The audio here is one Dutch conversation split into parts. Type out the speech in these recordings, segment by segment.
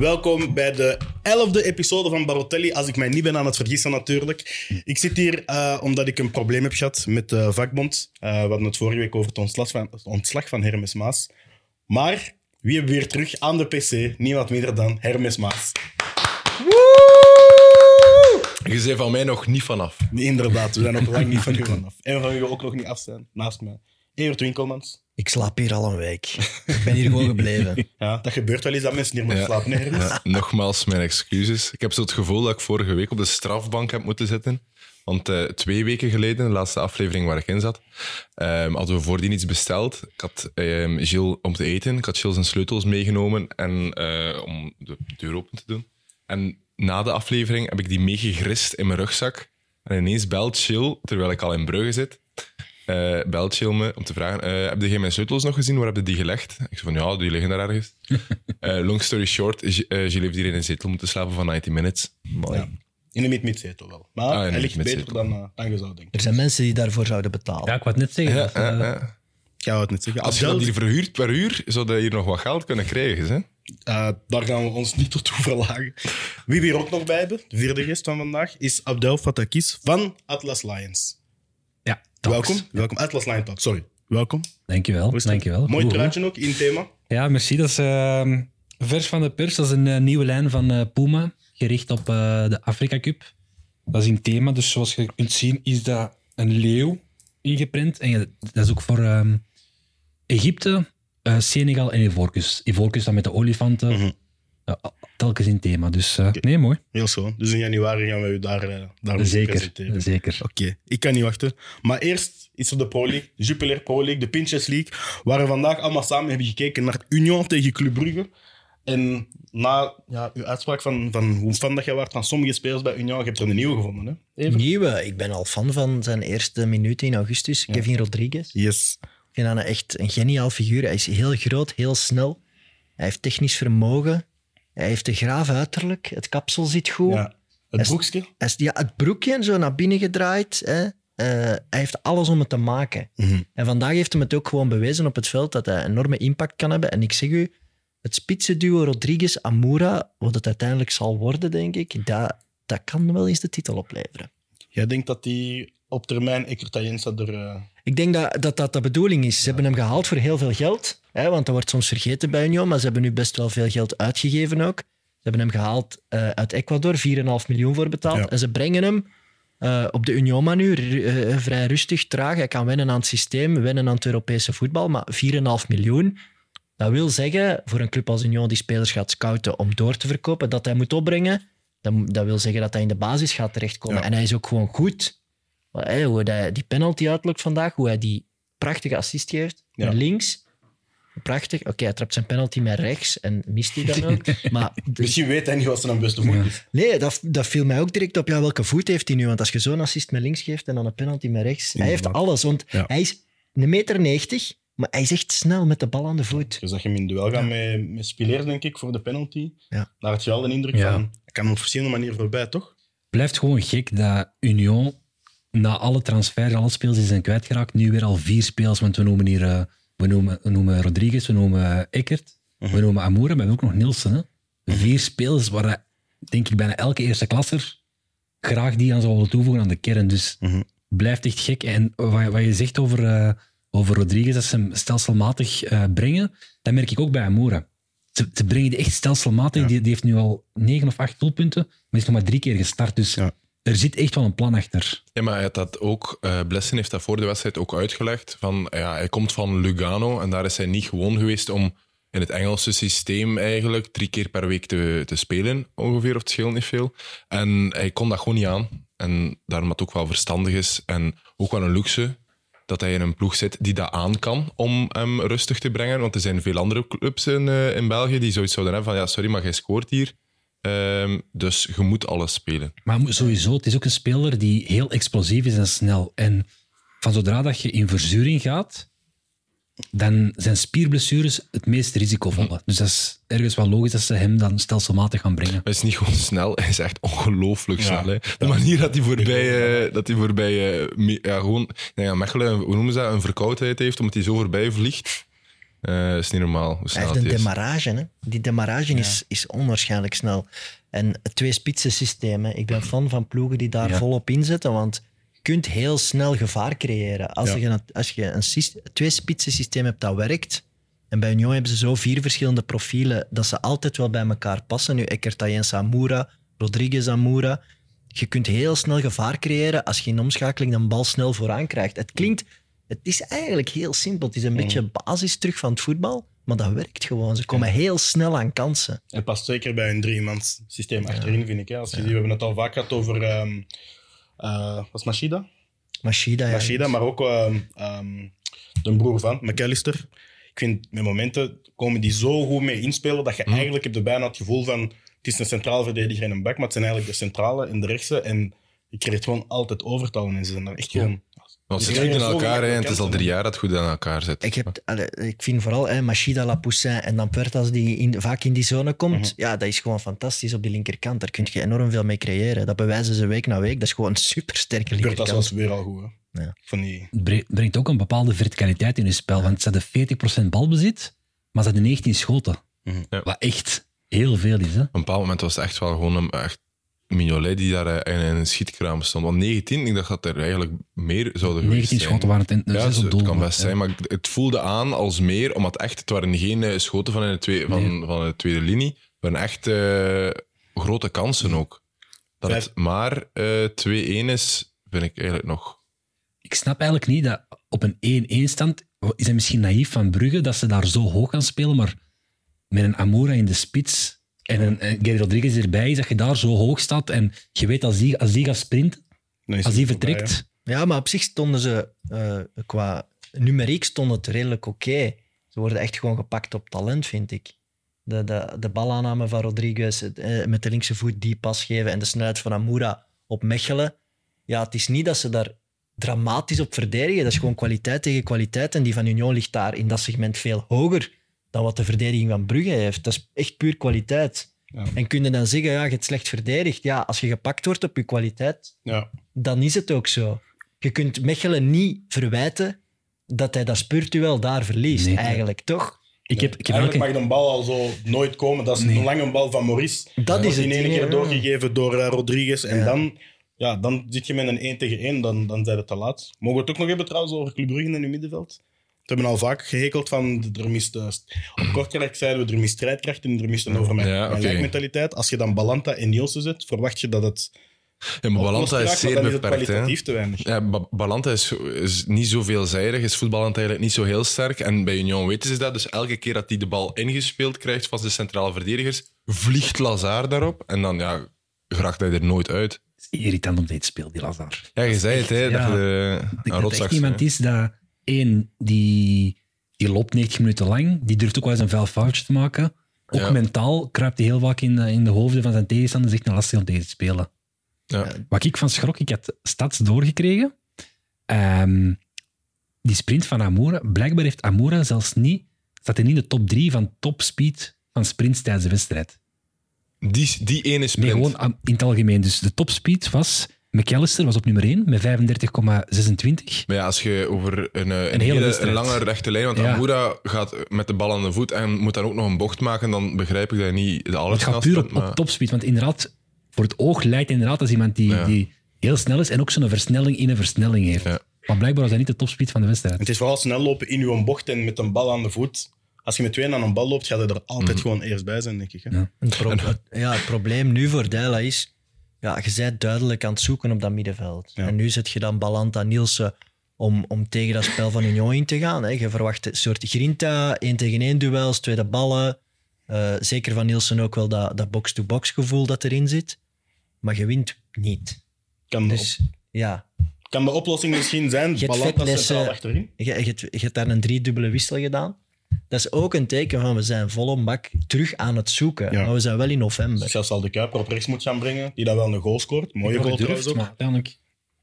welkom bij de elfde episode van Barotelli. Als ik mij niet ben aan het vergissen, natuurlijk. Ik zit hier uh, omdat ik een probleem heb gehad met de vakbond. Uh, we hadden het vorige week over het ontslag van, het ontslag van Hermes Maas. Maar wie hebben we weer terug aan de PC? Niemand minder dan Hermes Maas. Je zei van mij nog niet vanaf. Nee, inderdaad, we zijn nog lang niet van u vanaf. En van u ook nog niet af zijn, naast mij. Evert Winkelmans. Ik slaap hier al een week. Ik ben hier gewoon gebleven. Ja, dat gebeurt wel eens dat mensen hier moeten slapen. Hè, ja, nogmaals, mijn excuses. Ik heb zo het gevoel dat ik vorige week op de strafbank heb moeten zitten. Want uh, twee weken geleden, de laatste aflevering waar ik in zat, um, hadden we voordien iets besteld. Ik had um, Gilles om te eten. Ik had Gilles zijn sleutels meegenomen en, uh, om de deur open te doen. En na de aflevering heb ik die meegegrist in mijn rugzak. En ineens belt Chill, terwijl ik al in Brugge zit, uh, belt Chill me om te vragen, uh, heb je mijn sleutels nog gezien? Waar heb je die gelegd? Ik zei van, ja, die liggen daar ergens. uh, long story short, uh, Gilles heeft hier in een zetel moeten slapen van 90 minutes. Mooi. Ja. In de mid-mid-zetel wel. Maar ah, hij ligt beter dan, uh, dan je zou denken. Er zijn mensen die daarvoor zouden betalen. Ja, ik wou het net zeggen. Ja, het niet zeggen. Als je dat hier verhuurt per uur, zou je hier nog wat geld kunnen krijgen. Hè? Uh, daar gaan we ons niet tot toe verlagen. Wie we hier ook nog bij hebben, de vierde gast van vandaag, is Abdel Fatakis van Atlas Lions. Welkom. Welkom, Atlas Lions Talk, sorry. Welkom. Dankjewel. Dankjewel. Mooi truitje ook in thema. Ja, merci. Dat is uh, vers van de pers. Dat is een uh, nieuwe lijn van uh, Puma, gericht op de Afrika Cup. Dat is in thema, dus zoals je kunt zien is dat een leeuw ingeprint. En dat is ook voor ehm, Egypte, uh, Senegal en Ivoorkust. Ivoorkust dan met de olifanten. Mm -hmm. Uh, telkens in thema. Dus uh, okay. nee, mooi. Heel zo. Dus in januari gaan we u daar, daar zeker, presenteren. Zeker. Oké, okay. ik kan niet wachten. Maar eerst is er de Pro League, de Jupiler Pro League, de Pinches League, waar we vandaag allemaal samen hebben gekeken naar Union tegen Club Brugge. En na ja, uw uitspraak van, van hoe fan dat je was van sommige spelers bij Union, je hebt er een nieuwe gevonden. Hè? Even. Nieuwe? Ik ben al fan van zijn eerste minuten in augustus, ja. Kevin Rodriguez. Yes. Ik vind dat echt een geniaal figuur. Hij is heel groot, heel snel. Hij heeft technisch vermogen. Hij heeft een graaf uiterlijk. Het kapsel zit goed. Ja, het broekje? Ja, het broekje zo naar binnen gedraaid. Hè. Uh, hij heeft alles om het te maken. Mm -hmm. En vandaag heeft hij het ook gewoon bewezen op het veld dat hij een enorme impact kan hebben. En ik zeg u, het spitsenduo Rodriguez-Amura, wat het uiteindelijk zal worden, denk ik, dat, dat kan wel eens de titel opleveren. Jij denkt dat die op termijn Ekertajensa er... Uh... Ik denk dat, dat dat de bedoeling is. Ze hebben hem gehaald voor heel veel geld, hè, want dat wordt soms vergeten bij Union, maar ze hebben nu best wel veel geld uitgegeven ook. Ze hebben hem gehaald uh, uit Ecuador, 4,5 miljoen voor betaald. Ja. En ze brengen hem uh, op de Union-manier, vrij rustig, traag. Hij kan wennen aan het systeem, wennen aan het Europese voetbal, maar 4,5 miljoen... Dat wil zeggen, voor een club als Union die spelers gaat scouten om door te verkopen, dat hij moet opbrengen. Dat, dat wil zeggen dat hij in de basis gaat terechtkomen. Ja. En hij is ook gewoon goed. Hey, hoe hij die penalty uitlokt vandaag, hoe hij die prachtige assist geeft. Ja. Naar links. Prachtig. Oké, okay, hij trapt zijn penalty met rechts en mist hij dan ook. Maar de... Misschien weet hij niet wat zijn beste voet is. Nee, dat, dat viel mij ook direct op. Ja, welke voet heeft hij nu? Want als je zo'n assist met links geeft en dan een penalty met rechts. Hij heeft alles. Want ja. hij is een meter 90 maar hij is echt snel met de bal aan de voet. Dus dat je hem in duel gaat ja. met, met Spileer, denk ik, voor de penalty. Ja. Daar had je wel de indruk ja. van, hij kan op verschillende manieren voorbij, toch? Blijft gewoon gek dat Union na alle transfers, alle spelers die zijn kwijtgeraakt, nu weer al vier spelers, want we noemen hier uh, we noemen, we noemen Rodriguez, we noemen Eckert, uh Mhm. -huh. we noemen Amoura, maar we hebben ook nog Nielsen. Hè? Vier spelers waar hij, denk ik bijna elke eerste klasser graag die aan zou willen toevoegen aan de kern. Dus -huh. blijft echt gek. En wat, wat je zegt over... Over Rodriguez, dat ze hem stelselmatig brengen, dat merk ik ook bij Amoura. Ze, ze brengen die echt stelselmatig. Ja. Die, die, heeft nu al negen of acht doelpunten, maar is nog maar drie keer gestart. Dus ja. Er zit echt wel een plan achter. Ja, maar hij had dat ook, uh, heeft dat voor de wedstrijd ook uitgelegd. Van, ja, hij komt van Lugano en daar is hij niet gewoon geweest om in het Engelse systeem eigenlijk drie keer per week te, te spelen, ongeveer, of het scheelt niet veel. En hij kon dat gewoon niet aan. En daarom dat ook wel verstandig is en ook wel een luxe dat hij in een ploeg zit die dat aan kan om hem rustig te brengen. Want er zijn veel andere clubs in, uh, in België die zoiets zouden hebben van ja, sorry, maar jij scoort hier. Um, dus je moet alles spelen. Maar sowieso, het is ook een speler die heel explosief is en snel. En van zodra dat je in verzuring gaat, dan zijn spierblessures het meest risicovolle. Dus dat is ergens wel logisch dat ze hem dan stelselmatig gaan brengen. Hij is niet gewoon snel, hij is echt ongelooflijk snel. Hè. De manier dat hij voorbij, uh, dat hij voorbij uh, ja, gewoon, ja, Mechelen, hoe noemen ze dat, een verkoudheid heeft, omdat hij zo voorbij vliegt. Eh is niet normaal hoe Hij heeft een is. demarrage. Hè? Die demarrage is, is onwaarschijnlijk snel. En het twee-spitsen systeem. hè. Ik ben fan van ploegen die daar Ja. volop inzetten, want je kunt heel snel gevaar creëren. Als Ja. je, een- als je een twee-spitsen systeem hebt dat werkt, en bij Union hebben ze zo vier verschillende profielen dat ze altijd wel bij elkaar passen. Nu, Ekertayen Samura, Rodriguez Amura. Je kunt heel snel gevaar creëren als je in omschakeling een bal snel vooraan krijgt. Het klinkt... Het is eigenlijk heel simpel. Het is een beetje basis terug van het voetbal, maar dat werkt gewoon. Ze komen heel snel aan kansen. Het past zeker bij een driemans systeem achterin, vind ik. Hè. Als je ziet, we hebben het al vaak gehad over... ehm eh, was Machida? Machida, ja. Machida, maar ook ehm, ehm, de broer van, McAllister. Ik vind met momenten komen die zo goed mee inspelen dat je Hm. eigenlijk heb je bijna het gevoel van het is een centrale verdediger en een back, maar het zijn eigenlijk de centrale en de rechtse. En je krijgt gewoon altijd overtal en ze zijn daar echt gewoon... Want het Die zit goed in elkaar, en het is al drie jaar dat het goed aan elkaar zit. Ik, heb, ik vind vooral hè, Machida, Lapoussin en dan Puertas die in, vaak in die zone komt. Mhm. Ja, dat is gewoon fantastisch op die linkerkant. Daar kun je enorm veel mee creëren. Dat bewijzen ze week na week. Dat is gewoon een supersterke linkerkant. was weer al goed. Hè. Ja. Van die... Het brengt ook een bepaalde verticaliteit in je spel. Want ze hadden 40% balbezit, maar ze hadden 19 schoten. Mhm. Ja. Wat echt heel veel is. Hè? Op een bepaald moment was het echt wel gewoon een echt Mignolet die daar eh, in, in een schietkraam stond. Want 19, ik dacht dat er eigenlijk meer zouden geweest 19 zijn. schoten waren het in Ja, zes het, doel. kan best Ja. zijn, maar het voelde aan als meer, omdat echt, het waren geen eh, schoten van, in de, twee, van, van de tweede linie, het waren echt eh, grote kansen ook. Dat het maar eh 2-1 is, vind ik eigenlijk nog... Ik snap eigenlijk niet dat op een 1-1 stand is het misschien naïef van Brugge dat ze daar zo hoog gaan spelen, maar met een Amoura in de spits en een, een Gary Rodriguez erbij, is dat je daar zo hoog staat en je weet als die, als die gaat sprinten, dan is als die voorbij, vertrekt, Ja, maar op zich stonden ze eh, qua numeriek stond het redelijk oké. Ze worden echt gewoon gepakt op talent, vind ik. De, de, de balaanname van Rodriguez, het, eh, met de linkse voet die pas geven en de snelheid van Amoura op Mechelen. Ja, het is niet dat ze daar dramatisch op verdedigen. Dat is gewoon kwaliteit tegen kwaliteit. En die van Union ligt daar in dat segment veel hoger dan wat de verdediging van Brugge heeft. Dat is echt puur kwaliteit. Ja. En kun je dan zeggen, ja, je hebt slecht verdedigd. Ja, als je gepakt wordt op je kwaliteit, Ja. dan is het ook zo. Je kunt Mechelen niet verwijten dat hij dat spurtueel daar verliest, Nee. eigenlijk, toch? ik heb, ik heb Eigenlijk mag een bal al zo nooit komen. Dat is Nee. een lange bal van Maurice. Dat is in één keer doorgegeven door eh, Rodriguez. En Ja. dan, ja, dan zit je met een 1 tegen 1, dan, dan zijn het te laat. Mogen we het ook nog hebben trouwens over Club Brugge in het middenveld? We hebben al vaak gehekeld van er mist, eh, st- op zeiden we er mist strijdkracht en er mist een over mijn, Ja, mijn oké. lijkmentaliteit. Als je dan Balanta en Nielsen zet, verwacht je dat het Ja, maar Balanta is zeer dan is het beperkt. hè. kwalitatief te weinig. Ja, Ba- Balanta is, is niet zo veelzijdig, is voetballend eigenlijk niet zo heel sterk. En bij Union weten ze dat. Dus elke keer dat hij de bal ingespeeld krijgt van de centrale verdedigers, vliegt Lazar daarop. En dan ja, geraakt hij er nooit uit. Het is irritant om dit te spelen, die Lazar. Ja, je zei het, hè, dat je denk een dat rotzak echt iemand is dat, één, die, die loopt 90 minuten lang, die durft ook wel eens een vuil foutje te maken. Ook Ja. mentaal kruipt hij heel vaak in de, in de hoofden van zijn tegenstanders, echt een lastig om tegen te spelen. Ja. Wat ik van schrok, ik had stats doorgekregen. Ehm, die sprint van Amoura, blijkbaar heeft Amoura zelfs niet, staat hij niet in de top 3 van topspeed van sprints tijdens de wedstrijd. Die, die ene Nee, sprint. gewoon aan- in het algemeen. Dus de topspeed was, McAllister was op nummer 1 met 35,26. Maar ja, als je over een, eh, een, hele hele, lange rechte lijn, want Ja. Amoura gaat met de bal aan de voet en moet dan ook nog een bocht maken, dan begrijp ik dat je niet de Het gaat puur op, bent, maar- op topspeed. Want inderdaad, voor het oog lijkt inderdaad als iemand die, Ja. die heel snel is en ook zo'n versnelling in een versnelling heeft. Ja. Maar blijkbaar was hij niet de topspeed van de wedstrijd. Het is vooral snel lopen in uw bocht en met een bal aan de voet. Als je met twee aan een bal loopt, gaat hij er altijd Mhm. gewoon eerst bij zijn, denk ik. Hè? Ja. Het, pro- het- ja, het probleem nu voor Dijla is, ja, je bent duidelijk aan het zoeken op dat middenveld. Ja. En nu zet je dan Balanta Nielsen om, om tegen dat spel van Union in te gaan. Hè. Je verwacht een soort grinta, één tegen één duels, tweede ballen. Eh, zeker van Nielsen ook wel dat, dat box-to-box gevoel dat erin zit. Maar je wint niet. Kan, de, Dus ja, kan de oplossing misschien zijn, hebt centraal achterin? je, je, hebt- je hebt daar een driedubbele wissel gedaan. Dat is ook een teken van we zijn vol een bak terug aan het zoeken. Ja. Maar we zijn wel in november. Zelfs al de Kuiper op rechts moet gaan brengen, die dan wel een goal scoort. Mooie goal trouwens ook. maar uiteindelijk...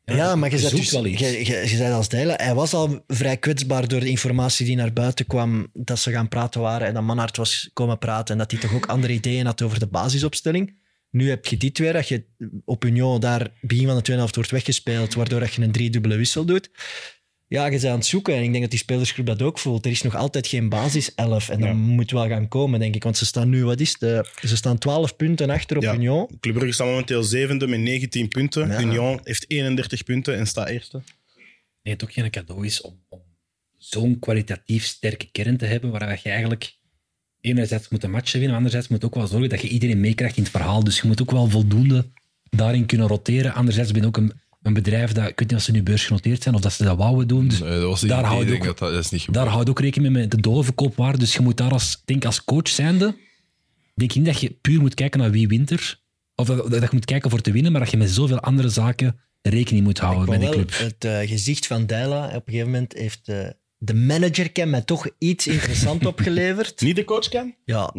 Ja, maar je, zoekt dus, wel iets. je, je, je zei als Dijlen, hij was al vrij kwetsbaar door de informatie die naar buiten kwam, dat ze gaan praten waren en dat Manhart was komen praten en dat hij toch ook andere ideeën had over de basisopstelling. Nu heb je dit weer, dat je op Union daar begin van de tweede helft wordt weggespeeld, waardoor dat je een driedubbele wissel doet. Ja, je bent aan het zoeken. En ik denk dat die spelersgroep dat ook voelt. Er is nog altijd geen basis 11. En dat Ja. moet wel gaan komen, denk ik. Want ze staan nu, wat is het? Eh, Ze staan 12 punten achter op Ja. Union. Club Brugge staat momenteel zevende met 19 punten. Ja. Union heeft 31 punten en staat eerste. Nee, het ook geen cadeau is om, om zo'n kwalitatief sterke kern te hebben, waar je eigenlijk enerzijds moet een match winnen, maar anderzijds moet ook wel zorgen dat je iedereen meekrijgt in het verhaal. Dus je moet ook wel voldoende daarin kunnen roteren. Anderzijds ben je ook een, een bedrijf dat, ik weet niet of ze nu beursgenoteerd zijn of dat ze dat wouden doen. Dus Nee, dat was het daar houdt denk ook- dat, dat is niet daar houdt ook rekening mee met de doorverkoopwaarde. Dus je moet daar als, denk als coach zijnde, denk ik niet dat je puur moet kijken naar wie wint er. Of dat, dat je moet kijken voor te winnen, maar dat je met zoveel andere zaken rekening moet houden die wel club. Het eh, gezicht van Dijla, op een gegeven moment heeft eh, de manager mij toch iets interessant opgeleverd. Niet de coachcam? Ja,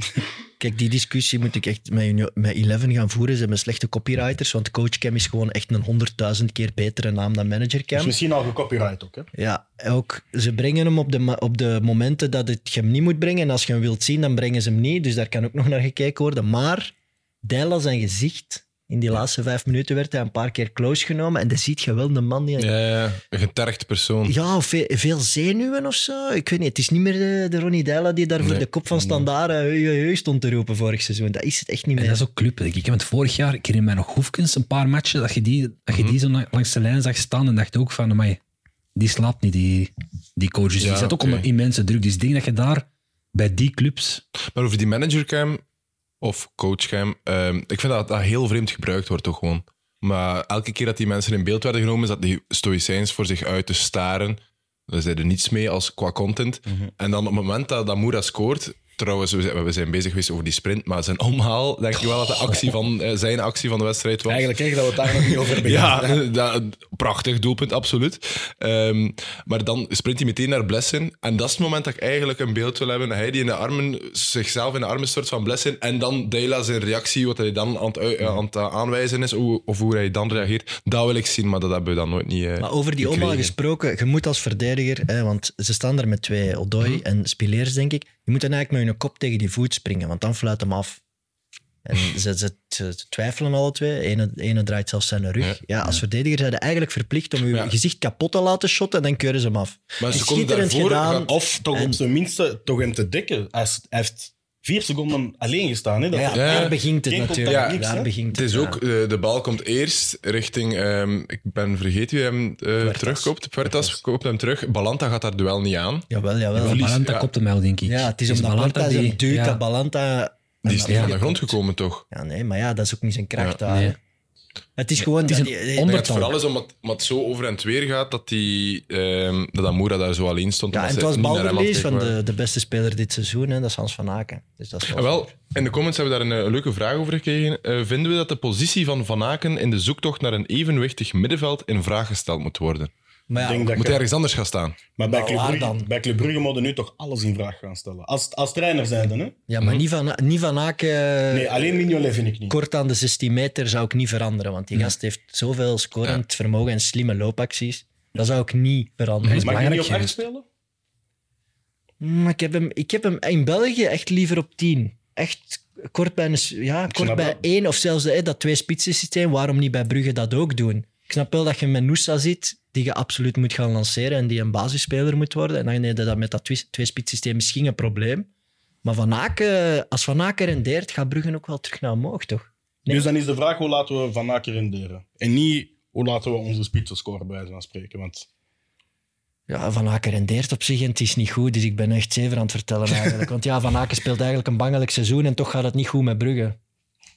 kijk, die discussie moet ik echt met, met Eleven gaan voeren. Ze hebben slechte copywriters, want coachcam is gewoon echt een honderdduizend keer betere naam dan managercam. Is misschien al gecopyright ook, hè? Ja, ook, ze brengen hem op de, op de momenten dat het je hem niet moet brengen. En als je hem wilt zien, dan brengen ze hem niet. Dus daar kan ook nog naar gekeken worden. Maar Dijla zijn gezicht, in die laatste vijf minuten werd hij een paar keer close genomen. En dan ziet je wel de man die... Ja, ja, een getergd persoon. Ja, of veel, veel zenuwen of zo. Ik weet niet. Het is niet meer de, de Ronnie Dijla die daar voor Nee. de kop van standaard hey, stond te roepen vorig seizoen. Dat is het echt niet En meer. dat is ook club, denk ik. Want vorig jaar, ik herinner mij nog Hoefkens, een paar matchen, dat je die, dat je die zo langs de lijn zag staan en dacht ook van, amai, die slaapt niet, die, die coaches. Ja, die zat ook onder immense druk. Dus ik denk dat je daar, bij die clubs... Maar over die managercam of coachcam, ehm, ik vind dat dat heel vreemd gebruikt wordt toch gewoon. Maar elke keer dat die mensen in beeld werden genomen, zat die stoïcijns voor zich uit te staren. Daar er niets mee als qua content. En dan op het moment dat, dat Moura scoort, trouwens, we zijn, we zijn bezig geweest over die sprint, maar zijn omhaal, denk ik wel dat de actie van, eh, zijn actie van de wedstrijd was. Eigenlijk echt dat we het daar nog niet over hebben. Ja, dat, prachtig doelpunt, absoluut. Ehm, maar dan sprint hij meteen naar Blessin. En dat is het moment dat ik eigenlijk een beeld wil hebben. Hij die in de armen, zichzelf in de armen stort van Blessin. En dan Dela zijn reactie, wat hij dan aan het, ui- aan het aanwijzen is, of hoe hij dan reageert. Dat wil ik zien, maar dat hebben we dan nooit niet eh, Maar over die omhaal gesproken, je moet als verdediger, hè, want ze staan daar met twee Odoi Mhm. en Spileers, denk ik. Je moet dan eigenlijk met je kop tegen die voet springen, want dan fluit hem af. En ze, ze, ze- ze twijfelen alle twee. Ene, ene draait zelfs zijn rug. Ja, Ja. als verdediger zijn je eigenlijk verplicht om je Ja. gezicht kapot te laten shotten en dan keuren ze hem af. Maar En ze schitterend daarvoor, gedaan. Of toch En- op zijn minste toch hem te dekken. Hij heeft vier seconden alleen gestaan. Hè? Dat Ja, Ja, daar begint het natuurlijk. niks, daar begint Het is ja. ook, eh, de bal komt eerst richting, ehm, ik ben vergeten wie hem eh, terugkoopt. Puertas koopt hem terug. Balanta gaat daar duel niet aan. Jawel, jawel. verlies- Balanta ja. kopt hem wel, denk ik. Ja, het is Dus omdat Balanta die- duwt ja. dat Balanta... Die is niet Ja. van de grond gekomen, toch? Ja, nee, maar ja, dat is ook niet zijn kracht Ja, daar. nee. Het is gewoon... Het is een die- het vooral is omdat, omdat het zo over en weer gaat dat, die, ehm, dat Amoura daar zo alleen stond. Ja, en het was balverlies van de, de beste speler dit seizoen, hè, dat is Hans van Aken. Dus dat is Ah, wel, in de comments hebben we daar een, leuke vraag over gekregen. Eh, vinden we dat de positie van Van Aken in de zoektocht naar een evenwichtig middenveld in vraag gesteld moet worden? Maar Ik ja, denk dat Moet je- hij ergens anders gaan staan? Maar bij Nou, Club, waar Brugge, dan? bij Club Brugge moeten nu toch alles in vraag gaan stellen. Als, als trainer zijnde, hè? ja, maar niet, van, niet van Aken... Nee, alleen Mignolet vind ik niet. Kort aan de 16 meter zou ik niet veranderen, want die gast heeft zoveel scorend vermogen en slimme loopacties. Dat zou ik niet veranderen. is Mag je niet belangrijk op 8 geweest. spelen? Maar ik, heb hem, ik heb hem in België echt liever op 10. Echt kort bij, een, s- ja, kort snap bij dat. één of zelfs hè, dat twee spitsen systeem. Waarom niet bij Brugge dat ook doen? Ik snap wel dat je met Noosa zit, die je absoluut moet gaan lanceren en die een basisspeler moet worden. En dan heb je dat met dat twee, twee systeem misschien een probleem. Maar Van Aken, als Van Aken rendeert, gaat Brugge ook wel terug naar omhoog, toch? Nee. Dus dan is de vraag, hoe laten we Van Aken renderen? En niet, hoe laten we onze spitsen scoren, bij wijze van spreken. Want Ja, Van Aken rendeert op zich en het is niet goed. Dus ik ben echt zever aan het vertellen eigenlijk. Want ja, Van Aken speelt eigenlijk een bangelijk seizoen en toch gaat het niet goed met Brugge.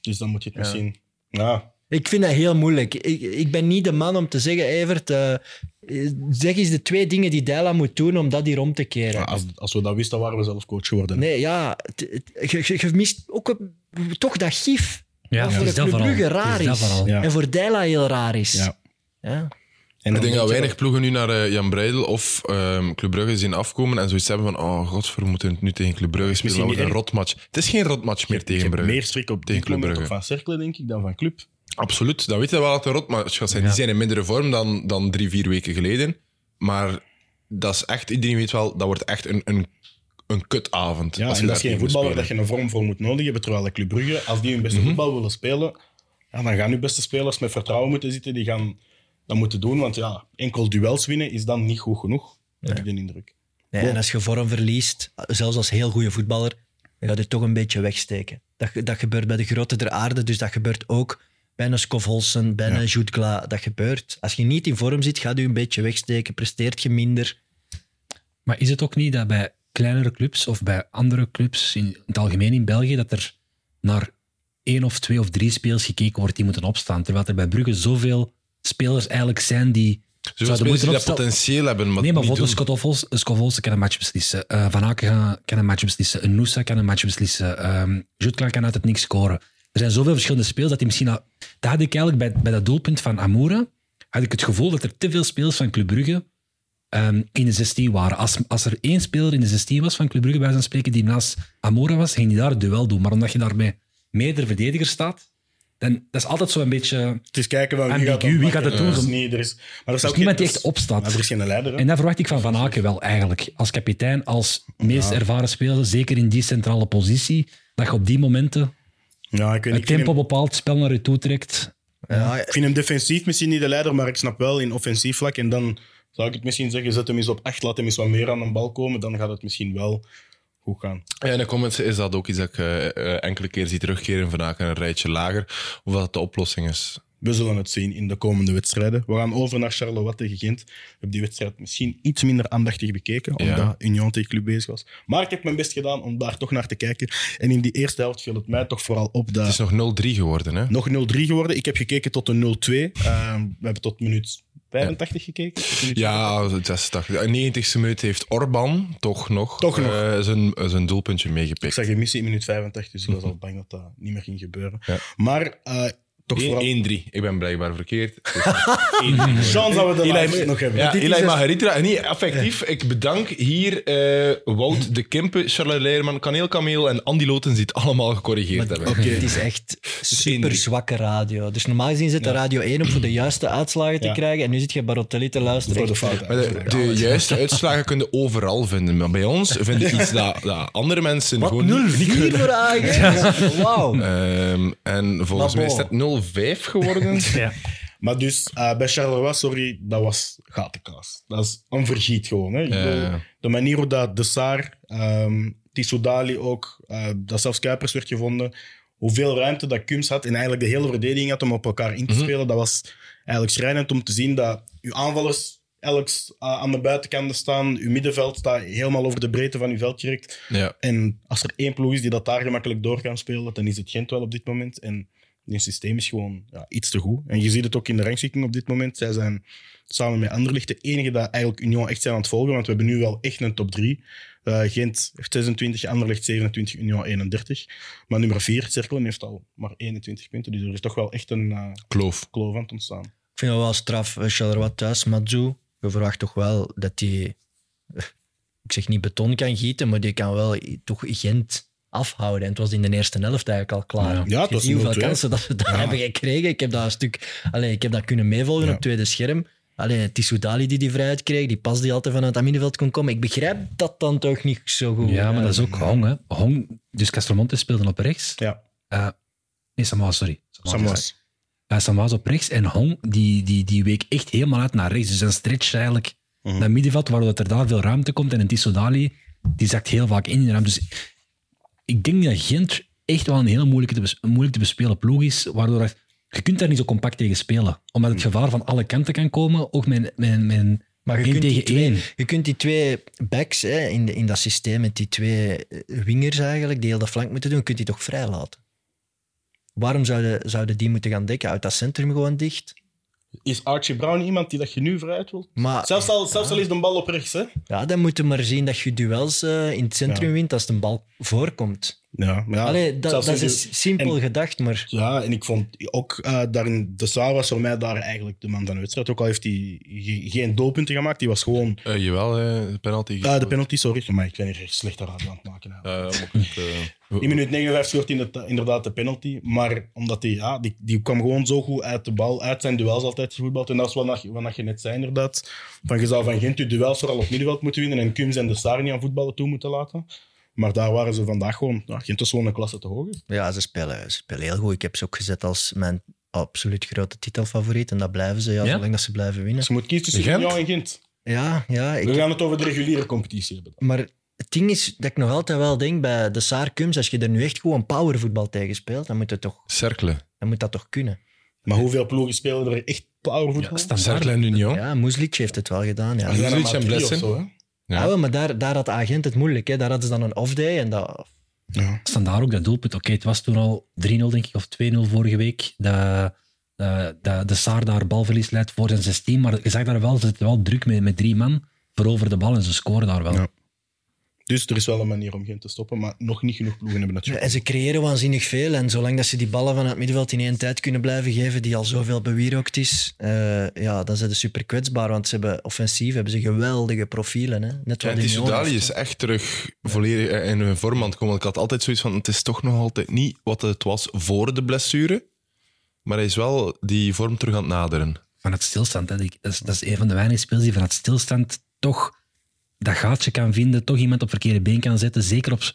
dus dan moet je het Ja. misschien... Ja, Ik vind dat heel moeilijk. Ik, ik ben niet de man om te zeggen, Evert, eh, zeg eens de twee dingen die Dijla moet doen om dat hier om te keren. als, als we dat wisten, waren we zelf coach geworden. Nee, ja, je, je- je mist ook een- toch dat gif. Ja, wat voor de. Brugge raar is. Ja. En voor Dijla heel raar is. Ja. Ja. En Ik denk dat weinig ploegen nu naar eh, Jan Breidel of ehm Club Brugge zien afkomen en zoiets hebben van oh god, we moeten nu tegen Club Brugge spelen. misschien Dat wordt een rotmatch. Het is geen rotmatch meer Je tegen hebt Brugge. meer schrik op Tegen Club Brugge. van Cercle, denk ik, dan van Club. Absoluut, dan weet je wel dat het een rotmatch gaat zijn. Die zijn in mindere vorm dan, dan drie, vier weken geleden. Maar dat is echt, iedereen weet wel, dat wordt echt een, een, een kutavond. Ja, als en je dat is geen voetballer dat je een vorm voor moet nodig hebben. Terwijl de Club Brugge, als die hun beste Mhm. voetbal willen spelen, ja, dan gaan nu beste spelers met vertrouwen moeten zitten. Die gaan, dat moeten doen. Want ja, enkel duels winnen is dan niet goed genoeg, heb ik de indruk. Nee, en als je vorm verliest, zelfs als heel goede voetballer, dan gaat je toch een beetje wegsteken. Dat, dat gebeurt bij de grote der aarde, dus dat gebeurt ook bij een Skov bij een Jutgla. Dat gebeurt. Als je niet in vorm zit, gaat je een beetje wegsteken, presteert je minder. Maar is het ook niet dat bij kleinere clubs of bij andere clubs in het algemeen in België, dat er naar één of twee of drie spelers gekeken wordt die moeten opstaan, terwijl er bij Brugge zoveel spelers eigenlijk zijn die Zoals spelers die dat potentieel hebben. Maar nee, maar bijvoorbeeld Scott kan een match beslissen. Uh, Van Aken kan een match beslissen. Een Noosa kan een match beslissen. Um, Jutkla kan uit het niks scoren. Er zijn zoveel verschillende spelers dat hij misschien... Al, dat had ik eigenlijk bij, bij dat doelpunt van Amoura had ik het gevoel dat er te veel spelers van Club Brugge um, in de 16 waren. Als, als er één speler in de 16 was van Club Brugge, bij zijn spreken, die naast Amoura was, ging hij daar het duel doen. Maar omdat je daarbij meerdere verdedigers staat, dan, dat is altijd zo een beetje Het is kijken van wie ambigu. gaat, Wie gaat het doen? Er is niet, er is, maar er Er is niemand die echt opstaat. Maar er is geen leider. hè. En dat verwacht ik van Van Aken wel eigenlijk. Als kapitein, als meest ervaren speler, zeker in die centrale positie, dat je op die momenten Ja, ik, weet, het tempo hem, bepaalt, het spel naar je toe trekt. Ja, ik vind hem defensief misschien niet de leider, maar ik snap wel in offensief vlak. En dan zou ik het misschien zeggen, zet hem eens op 8, laat hem eens wat meer aan de bal komen. Dan gaat het misschien wel goed gaan. Ja, in de comments is dat ook iets dat ik eh, eh, enkele keer zie terugkeren vandaag een rijtje lager. Of dat de oplossing is. We zullen het zien in de komende wedstrijden. We gaan over naar Charleroi tegen Gent. Ik heb die wedstrijd misschien iets minder aandachtig bekeken, omdat Ja. Union tegen Club bezig was. Maar ik heb mijn best gedaan om daar toch naar te kijken. En in die eerste helft viel het mij toch vooral op dat... Het is nog 0-3 geworden, hè? nog 0-3 geworden. Ik heb gekeken tot een 0-2. Eh, we hebben tot minuut 85 gekeken. Tot minuut Ja, het 86. In de 90ste minuut heeft Orban toch nog, Toch nog. eh, zijn, zijn doelpuntje Ik meegepikt. zag je missie in minuut 85, dus ik was al bang dat dat niet meer ging gebeuren. Ja. Maar eh, toch 1-3. Ik ben blijkbaar verkeerd. Chance dat we de Eli, nog hebben. Ja, Eli dus- effectief. Ik bedank hier eh, Wout de Kimpe, Charlotte Leerman, Kaneel Kameel en Andy Loten. die het allemaal gecorrigeerd hebben. Okay. Het is echt dus super zwakke radio. Dus normaal gezien zit de radio 1 om voor de juiste uitslagen te krijgen. En nu zit je Barotelli te luisteren. Voor de fouten. De, juiste uitslagen kun je overal vinden. Maar bij ons vinden iets dat, andere mensen gewoon 0, niet kunnen. 0 voor Wauw. Ehm, en volgens mij is dat 0 vijf geworden. ja. Maar dus uh, bij Charleroi, sorry, dat was gatenkaas. Dat is een vergiet gewoon. Hè. De manier hoe dat De Saar, ehm, um, Tissoudali ook, eh, dat zelfs Kuipers werd gevonden, hoeveel ruimte dat Kums had en eigenlijk de hele verdediging had om op elkaar in te mhm. spelen, dat was eigenlijk schrijnend om te zien dat uw aanvallers elk eh, aan de buitenkanten staan, uw middenveld staat helemaal over de breedte van uw veld gericht. Ja. En als er één ploeg is die dat daar gemakkelijk door kan spelen, dan is het Gent wel op dit moment. En het systeem is gewoon ja, iets te goed. En je ziet het ook in de rangschikking op dit moment. Zij zijn samen met Anderlicht de enige dat eigenlijk Union echt zijn aan het volgen. Want we hebben nu wel echt een top 3. Gent heeft 26, Anderlecht 27, Union 31. Maar nummer 4, Cerkelen, heeft al maar 21 punten. Dus er is toch wel echt een eh Kloof. kloof aan het ontstaan. Ik vind het wel straf. eh, Charleroi thuis, Matsu. Je verwacht toch wel dat hij... Ik zeg niet beton kan gieten, maar die kan wel toch Gent afhouden. En het was in de eerste helft eigenlijk al klaar. Ja. Ja, het was hoeveel 0-2. kansen dat ze daar hebben gekregen. Ik heb dat een stuk... Allee, ik heb dat kunnen meevolgen Ja. op het tweede scherm. Allee, Tissoudali die die vrijheid kreeg, die pas die altijd vanuit het middenveld kon komen. Ik begrijp dat dan toch niet zo goed. Ja, maar Eh, dat is ook Hong. Hè. Hong, dus Castelmonte speelde op rechts. Ja, Eh, nee, Samoa, sorry. Samoa. Uh, Samoa op rechts en Hong die, die, die week echt helemaal uit naar rechts. Dus een stretch eigenlijk Mhm. naar middenveld, waardoor dat er daar veel ruimte komt. En een Tissodali, die zakt heel vaak in de ruimte. Dus ik denk dat Gent echt wel een heel moeilijke te bes- een moeilijk te bespelen ploeg is, waardoor dat- je kunt daar niet zo compact tegen spelen. Omdat het gevaar van alle kanten kan komen, ook met, met, met Maar je kunt, die tegen één. twee, je kunt die twee backs hè, in, de, in dat systeem met die twee eh, wingers eigenlijk, die heel de flank moeten doen, kunt die toch vrij laten? Waarom zouden, zouden die moeten gaan dekken? Uit dat centrum gewoon dicht? Is Archie Brown iemand die dat je nu vooruit wilt? Maar Zelfs al, zelfs al is de bal op rechts, hè? ja, dan moet je maar zien dat je duels eh, in het centrum wint als de bal voorkomt. Ja, maar ja, Allee, dat, is simpel en- gedacht, maar Ja, en ik vond ook uh, daarin, de Saar was voor mij daar eigenlijk de man van de wedstrijd. Ook al heeft hij ge- geen doelpunten gemaakt, die was gewoon... Eh, jawel, eh, de penalty. Ah, de penalty, sorry. Maar ik ben hier echt slechter radio aan het maken. hè. Eh, eh, In minuut 59 scoort hij inderdaad- inderdaad de penalty. Maar omdat hij, ja, die, die kwam gewoon zo goed uit de bal, uit zijn duels altijd gevoetbald. En dat is wat, je- wat je net zei, inderdaad. Van, je zou van Gent je duels vooral op middenveld moeten winnen en Kums en de Saar niet aan voetballen toe moeten laten. Maar daar waren ze vandaag gewoon... Was gewoon een klasse te hoog. ja, ze spelen, ze spelen heel goed. Ik heb ze ook gezet als mijn absoluut grote titelfavoriet. En dat blijven ze, ja, Ja? zolang dat ze blijven winnen. Dus je moet kiezen tussen Gent? Union en Gent. Ja, ja. Ik, We gaan het over de reguliere competitie hebben. Maar het ding is dat ik nog altijd wel denk bij de Saar-Kums, als je er nu echt gewoon powervoetbal tegen speelt, dan moet, het toch, Cercle. dan moet dat toch kunnen. Maar hoeveel ploegen spelen er echt powervoetbal? Ja, Cercle en Union. Ja, Moeslic heeft het wel gedaan. Ja. Moeslic maar en drie Ja. Ja, wel, maar daar, daar had de agent het moeilijk. Hè. Daar hadden ze dan een off-day. En dat, Ja. Standaard ook dat doelpunt. Oké, het was toen al 3-0, denk ik, of 2-0 vorige week. Dat, dat, dat de Saar daar balverlies leidt voor zijn 16. Maar je zag daar wel, ze zitten wel druk met, met drie man voor over de bal en ze scoren daar wel. Ja. Dus er is wel een manier om Gent te stoppen, maar nog niet genoeg ploegen hebben het en ze creëren waanzinnig veel. En zolang dat ze die ballen van het middenveld in één tijd kunnen blijven geven, die al zoveel bewierookt is, eh, ja, dan zijn ze super kwetsbaar. Want ze hebben offensief hebben ze geweldige profielen. Hè. Net Ja, wat Soudali heeft. is echt terug volledig eh, in hun vorm aan het komen. Ik had altijd zoiets van, het is toch nog altijd niet wat het was voor de blessure. Maar hij is wel die vorm terug aan het naderen. Van het stilstand. Hè. Dat, is, dat is een van de weinige spelers die van het stilstand toch dat gaatje kan vinden, toch iemand op verkeerde been kan zetten. Zeker op,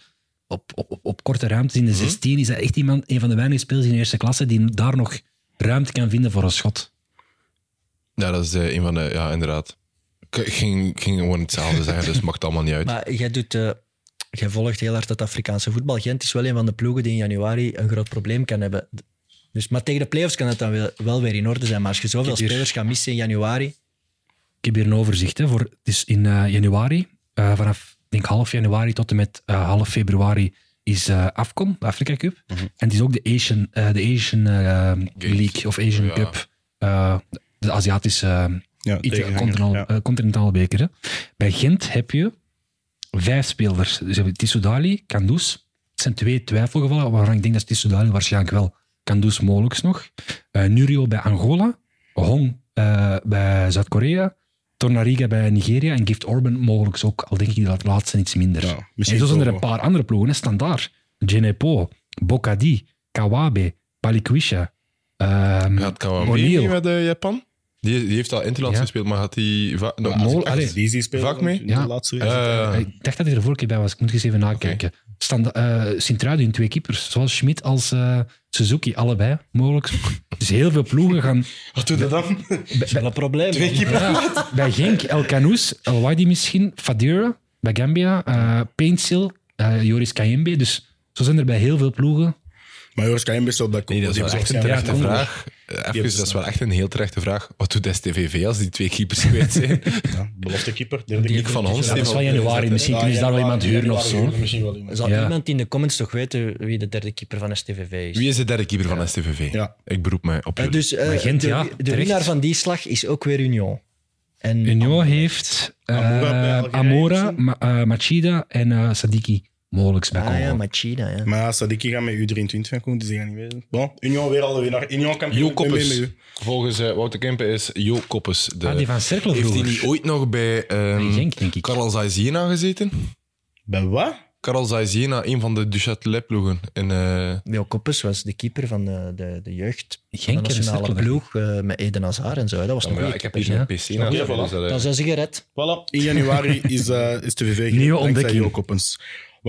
op, op, op korte ruimtes in de 16 is dat echt iemand, een van de weinige spelers in de eerste klasse die daar nog ruimte kan vinden voor een schot. Ja, dat is eh, een van de... Ja, inderdaad. Ik ging, ging gewoon hetzelfde zeggen, dus het maakt allemaal niet uit. Maar jij, doet, eh, jij volgt heel hard het Afrikaanse voetbal. Gent is wel een van de ploegen die in januari een groot probleem kan hebben. Dus, maar tegen de playoffs kan het dan wel, wel weer in orde zijn. Maar als je zoveel spelers gaat missen in januari... Ik heb hier een overzicht. Hè, voor, het is in eh, januari, eh, vanaf denk half januari tot en met eh, half februari, is AFCON, de Afrika Cup. En het is ook de Asian, de Asian League of Asian Ja. Cup. de Aziatische Ja, iets, tegenhanger, continental, ja. continentale beker. Hè. Bij Gent heb je vijf spelers. Dus Kandus. Het zijn twee twijfelgevallen, waarvan ik denk dat Tissoudali waarschijnlijk wel. Kandus mogelijk nog. Eh, Nurio bij Angola. Hong bij Zuid-Korea. Tornariga bij Nigeria. En Gift Orban mogelijk ook, al denk ik dat laatste iets minder. Ja, en zo zijn er een paar andere ploegen. hè. Standaard. Genepo, Bokadi, Kawabe, Balikwisha. ehm Gaat Kawame O'Neal. mee met eh, Japan? Die, die heeft al interland Ja. gespeeld, maar gaat die... va- Mol- Easy spelen vaak mee? in de Ja. laatste. Eh, Ik dacht dat hij er vorige keer bij was. Ik moet eens even nakijken. Standa- eh, Sint-Truiden in twee keepers. Zowel Schmid als eh, Suzuki. Allebei mogelijk. Dus heel veel ploegen gaan... Wat doe je dan? Dat is wel een probleem. Twee Ja, bij Genk, El Canoes, El Wadi misschien, Fadira. Bij Gambia, eh Paintsil, eh, Joris Kayembe. Dus zo zijn er bij heel veel ploegen. Maar Joris Kayembe is op dat Nee, dat is echt een terechte vraag. Eh, Even, dat is wel echt een heel terechte vraag. Wat doet STVV als die twee keepers kwijt zijn? Ja, belofte keeper. Derde keeper. van Ons, Ja, dat is wel januari. Misschien kunnen ze daar wel iemand huren of zo. Zal Ja. iemand in de comments toch weten wie de derde keeper van STVV is? Wie is de derde keeper van STVV? Ja. Ik beroep mij op Eh, jullie. dus eh, Maar Gent, de, ja, de terecht. winnaar van die slag is ook weer Union. En Union heeft eh, Amora? Ma- Machida en Sadiki mogelijk bij Ah Congo. ja, Machida. Ja. Maar ja, Sadiki gaat met U23 gaan komen, dus die gaan niet weten. Bon, Union weer al de winnaar. Union kampioen. Jo ik ben mee Koppes. met u. Volgens eh, Wouter Kempen is Jo Koppes de... Ah, die van Cercle Heeft hij vroeger. niet ooit nog bij ehm Bij Genk, denk ik. Karel Zaizena gezeten? Bij wat? Karel Zaizena, een van de Duchatelet-ploegen. In, eh, Leo Koppes was de keeper van de, de, de jeugd. Genk van en de nationale ploeg eh, met Eden Hazard en zo. Dat was een maar ja, ik heb hier een PC naast me, voilà. dus dat, eh, Dan zijn ze gered. Voilà, in januari is, eh is TVV gered, Nieuwe dankzij ontdekking. Jo Koppens.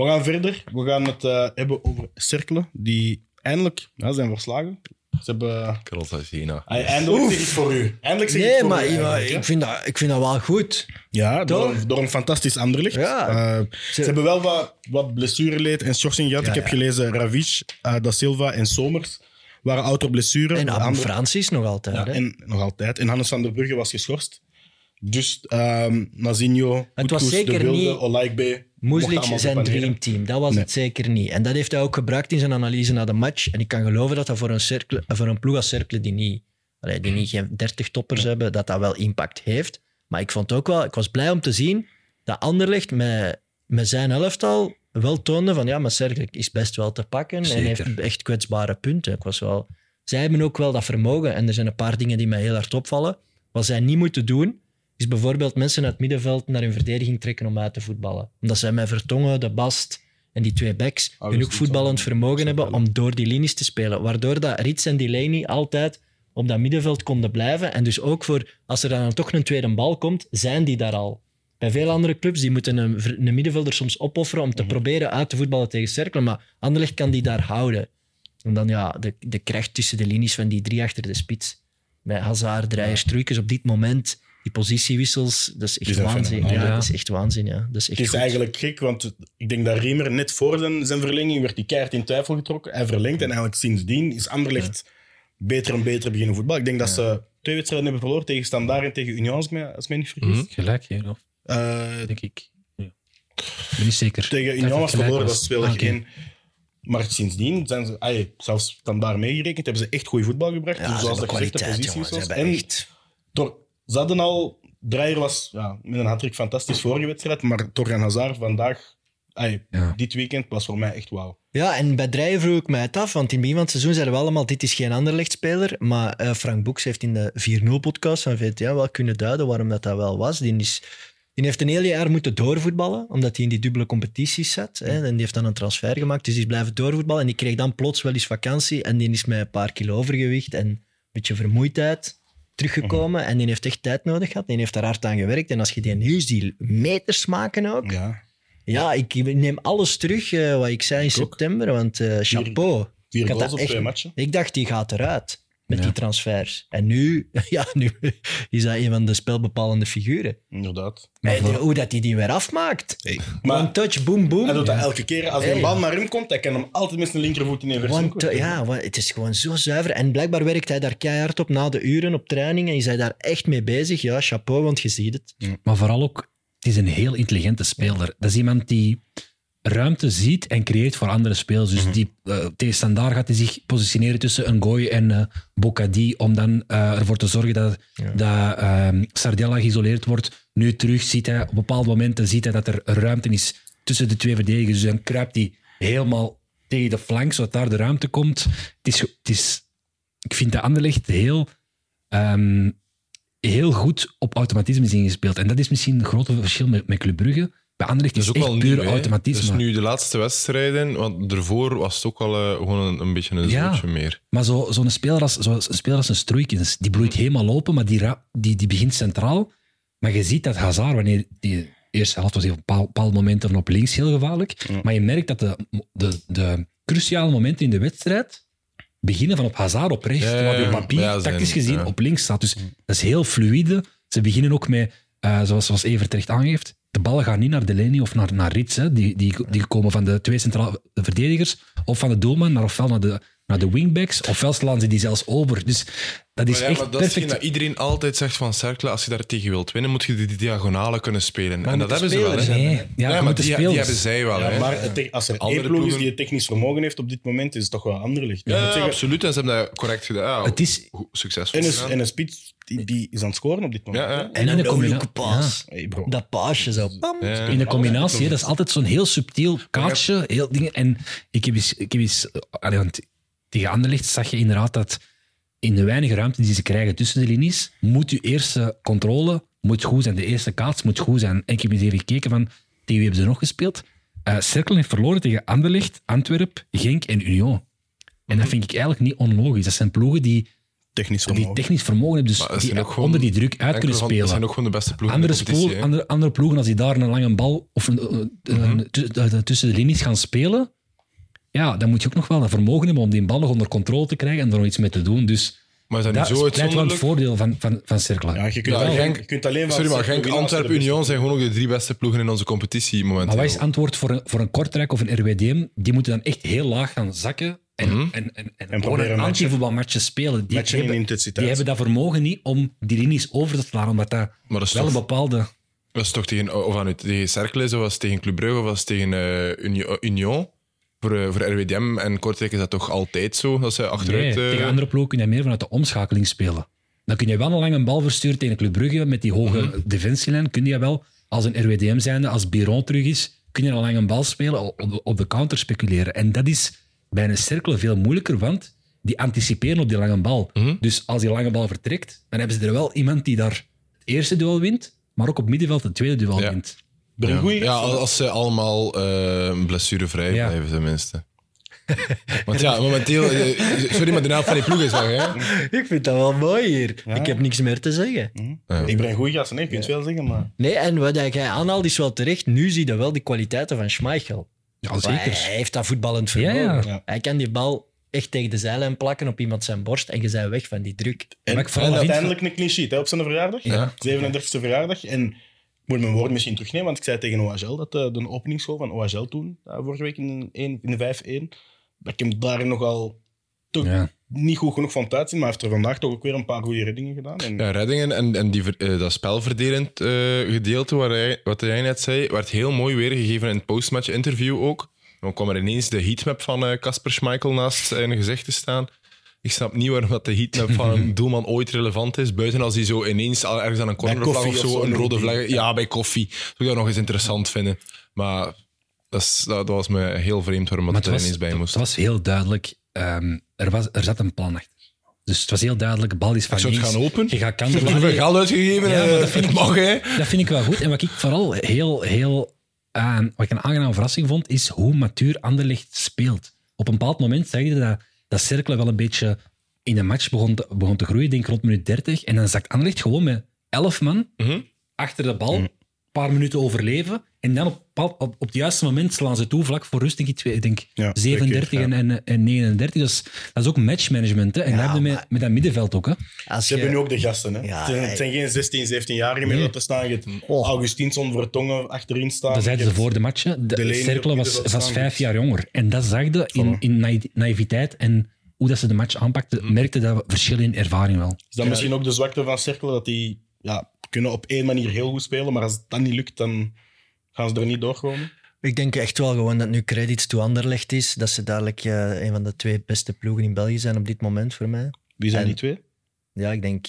We gaan verder. We gaan het eh, hebben over Cerkelen, die eindelijk ja, zijn verslagen. Ze hebben... Karel Zaizena. Ah, eindelijk zeg ik voor u. Eindelijk zeg ik Nee, voor maar u. ja, eigenlijk, hè. ik, vind dat, ik vind dat wel goed. Ja, door, Toch? door een fantastisch Anderlicht. Ja. Eh, ze, hebben wel wat, wat blessureleed en schorsing gehad. Ja, ik heb ja. gelezen Ravish, eh, Da Silva en Somers waren out op blessure. En De andere- Francis nog altijd. Ja, hè. en nog altijd. En Hannes van der Brugge was geschorst. Dus ehm Nazinho, Het was Kutkus, zeker De Wilde, niet- Olaikbe... Moeslic allemaal zijn dreamteam, dat was Nee. het zeker niet. En dat heeft hij ook gebruikt in zijn analyse na de match. En ik kan geloven dat dat voor een, cirkel, voor een ploeg als Cercle die niet, die niet geen 30 toppers hebben, dat dat wel impact heeft. Maar ik vond ook wel, ik was blij om te zien dat Anderlecht met, met zijn elftal wel toonde van ja, maar Cercle is best wel te pakken en heeft echt kwetsbare punten. Ik was wel, zij hebben ook wel dat vermogen en er zijn een paar dingen die mij heel hard opvallen. Wat zij niet moeten doen, is bijvoorbeeld mensen uit het middenveld naar hun verdediging trekken om uit te voetballen. Omdat zij met Vertongen, De Bast en die twee backs dat genoeg is voetballend vermogen hebben om door die linies te spelen. Waardoor dat Rits en Delaney altijd op dat middenveld konden blijven. En dus ook voor, als er dan toch een tweede bal komt, zijn die daar al. Bij veel andere clubs die moeten een, een middenvelder soms opofferen om te Mhm. proberen uit te voetballen tegen Cercle. Maar Anderlecht kan die daar houden. En dan ja, de, de kracht tussen de linies van die drie achter de spits. Met Hazard, Dreyer, Struikens op dit moment, die positiewissels, dat is echt Die waanzin. Ja, dat is echt waanzin, ja. Dat is echt Het is goed. eigenlijk gek, want ik denk dat Riemer net voor zijn, zijn verlenging werd die keihard in twijfel getrokken. Hij verlengt en eigenlijk sindsdien is Anderlecht beter en beter beginnen voetbal. Ik denk dat ze twee wedstrijden hebben verloren tegen Standaard en tegen Union, als ik me, als ik me niet vergis. Mhm. Gelijk, ja, Eh, denk ik. Ben niet zeker. tegen Union was verloren, was. dat speelde Ah, geen... Maar sindsdien zijn ze, ay, zelfs Standaard meegerekend, hebben ze echt goed voetbal gebracht. Ja, dus ze zoals hebben dat gezegd, de posities jongen. Ze was. hebben En echt... Ze hadden al... Dreyer was ja, met een hat fantastisch vorige wedstrijd, maar Torgan Hazard vandaag, ay, Ja. dit weekend, was voor mij echt wauw. Ja, en bij Drijen vroeg ik mij het af, want in het begin van het seizoen zeiden we allemaal, dit is geen Anderlecht-speler. Maar eh, Frank Boeks heeft in de 4-0-podcast van VTM wel kunnen duiden waarom dat, dat wel was. Die, is, die heeft een heel jaar moeten doorvoetballen, omdat hij in die dubbele competities zat. Hè, en die heeft dan een transfer gemaakt, dus die is blijven doorvoetballen. En die kreeg dan plots wel eens vakantie en die is met een paar kilo overgewicht en een beetje vermoeidheid teruggekomen. En die heeft echt tijd nodig gehad. Die heeft daar hard aan gewerkt. En als je die nu ziet meters maken ook... Ja. Ja, ik neem alles terug eh, wat ik zei in Ik ook. september, want eh, chapeau. Vier Ik had goals dat op echt- twee matchen. Ik dacht, die gaat eruit met Ja. die transfers. En nu, ja, nu is dat een van de spelbepalende figuren. Inderdaad. Maar hoe dat hij die weer afmaakt. Hey. One touch, boom, boom. hij doet dat elke keer. Als er een Hey. bal naar hem komt, hij kan hem altijd met zijn linkervoet in een tou- ja, het is gewoon zo zuiver. En blijkbaar werkt hij daar keihard op na de uren op training. En is hij daar echt mee bezig. Ja, chapeau, want je ziet het. Maar vooral ook, het is een heel intelligente speler. Dat is iemand die ruimte ziet en creëert voor andere spelers. Dus die, eh, tegen standaard gaat hij zich positioneren tussen een gooi en eh Bocadi om dan eh, ervoor te zorgen dat, dat ehm, Sardella geïsoleerd wordt. Nu terug ziet hij, op bepaalde momenten ziet hij dat er ruimte is tussen de twee verdedigers. Dus dan kruipt hij helemaal tegen de flank, zodat daar de ruimte komt. Het is, het is, ik vind de Anderlecht heel... ehm, heel goed op automatisme is ingespeeld. En dat is misschien een grote verschil met, met Club Brugge. Bij Anderlecht is is het ook echt wel puur nieuw, automatisme. Dus nu de laatste wedstrijden, want ervoor was het ook al eh, gewoon een, een beetje een Ja. meer. Maar zo- zo'n speler, als, zo, een speler als een Stroeikens, die bloeit helemaal open, maar die, die, die begint centraal. Maar je ziet dat Hazard, wanneer die eerste helft was hij op bepaal- bepaalde momenten op links heel gevaarlijk. Maar je merkt dat de, de, de cruciale momenten in de wedstrijd beginnen van op Hazard op rechts, Ja, hij op papier, Ja, tactisch gezien, op links staat. Dus dat is heel fluïde. Ze beginnen ook met, eh, zoals, zoals Evert terecht aangeeft, de ballen gaan niet naar Delaney of naar, naar Rits. Hè. Die, die, die komen van de twee centrale verdedigers of van de doelman, naar ofwel naar de, naar de wingbacks, ofwel slaan ze die zelfs over. Dus dat is Maar ja, echt maar dat is perfect. dat iedereen altijd zegt van Cercle, als je daar tegen wilt winnen, moet je die, diagonalen kunnen spelen. en moet dat hebben ze wel. Hè. Nee, ja, maar die, die hebben zij wel. Ja, hè. maar als er Andere één ploeg is die het technisch vermogen heeft op dit moment, is het toch wel Ik moet ja, absoluut. En ze hebben dat correct gedaan. Ja, Het is, succesvol En een, en een spits die, die is aan het scoren op dit moment. Ja, ja. hè. En de een leuke. Hey, bro. Dat paasje zo. Bam. Ja. in de combinatie, dat is altijd zo'n heel subtiel kaartje. Heel dingen. En ik heb eens, ik heb eens tegen Anderlecht zag je inderdaad dat in de weinige ruimte die ze krijgen tussen de linies, moet je eerste controle moet goed zijn. De eerste kaats moet goed zijn. En ik heb eens even gekeken van, tegen wie hebben ze nog gespeeld? Eh Cercle heeft verloren tegen Anderlecht, Antwerp, Genk en Union. En dat vind ik eigenlijk niet onlogisch. Dat zijn ploegen die, Technisch die vermogen. technisch vermogen hebben, dus die ook onder die druk uit kunnen spelen. Dat zijn ook gewoon de beste ploegen Andere, spoel, andere, andere ploegen, als die daar een lange bal of een, Mhm. tu- tussen de linies gaan spelen, ja, dan moet je ook nog wel een vermogen hebben om die bal nog onder controle te krijgen en er nog iets mee te doen. Dus Maar is dat dat niet zo wel het voordeel van, van, van Cercle. Ja, je kunt, Ja, alleen, Genk- je kunt alleen van Sorry, maar Genk, Antwerpen, Union zijn gewoon ook de drie beste ploegen in onze competitie momenteel. Maar wat is het antwoord voor een, voor een Kortrijk of een RWDM? Die moeten dan echt heel laag gaan zakken en, Mhm. en, en, en, gewoon proberen een matchen- anti-voetbalmatje spelen. Die hebben, die hebben dat vermogen niet om die linies over te slaan, omdat dat Maar wel een bepaalde... dat is toch tegen, of aan het tegen Cercle was het tegen Club Brugge, of was het tegen eh, Uni- Union? Voor, eh, voor RWDM en Kortrijk is dat toch altijd zo, dat ze achteruit... Nee, eh, tegen andere ploegen kun je meer vanuit de omschakeling spelen. Dan kun je wel een lange bal versturen tegen Club Brugge met die hoge Mhm. defensielijn. Kun je wel, als een RWDM zijnde, als Biron terug is, kun je een lange bal spelen, op de, op de counter speculeren. En dat is bij een cirkel veel moeilijker, want die anticiperen op die lange bal. Mhm. Dus als die lange bal vertrekt, dan hebben ze er wel iemand die daar het eerste duel wint, maar ook op middenveld het tweede duel Ja. wint. Ja. ja, als ze allemaal eh, blessurevrij Ja. blijven, tenminste. Want ja, momenteel... eh, sorry, maar de helft van die ploeg is weg, hè? Ik vind dat wel mooi hier. Ja. Ik heb niks meer te zeggen. Ja. Ik ben een goeie gast, nee, je kunt veel zeggen, maar... Nee, en wat jij aanhaalt is wel terecht. Nu zie je wel die kwaliteiten van Schmeichel. Ja, zeker. Hij heeft dat voetballend vermogen. ja. Ja. Hij kan die bal echt tegen de zijlijn plakken op iemand zijn borst en je bent weg van die druk. En, Maar ik en uiteindelijk een clean sheet hè, op zijn verjaardag. Ja. 37e verjaardag. En ik moet mijn woord misschien terugnemen, want ik zei tegen OHL dat eh, de, de openingsschool van OHL toen, eh, vorige week in, een- in de 5-1, dat ik hem daar nogal toch Ja. niet goed genoeg van uitzien, maar hij heeft er vandaag toch ook weer een paar goede reddingen gedaan. En, Ja, reddingen en, en die, eh, dat spelverdelend gedeelte waar hij, wat jij net zei, werd heel mooi weergegeven in het postmatch interview ook. Dan kwam er ineens de heatmap van Casper Schmeichel naast zijn gezicht te staan. Ik snap niet waarom dat de heatmap van een doelman ooit relevant is. Buiten als hij zo ineens al ergens aan een cornervlag of of zo, zo, een rode vlag. Ja, bij koffie. Zou ik dat nog eens interessant vinden. Maar dat, is, dat, dat was me heel vreemd waarom dat er was, ineens bij moest. het was heel duidelijk. ehm, er, was, er zat een plan achter. Dus het was heel duidelijk. De bal is van Ik zou het links. gaan open. Je gaat kanten. geld uitgegeven. Ja, eh, maar dat vind ik- mag, hè. Dat vind ik wel goed. En wat ik vooral heel, heel aan, wat ik een aangename verrassing vond, is hoe matuur Anderlecht speelt. Op een bepaald moment zag je dat, dat cirkelen wel een beetje in de match begon te, begon te groeien, ik denk rond minuut 30. En dan zakt Anderlecht gewoon met 11 man Mhm. achter de bal, een paar minuten overleven. En dan op, op, op het juiste moment slaan ze toe, vlak voor rust, denk ik, twee- ik denk Ja, 37 twee keer, en, en, en 39. Dus dat is ook matchmanagement. Hè. En Ja, dat hebben we met, met dat middenveld ook. Hè. Als Ze je, hebben nu ook de gasten. Hè. Ja, het, zijn, hij- het zijn geen 16, 17 jaar meer Nee. dat er staan. Je hebt Oh. Augustinsson, Vertongen achterin staan. Dat zeiden ze voor de match. De, Cercle op was, was vijf jaar jonger. En dat zag je in, in naïviteit en hoe dat ze de match aanpakten, merkte dat verschil in ervaring wel. Is dat misschien ook de zwakte van Cercle? Dat die ja, kunnen op één manier heel goed spelen, maar als dat niet lukt, dan gaan ze er niet doorkomen. Ik denk echt wel gewoon dat nu credits to Anderlecht is. Dat ze dadelijk eh, een van de twee beste ploegen in België zijn op dit moment voor mij. Wie zijn En- die twee? Ja, ik denk...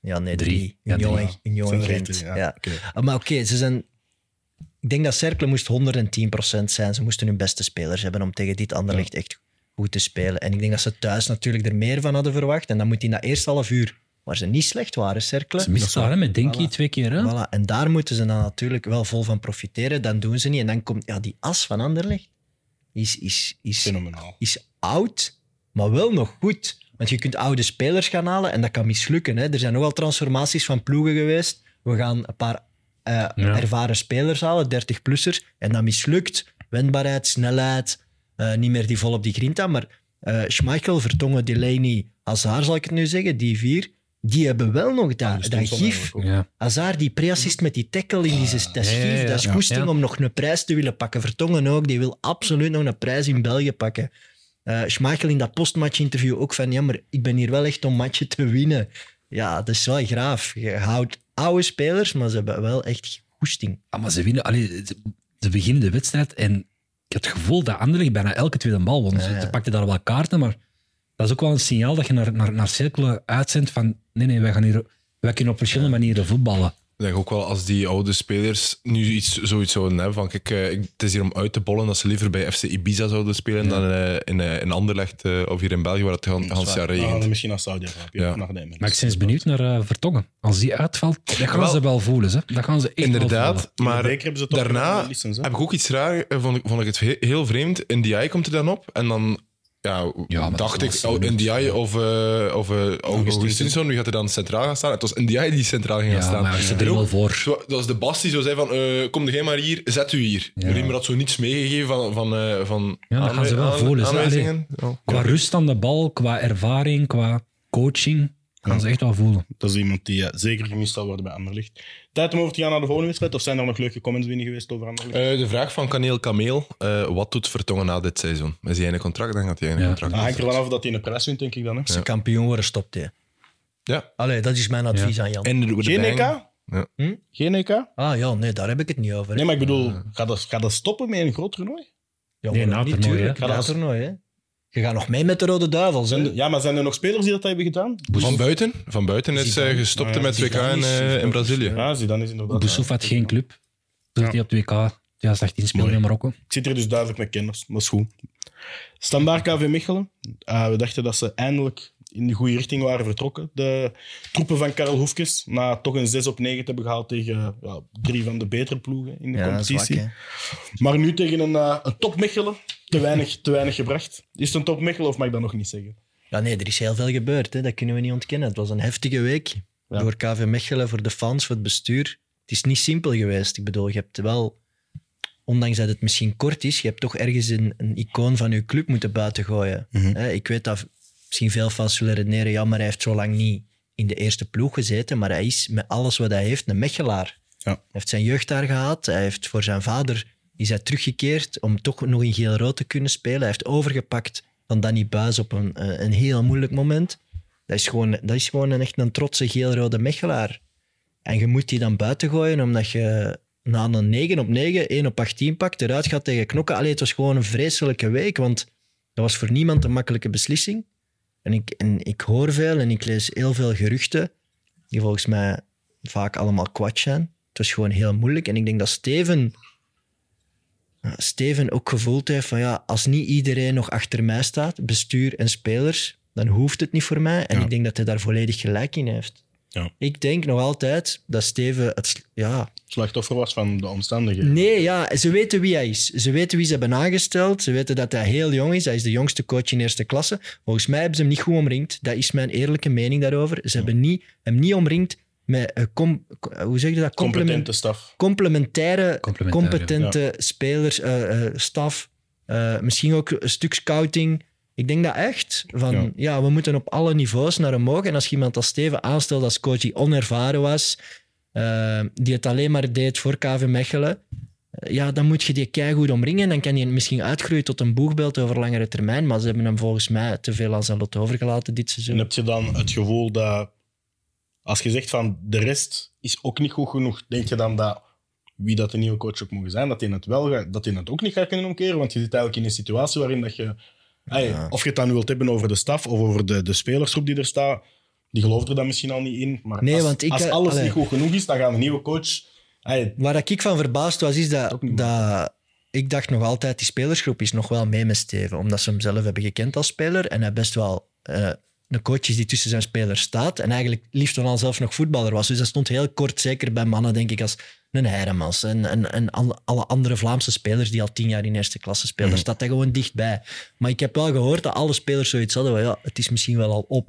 Ja, nee, Drie. drie. Ja, Union drie. en- Union Gent. ja. Ja. Oké. Ah, Maar oké, ze zijn... Ik denk dat Cercle moest 110% zijn. Ze moesten hun beste spelers hebben om tegen dit Anderlecht echt goed te spelen. En ik denk dat ze thuis natuurlijk er meer van hadden verwacht. En dan moet in dat eerste half uur, waar ze niet slecht waren, Cercle... Ze misten daar met Denki Voilà. twee keer. Hè? Voilà. En daar moeten ze dan natuurlijk wel vol van profiteren. Dan doen ze niet. En dan komt ja, die as van Anderlecht. Is, is, is, Fenomenaal. is oud, maar wel nog goed. Want je kunt oude spelers gaan halen en dat kan mislukken. Hè. Er zijn nogal transformaties van ploegen geweest. We gaan een paar eh, ervaren spelers halen, 30-plussers, en dat mislukt. Wendbaarheid, snelheid, eh, niet meer die vol op die grinta. Maar eh Schmeichel, Vertongen, Delaney, Hazard zal ik het nu zeggen, die vier, die hebben wel nog dat, dat gif. Ja. Hazard, die pre-assist met die tackle in die dat is ja, gif, ja, ja. dat is goesting Ja. om nog een prijs te willen pakken. Vertongen ook, die wil absoluut nog een prijs in België pakken. Eh Schmeichel in dat postmatch-interview ook van, ja, maar ik ben hier wel echt om matchen te winnen. Ja, dat is wel graaf. Je houdt oude spelers, maar ze hebben wel echt goesting. Ah, maar ze winnen, allee, ze, ze beginnen de wedstrijd en ik heb het gevoel dat Anderlecht bijna elke tweede bal won. Ze pakten daar wel kaarten, maar dat is ook wel een signaal dat je naar, naar, naar cirkelen uitzendt van nee, nee, wij, gaan hier, wij kunnen op verschillende manieren voetballen. Ik denk ook wel als die oude spelers nu iets, zoiets zouden hebben van kijk, eh, ik- het is hier om uit te bollen dat ze liever bij FC Ibiza zouden spelen dan eh, in, eh, in Anderlecht eh, of hier in België waar het waar. jaar gaan regent. ze misschien naar Saudi-Arabië Ja. Maar ik ben eens benieuwd naar Vertongen. Als die uitvalt, dat gaan Wel, ze wel voelen. Hè? Dat gaan ze echt wel voelen. Inderdaad, In de maar ze daarna heb ik ook iets raar, vond ik, vond ik het he- heel vreemd. Ndiaye komt er dan op en dan ja, Ja, dacht ik, Ndiaye of, eh of uh. Augustinsson, wie gaat er dan centraal gaan staan? Het was Ndiaye die centraal ging gaan Ja, staan. maar ze En er wel voor. Dat was de Bas die zo zei van, eh, kom jij maar hier, zet u hier. Ja. Riemer had zo niets meegegeven van, van, eh, van Ja, dat gaan ze wel voelen. Ja. Qua rust aan de bal, qua ervaring, qua coaching, gaan ze echt wel voelen. Dat is iemand die ja, zeker gemist zal worden bij Anderlecht. Tijd om over te gaan naar de volgende wedstrijd. Of zijn er nog leuke comments binnen geweest over Anderlecht? Eh, de vraag van Kaneel Kameel, eh, wat doet Vertongen na dit seizoen? Is hij in een contract? Dan gaat hij in een Ja. contract. Dat hangt er wel af dat hij een prijs wint, denk ik dan. Hè? Als ze kampioen worden, stopt hij. Ja. Allee, dat is mijn advies aan Jan. En Geen. EK? Ja. Hm? Geen EK? Ah ja, nee, daar heb ik het niet over. hè. Nee, maar ik bedoel, gaat dat, gaat dat stoppen met een groot toernooi? Ja, Nee, na toernooi. Na het toernooi, hè. Je gaat nog mee met de Rode Duivels. Hè? er- ja, maar zijn er nog spelers die dat hebben gedaan? Van buiten? Van buiten is Zidane. eh, gestopt Ah, met WK in, eh, in Brazilië. Ja, Zidane is inderdaad. Boussouf had geen club. Toen Ja. hij op de WK 2018 speelde Mooi. in Marokko. Ik zit hier dus duidelijk met kenners. Dat is goed. Standaard KV Mechelen. Eh, we dachten dat ze eindelijk in de goede richting waren vertrokken. De troepen van Karel Hoefkes. Na toch een 6 op 9 te hebben gehaald tegen ja, drie van de betere ploegen in de Ja, competitie. zwak, maar nu tegen een, eh, een top Mechelen. Te weinig, te weinig gebracht. Is het een top Mechelen of mag ik dat nog niet zeggen? Ja, nee, er is heel veel gebeurd. Hè. Dat kunnen we niet ontkennen. Het was een heftige week. Ja. Door KV Mechelen, voor de fans, voor het bestuur. Het is niet simpel geweest. Ik bedoel, je hebt wel ondanks dat het misschien kort is, je hebt toch ergens een, een icoon van je club moeten buitengooien. Mhm. Hè, Ik weet dat misschien veel fans zullen redeneren, ja, maar hij heeft zo lang niet in de eerste ploeg gezeten, maar hij is met alles wat hij heeft een Mechelaar. Ja. Hij heeft zijn jeugd daar gehad, hij heeft voor zijn vader is hij teruggekeerd om toch nog in geel-rood te kunnen spelen. Hij heeft overgepakt van Danny Buis op een, eh, een heel moeilijk moment. Dat is gewoon, dat is gewoon een, echt een trotse geel-rode Mechelaar. En je moet die dan buiten gooien omdat je na een 9 op 9, 1 op 18 pakt, eruit gaat tegen knokken. Allee, het was gewoon een vreselijke week, want dat was voor niemand een makkelijke beslissing. En ik, en ik hoor veel en ik lees heel veel geruchten, die volgens mij vaak allemaal kwad zijn. Het was gewoon heel moeilijk. En ik denk dat Steven, Steven ook gevoeld heeft van ja, als niet iedereen nog achter mij staat, bestuur en spelers, dan hoeft het niet voor mij. En Ja. ik denk dat hij daar volledig gelijk in heeft. Ja. Ik denk nog altijd dat Steven het, ja, Slachtoffer was van de omstandigheden. Nee, ja, ze weten wie hij is. Ze weten wie ze hebben aangesteld. Ze weten dat hij heel jong is. Hij is de jongste coach in eerste klasse. Volgens mij hebben ze hem niet goed omringd. Dat is mijn eerlijke mening daarover. Ze hebben niet, hem niet omringd met, eh, com- co- hoe zeg je dat? Staf. complementaire, Complementair, competente spelers, eh, eh, staf. Eh, misschien ook een stuk scouting. Ik denk dat echt. Van, Ja. ja. we moeten op alle niveaus naar omhoog. En als je iemand als Steven aanstelt als coach die onervaren was, eh, die het alleen maar deed voor KV Mechelen, eh, ja, dan moet je die keigoed omringen. Dan kan hij misschien uitgroeien tot een boegbeeld over langere termijn. Maar ze hebben hem volgens mij te veel aan zijn lot overgelaten dit En seizoen. heb je dan het gevoel dat, als je zegt van de rest is ook niet goed genoeg, denk je dan dat wie dat de nieuwe coach ook mogen zijn, dat hij het wel gaat, dat hij het ook niet gaat kunnen omkeren? Want je zit eigenlijk in een situatie waarin dat je, Ey, of je het dan nu wilt hebben over de staf of over de, de spelersgroep die er staat, die gelooft er dan misschien al niet in. Maar Nee, als, want ik, als eh, alles allee. niet goed genoeg is, dan gaat een nieuwe coach. Waar ik van verbaasd was, is dat, dat ik dacht nog altijd, die spelersgroep is nog wel mee met Steven. Omdat ze hem zelf hebben gekend als speler. En hij best wel eh, een coach is die tussen zijn spelers staat. En eigenlijk liefst dan al zelf nog voetballer was. Dus dat stond heel kort, zeker bij mannen, denk ik, als een Heremans. En, en, en al- alle andere Vlaamse spelers die al tien jaar in eerste klasse spelen. Daar staat hij gewoon dichtbij. Maar ik heb wel gehoord dat alle spelers zoiets hadden. van, Ja, het is misschien wel al op.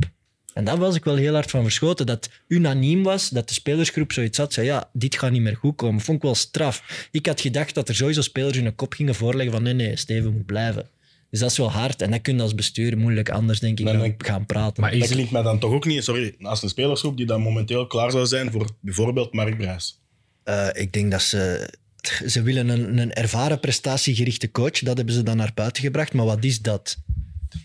En daar was ik wel heel hard van verschoten. Dat unaniem was, dat de spelersgroep zoiets had. Zei, ja, dit gaat niet meer goed komen. Vond ik wel straf. Ik had gedacht dat er sowieso spelers hun kop gingen voorleggen van nee, nee, Steven moet blijven. Dus dat is wel hard. En dat kun je als bestuur moeilijk anders, denk ik, Dan denk- gaan praten. Maar dat is, klinkt mij dan toch ook niet, sorry, als een spelersgroep die dan momenteel klaar zou zijn voor bijvoorbeeld Mark Brijs. Eh, ik denk dat ze... Ze willen een, een ervaren prestatiegerichte coach. Dat hebben ze dan naar buiten gebracht. Maar wat is dat?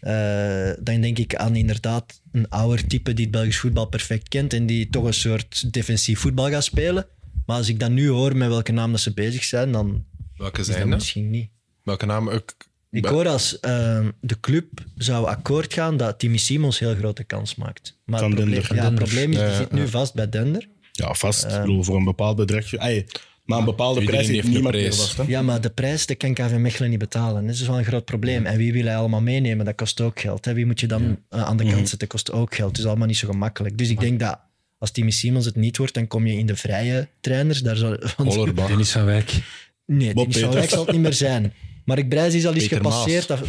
Eh, dan denk ik aan inderdaad een ouder type die het Belgisch voetbal perfect kent en die toch een soort defensief voetbal gaat spelen. Maar als ik dan nu hoor met welke naam dat ze bezig zijn, dan Welke is dat zijn dat? misschien niet. Welke naam? Ik, Ik hoor als eh, de club zou akkoord gaan dat Timmy Simons heel grote kans maakt. Maar Van het probleem, ja, het probleem is, die zit nu vast bij Dender. Ja, vast. Ehm. ik bedoel, voor een bepaald bedrag. Maar een bepaalde Iedereen prijs heeft niemand meer vast. Hè? Ja, maar de prijs dat kan KV Mechelen niet betalen. Dat is wel een groot probleem. En wie wil hij allemaal meenemen? Dat kost ook geld. Hè. Wie moet je dan eh, aan de kant Mhm. zetten? kost ook geld. Het is allemaal niet zo gemakkelijk. Dus ik denk dat als Timmy Simons het niet wordt, dan kom je in de vrije trainers. Daar zal, want- Hollerbach. Dennis van Wijk. nee, Bob die zal, Peters. zal het niet meer zijn. Mark Brijs is al eens Peter gepasseerd. Dat,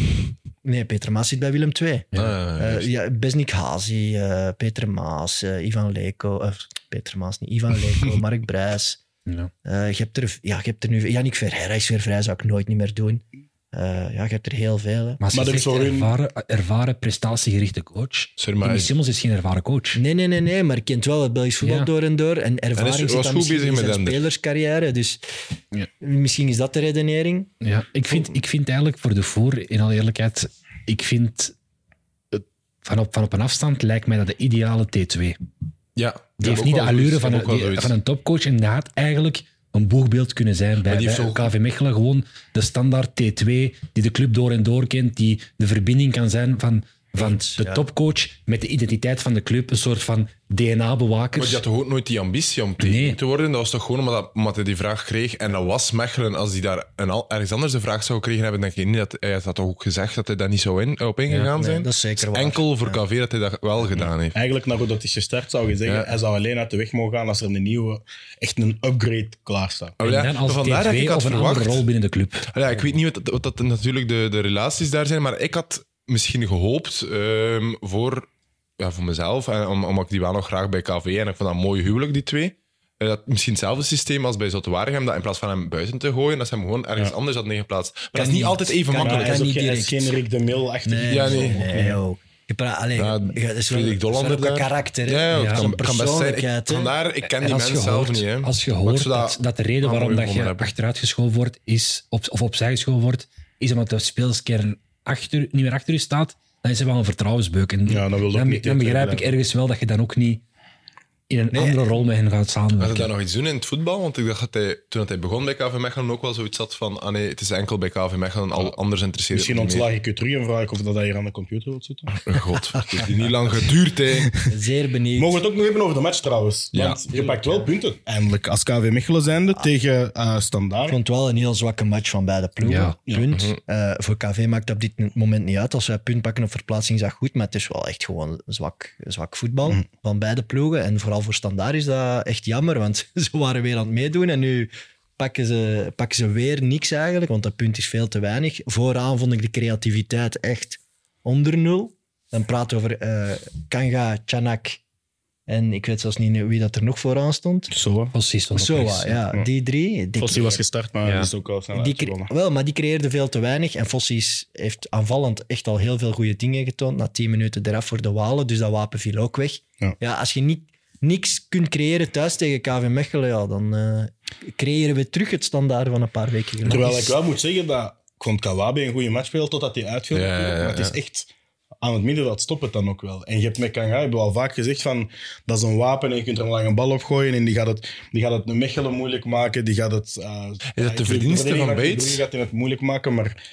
nee, Peter Maas zit bij Willem II. Ah, Eh, ja, Besnik Hazi, eh, Peter Maas, Ivan Leko. Peter Maas, niet Ivan Leko, Mark Brijs. Ja. Eh, je, hebt er, ja, je hebt er nu... Yannick Verheira is weer vrij, zou ik nooit niet meer doen. Eh, ja, je hebt er heel veel. hè. Maar er is hun- ervaren, ervaren prestatiegerichte coach. Sorry, is- Simmons is geen ervaren coach. Nee, nee, nee, nee, maar je kent wel het Belgisch voetbal Ja. door en door. En ervaring zit dan misschien bezig in met zijn spelerscarrière. Dus Ja. misschien is dat de redenering. Ja, ik vind, ik vind eigenlijk voor de voor, in alle eerlijkheid, ik vind het, van, op, van op een afstand lijkt mij dat de ideale T2. Die heeft niet de allure van een, van een topcoach had eigenlijk een boegbeeld kunnen zijn bij, zo- KV Mechelen. Gewoon de standaard T2 die de club door en door kent, die de verbinding kan zijn van, van de ja. topcoach met de identiteit van de club. Een soort van DNA-bewaker. Maar die had toch ook nooit die ambitie om Nee. tegen te worden? Dat was toch gewoon omdat, dat- omdat hij die vraag kreeg. En dat was Mechelen. Als hij daar een, al- ergens anders de vraag zou gekregen hebben, denk je niet dat hij had dat toch ook gezegd dat hij daar niet zo in, op ingegaan Nee, zijn? dat is zeker waar. Enkel voor KV dat hij dat wel gedaan heeft. Eigenlijk, dat is gestart, zou je zeggen, Ja. hij zou alleen uit de weg mogen gaan als er een nieuwe, echt een upgrade klaar staat. Oh en ja, dan als maar vandaar dat T2 ik had of een andere verwacht. rol binnen de club. Ja, ik weet niet wat, wat dat natuurlijk de, de relaties daar zijn, maar ik had misschien gehoopt ehm, voor, ja, voor mezelf, en om, omdat ik die wel nog graag bij KV en ik vond dat een mooi huwelijk, die twee. eh, dat misschien hetzelfde systeem als bij Zotte Waregem, dat in plaats van hem buiten te gooien, dat ze hem gewoon ergens Ja. anders hadden neergeplaatst. Maar dat is niet. niet altijd even Kan makkelijk. hij is, niet direct. geen Rick de Mil achter. Nee, Ja, nee. nee, joh. Je praat, allee, Ja, je- dat is wel, Frederik dat Dollander een daar. karakter. hè. Ja, ja, kan, best zijn. Ik, vandaar, ik ken die mensen zelf niet. Hè. als je hoort dat, dat de reden waarom dat je achteruit geschoold wordt, is, op, of opzij geschoold wordt, is omdat de speelskern achter, niet meer achter je staat, dan is er wel een vertrouwensbeuk. En Ja, dan wil ook dan, niet dan begrijp ik ergens wel dat je dan ook niet in een andere rol met hen gaat Gaat hij samenwerken. daar nog iets doen in het voetbal? Want ik dacht dat hij, toen dat hij begon bij KV Mechelen ook wel zoiets had van ah nee, het is enkel bij KV Mechelen, al anders interesseert Misschien ontslag ik je terug en vraag ik of dat hij hier aan de computer wilt zitten. God, het heeft niet lang geduurd, hè. Zeer benieuwd. Mogen we het ook nog hebben over de match trouwens? Ja. Want je pakt wel punten. Eindelijk, als KV Mechelen zijnde tegen eh Ik Standaard. vond het wel een heel zwakke match van beide ploegen. Ja. Punt. Eh, voor KV maakt op dit moment niet uit. Als wij punt pakken op verplaatsing is dat goed, maar het is wel echt gewoon zwak, zwak voetbal van beide ploegen. En vooral voor Standaard is dat echt jammer, want ze waren weer aan het meedoen en nu pakken ze, pakken ze weer niks eigenlijk, want dat punt is veel te weinig. Vooraan vond ik de creativiteit echt onder nul. Dan praten we over eh, Kanga, Chanak en ik weet zelfs niet wie dat er nog vooraan stond. Zo. Fossi stond ja, die drie. die Fossi was gestart, maar Ja. is ook al snel die wel, maar die creëerde veel te weinig. En Fossies heeft aanvallend echt al heel veel goede dingen getoond. Na 10 minuten eraf voor de Walen, dus dat wapen viel ook weg. Ja. als je niet, niks kunt creëren thuis tegen KV Mechelen, ja, dan eh, creëren we terug het standaard van een paar weken geleden. Terwijl ik wel moet zeggen dat ik vond Kawabe een goede match speelde totdat hij uitviel. Ja, ja, natuurlijk. ja, maar het is echt aan het midden dat stopt het dan ook wel. En je hebt met Kanga, heb je al vaak gezegd van dat is een wapen en je kunt er een lange bal op gooien en die gaat het, die gaat het Mechelen moeilijk maken. Die gaat het. eh, de verdienste van Bates? Die gaat hij het moeilijk maken, maar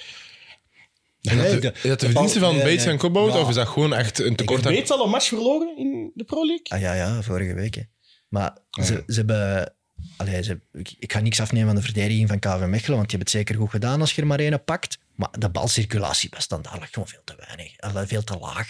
Is dat de, is dat de verdienste van Bates en Cobbout? Of is dat gewoon echt een tekort Heeft aan... Bates al een match verloren in de Pro League? Ah ja, ja, vorige week. hè. Maar Ah, ze, ja. ze hebben... Allee, ze, ik, ik ga niks afnemen van de verdediging van KV Mechelen, want je hebt het zeker goed gedaan als je er maar één pakt. Maar de balcirculatie bij standaard lag gewoon veel te weinig. Allee, veel te laag.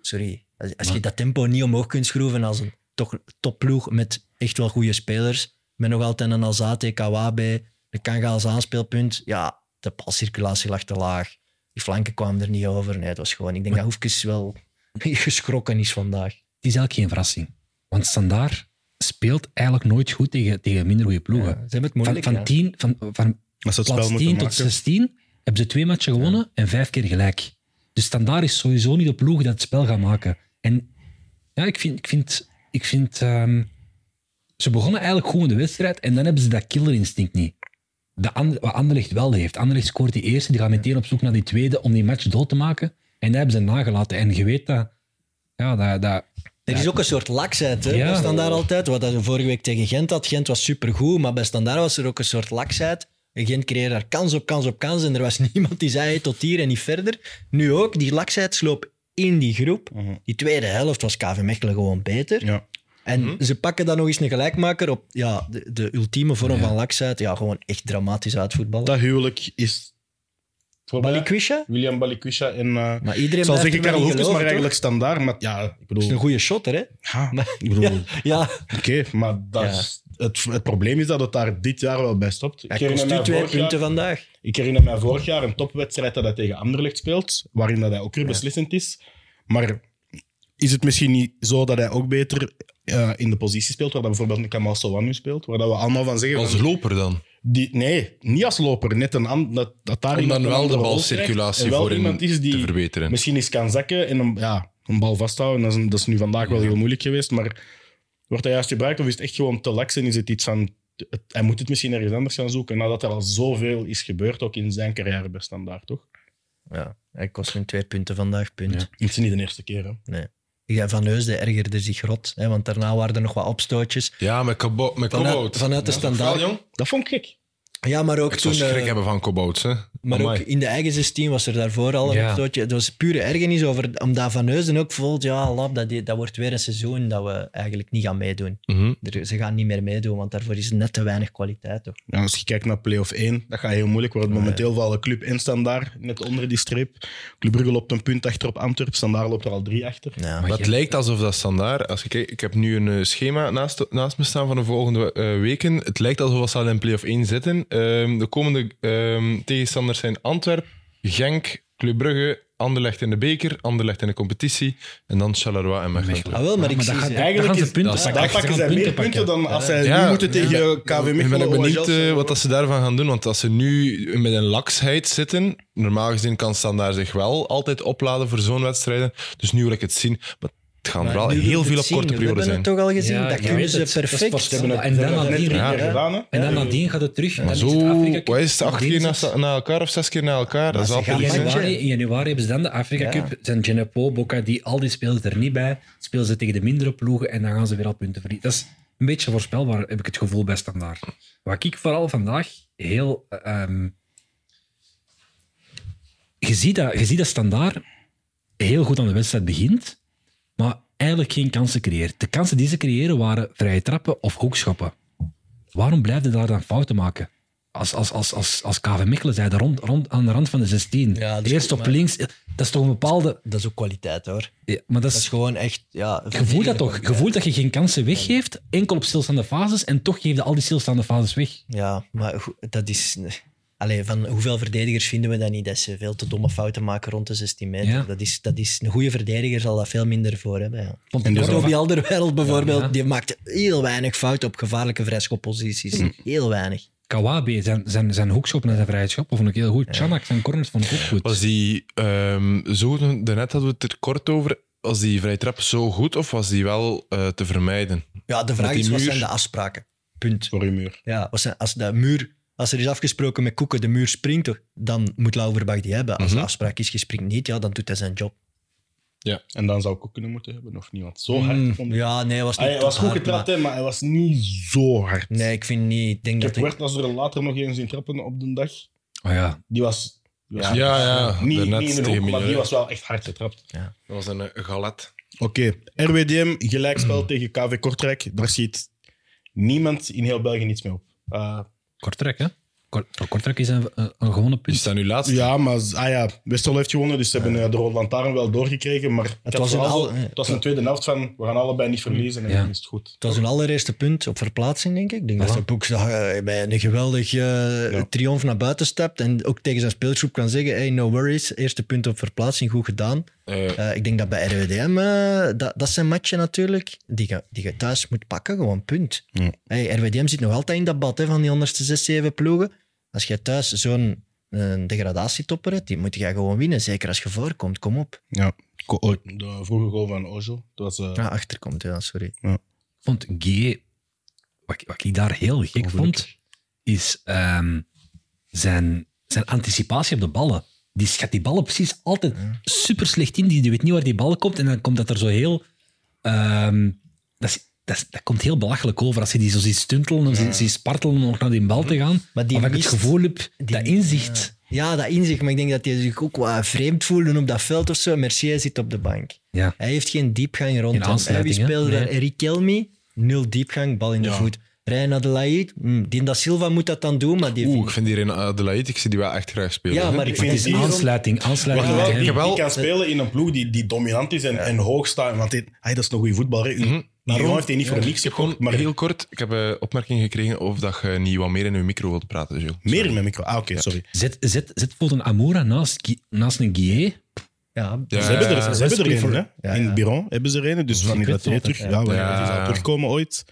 Sorry. Als, als je dat tempo niet omhoog kunt schroeven als een toch topploeg met echt wel goede spelers, met nog altijd een Alzate, Kawabe, de Kanga als aanspeelpunt, ja, de balcirculatie lag te laag. Die flanken kwamen er niet over. Nee, het was gewoon... Ik denk dat Hoefkes wel geschrokken is vandaag. Het is eigenlijk geen verrassing. Want Standaard speelt eigenlijk nooit goed tegen, tegen minder goede ploegen. Ja, ze hebben het van, moeilijk. van, ja. 10, van, van plaats moeten 10 tot maken. 16 hebben ze twee matchen gewonnen en vijf keer gelijk. Dus Standaard is sowieso niet de ploeg dat het spel gaat maken. En ja, ik vind... Ik vind, ik vind ehm, ze begonnen eigenlijk goed in de wedstrijd en dan hebben ze dat killerinstinct niet. De ander, wat Anderlecht wel heeft. Anderlecht scoort die eerste, die gaat meteen op zoek naar die tweede om die match dood te maken. En dat hebben ze nagelaten. En je weet dat... Ja, dat, dat Er is ook een soort laksheid hè, Ja. bij Standaard altijd. Wat hij vorige week tegen Gent had. Gent was supergoed, maar bij Standaard was er ook een soort laksheid. En Gent creëerde daar kans op kans op kans en er was niemand die zei hey, tot hier en niet verder. Nu ook, die laksheid sloop in die groep. Die tweede helft was KV Mechelen gewoon beter. Ja. En ze pakken dan nog eens een gelijkmaker op ja, de, de ultieme vorm van laksheid. Ja, gewoon echt dramatisch uitvoetballen. Dat huwelijk is. Balikwisha? William Balikwisha en... eh Maar iedereen ik zal zeggen Karel in Hoefkes, maar eigenlijk standaard. Maar ja, ik Dat is bedoel... een goede shotter, hè? Ja, Maar- ik bedoel... Ja, ja. Oké, maar dat Ja. is, het, het probleem is dat het daar dit jaar wel bij stopt. Ik Hij herinner, kost u mij twee punten jaar, vandaag. ik herinner mij vorig jaar een topwedstrijd dat hij tegen Anderlecht speelt, waarin dat hij ook weer beslissend is. Maar is het misschien niet zo dat hij ook beter eh, in de positie speelt, waar dat bijvoorbeeld een Kamal Sowan nu speelt, waar dat we allemaal van zeggen... Als van, loper dan? die, nee, niet als loper. Net een an, dat, dat daar Om iemand dan wel de balcirculatie voor in iemand is die te verbeteren. misschien eens kan zakken en een, ja, een bal vasthouden. Dat is, dat is nu vandaag wel heel moeilijk geweest, maar wordt hij juist gebruikt of is het echt gewoon te laks en is het iets van... het- hij moet het misschien ergens anders gaan zoeken, nadat er al zoveel is gebeurd, ook in zijn carrière bij Standaard, toch? Ja, hij kost nu twee punten vandaag, punt. Ja. Het is niet de eerste keer, hè. Nee. Ja, Van Heusden ergerde zich rot, hè, want daarna waren er nog wat opstootjes. Ja, met, Cobbo- met Vanuit- vanuit de standaard. Dat vond ik gek. Ja, maar ook Ik zou toen... schrik eh, hebben van hè. maar ook in de eigen 16 was er daarvoor al een Ja. opstootje. Het was pure ergernis over, omdat Van Heusden ook voelt, ja, lap, dat, dat wordt weer een seizoen dat we eigenlijk niet gaan meedoen. Mhm. Er- ze gaan niet meer meedoen, want daarvoor is net te weinig kwaliteit. Toch? Ja, als je kijkt naar play-off 1, dat gaat heel moeilijk worden. Momenteel vallen Club en Standaard net onder die streep. Club Brugge loopt een punt achter op Antwerp. Standaard loopt er al drie achter. Ja. Maar het lijkt alsof dat standaard. Als je kijkt, ik heb nu een eh, schema naast, naast me staan van de volgende eh, weken. Het lijkt alsof ze in play-off 1 zitten. Ehm, de komende ehm, tegenstanders zijn Antwerp, Genk, Club Brugge, Anderlecht in de beker, Anderlecht in de competitie en dan Charleroi en Mechelen. Ah, wel, maar ik zie daar Eigenlijk is- punten dat pakken. Ze zij meer punten dan als zij Ja, nu moeten tegen KV Ik ben benieuwd Chelsea. eh, wat dat ze daarvan gaan doen. Want als ze nu met een laksheid zitten, normaal gezien kan Standaard zich wel altijd opladen voor zo'n wedstrijden. Dus nu wil ik het zien. Maar het gaan Maar wel nu wil heel veel op korte periode We zijn. hebben het toch al gezien. Ja, dat je kunnen ze perfect. En dan nadien- ja. En dan Ja. nadien gaat het terug. Maar zo, wat is het, acht keer na, elkaar of zes keer na elkaar? Dat is altijd In januari, in januari hebben ze dan de Afrika Ja. Cup. Zijn Genepo, Boca, die, al die spelen er niet bij. Spelen ze tegen de mindere ploegen en dan gaan ze weer al punten verliezen. Dat is een beetje voorspelbaar, heb ik het gevoel bij Standaard. Wat ik vooral vandaag heel... ehm, je, ziet dat, je ziet dat Standaard heel goed aan de wedstrijd begint, eigenlijk geen kansen creëert. De kansen die ze creëren waren vrije trappen of hoekschoppen. Waarom blijf je daar dan fouten maken? Als, als, als, als, als KV Mechelen zei, rond, rond, aan de rand van de 16. Ja, dat is Eerst op maar- links. Dat is toch een bepaalde... Dat is ook kwaliteit hoor. Ja, maar dat Dat is, gewoon echt. Ja, je voelt dat toch? Je voelt dat je geen kansen weggeeft, enkel op stilstaande fases, en toch geef je al die stilstaande fases weg. Ja, maar dat is. Allee, van hoeveel verdedigers vinden we dat niet? Dat ze veel te domme fouten maken rond de 16 meter. Ja. Dat, is, dat is, een goede verdediger zal dat veel minder voor hebben. Ja. Vond En ik dus Alderweireld bijvoorbeeld, Ja. die maakt heel weinig fouten op gevaarlijke vrijschopposities. Heel weinig. Kawabe, zijn, zijn, zijn hoekschop en zijn vrije schop vond ik heel goed. Chanak, zijn corners vond ik ook goed. Was die ehm, zo, daarnet hadden we het er kort over, was die vrije trap zo goed of was die wel eh, te vermijden? Ja, de vraag is, wat muur- zijn de afspraken? Punt. Voor uw muur. Ja, wat zijn, als de muur... Als er is afgesproken met Koeken, de muur springt, dan moet Lauberbach die hebben. Als de afspraak is, je springt niet, ja, dan doet hij zijn job. En dan zou ik ook kunnen moeten hebben, of niet? Want zo hard vond ik. Mm, Ja, nee, hij was niet Hij was goed hard, getrapt, maar- hè, maar hij was niet zo hard. Nee, ik vind niet... Ik denk Ik dat heb ik... er later nog eens in trappen op de dag. Oh ja, Die was. Die was Ja, ja, Niet, daarnet niet in de tegen hoek, maar die Mignolet. was wel echt hard getrapt. Dat was een eh, galet. Oké, RWDM, gelijkspel tegen KV Kortrijk. Daar schiet niemand in heel België niets mee op. Eh, Kortrijk, hè? Kort- Kortrijk is een, een, Die punt. staan nu laatst. ja, maar ah ja, Westerlo heeft gewonnen, dus ze hebben eh, de Rode Lantaarn wel doorgekregen. Maar het was al- het was een tweede helft van, we gaan allebei niet verliezen en Ja. dan is het goed. Het was een allereerste punt op verplaatsing, denk ik. Ik denk dat Voilà. de Boeksdag eh, bij een geweldig eh, triomf naar buiten stapt en ook tegen zijn speelgroep kan zeggen, hey, no worries, eerste punt op verplaatsing, goed gedaan. Eh, Eh, ik denk dat bij RWDM, eh, dat, dat zijn matchen natuurlijk, die je, die je thuis moet pakken, gewoon punt. Ja. Hey, RWDM zit nog altijd in dat bad hè, van die onderste zes, zeven ploegen. Als je thuis zo'n eh, degradatietopper hebt, die moet je gewoon winnen. Zeker als je voorkomt, kom op. Ja, oh, de vroege goal van Ojo. Dat was, Ja, achterkomt, ja, sorry. Ik vond wat, ik- wat ik daar heel gek vond, is ehm, zijn, zijn anticipatie op de ballen. Die schat die ballen precies altijd super slecht in. Die, die weet niet waar die bal komt. En dan komt dat er zo heel. ehm, dat, is, dat, is- dat komt heel belachelijk over als je die zo ziet stuntelen of ziet, ziet spartelen om nog naar die bal te gaan. Maar die Of ik het mist- gevoel heb, die- dat inzicht. Ja, dat inzicht, maar ik denk dat hij zich ook wat vreemd voelde op dat veld of zo. Mercier zit op de bank. Ja. Hij heeft geen diepgang rond Geen hem. hè? speelde? Nee. Eric Kelmy, nul diepgang, bal in de Ja. voet. Ryan Adelaide, hm, die da Silva moet dat dan doen, maar die Oeh, ik vind die in Adelaide, ik zie die wel echt graag spelen. Ja, maar Ik vind die- Aansluiting, aansluiting. Met die, kan spelen in een ploeg die, die dominant is en, en hoog staat. Want hij, hij, dat is een goede voetballer. hè. Daarom heeft hij niet voor niks gewoon gekocht, maar heel kort, ik heb een opmerking gekregen of dat je niet wat meer in je micro wilt praten, Jules. meer in mijn micro. Ah, oké, sorry. Zet, zet, zet bijvoorbeeld een Amoura naast, naast een Guillet. ja, Ja, Ze hebben er, ja, ze hebben er een, voor- hè? Ja, ja. In Biron hebben ze er een, dus ik dat terug... Ja, ja. terugkomen ooit.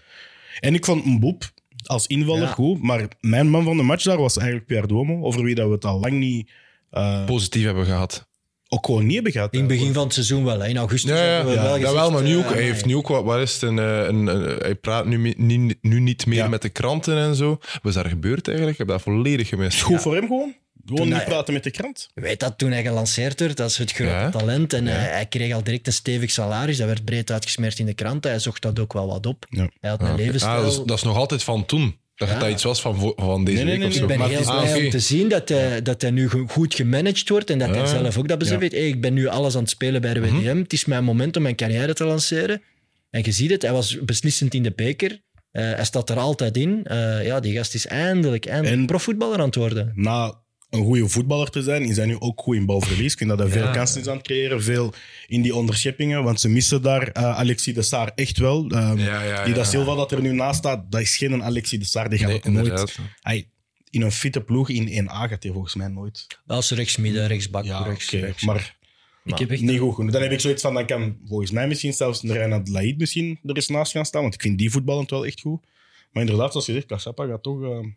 En ik vond Mboep als invaller Ja. goed, maar mijn man van de match daar was eigenlijk Pierre Duomo, over wie dat we het al lang niet... eh, Positief hebben gehad. ook gewoon niet hebben gehad. in het begin van het seizoen wel. hè. In augustus Ja, ja, hebben we ja, wel dat gezegd, wel, maar nu ook. eh, Hij heeft nu ook wat, wat is het, een, eh, een, een- hij praat nu, mi- niet- nu niet meer Ja. met de kranten en zo. Wat is daar gebeurd eigenlijk? Ik heb dat volledig gemist. Goed voor hem gewoon. Gewoon Toen niet hij- praten met de krant. Je weet dat toen hij gelanceerd werd als het grote Ja. talent en hij, hij kreeg al direct een stevig salaris. Dat werd breed uitgesmeerd in de krant. Hij zocht dat ook wel wat op. Ja. Hij had een Ah, levensstijl. Ah, dat, is, dat is nog altijd van toen. Dat Ja. dat iets was van, van deze Nee, nee, week of zo. Ik ben Maar heel het is- blij ah, om te zien dat hij, dat hij nu go- goed gemanaged wordt en dat hij zelf ook dat beseft Ja. heeft. Hey, ik ben nu alles aan het spelen bij de WDM. Het is mijn moment om mijn carrière te lanceren. En je ziet het, hij was beslissend in de beker. Eh, hij staat er altijd in. Eh, ja, die gast is eindelijk, eindelijk En- profvoetballer aan het worden. Na een goede voetballer te zijn, is hij nu ook goed in balverlies. Ik vind dat hij veel kansen is aan het creëren, veel in die onderscheppingen, want ze missen daar eh, Alexis de Saar echt wel. Ehm, Ja, ja, die ja. dat Silva dat er nu naast staat, dat is geen Alexis de Saar, die gaat Nee, ook nooit... Hij, in een fitte ploeg in 1A gaat hij volgens mij nooit. Als rechtsmidden, rechtsbak, Ja, rechts, oké, rechts. maar Ik heb echt niet goed genoeg. Dan heb ik zoiets van, dan kan volgens mij misschien zelfs Reinhard Laid misschien er eens naast gaan staan, want ik vind die voetballend wel echt goed. Maar inderdaad, zoals je zegt, Cassapa gaat toch eh,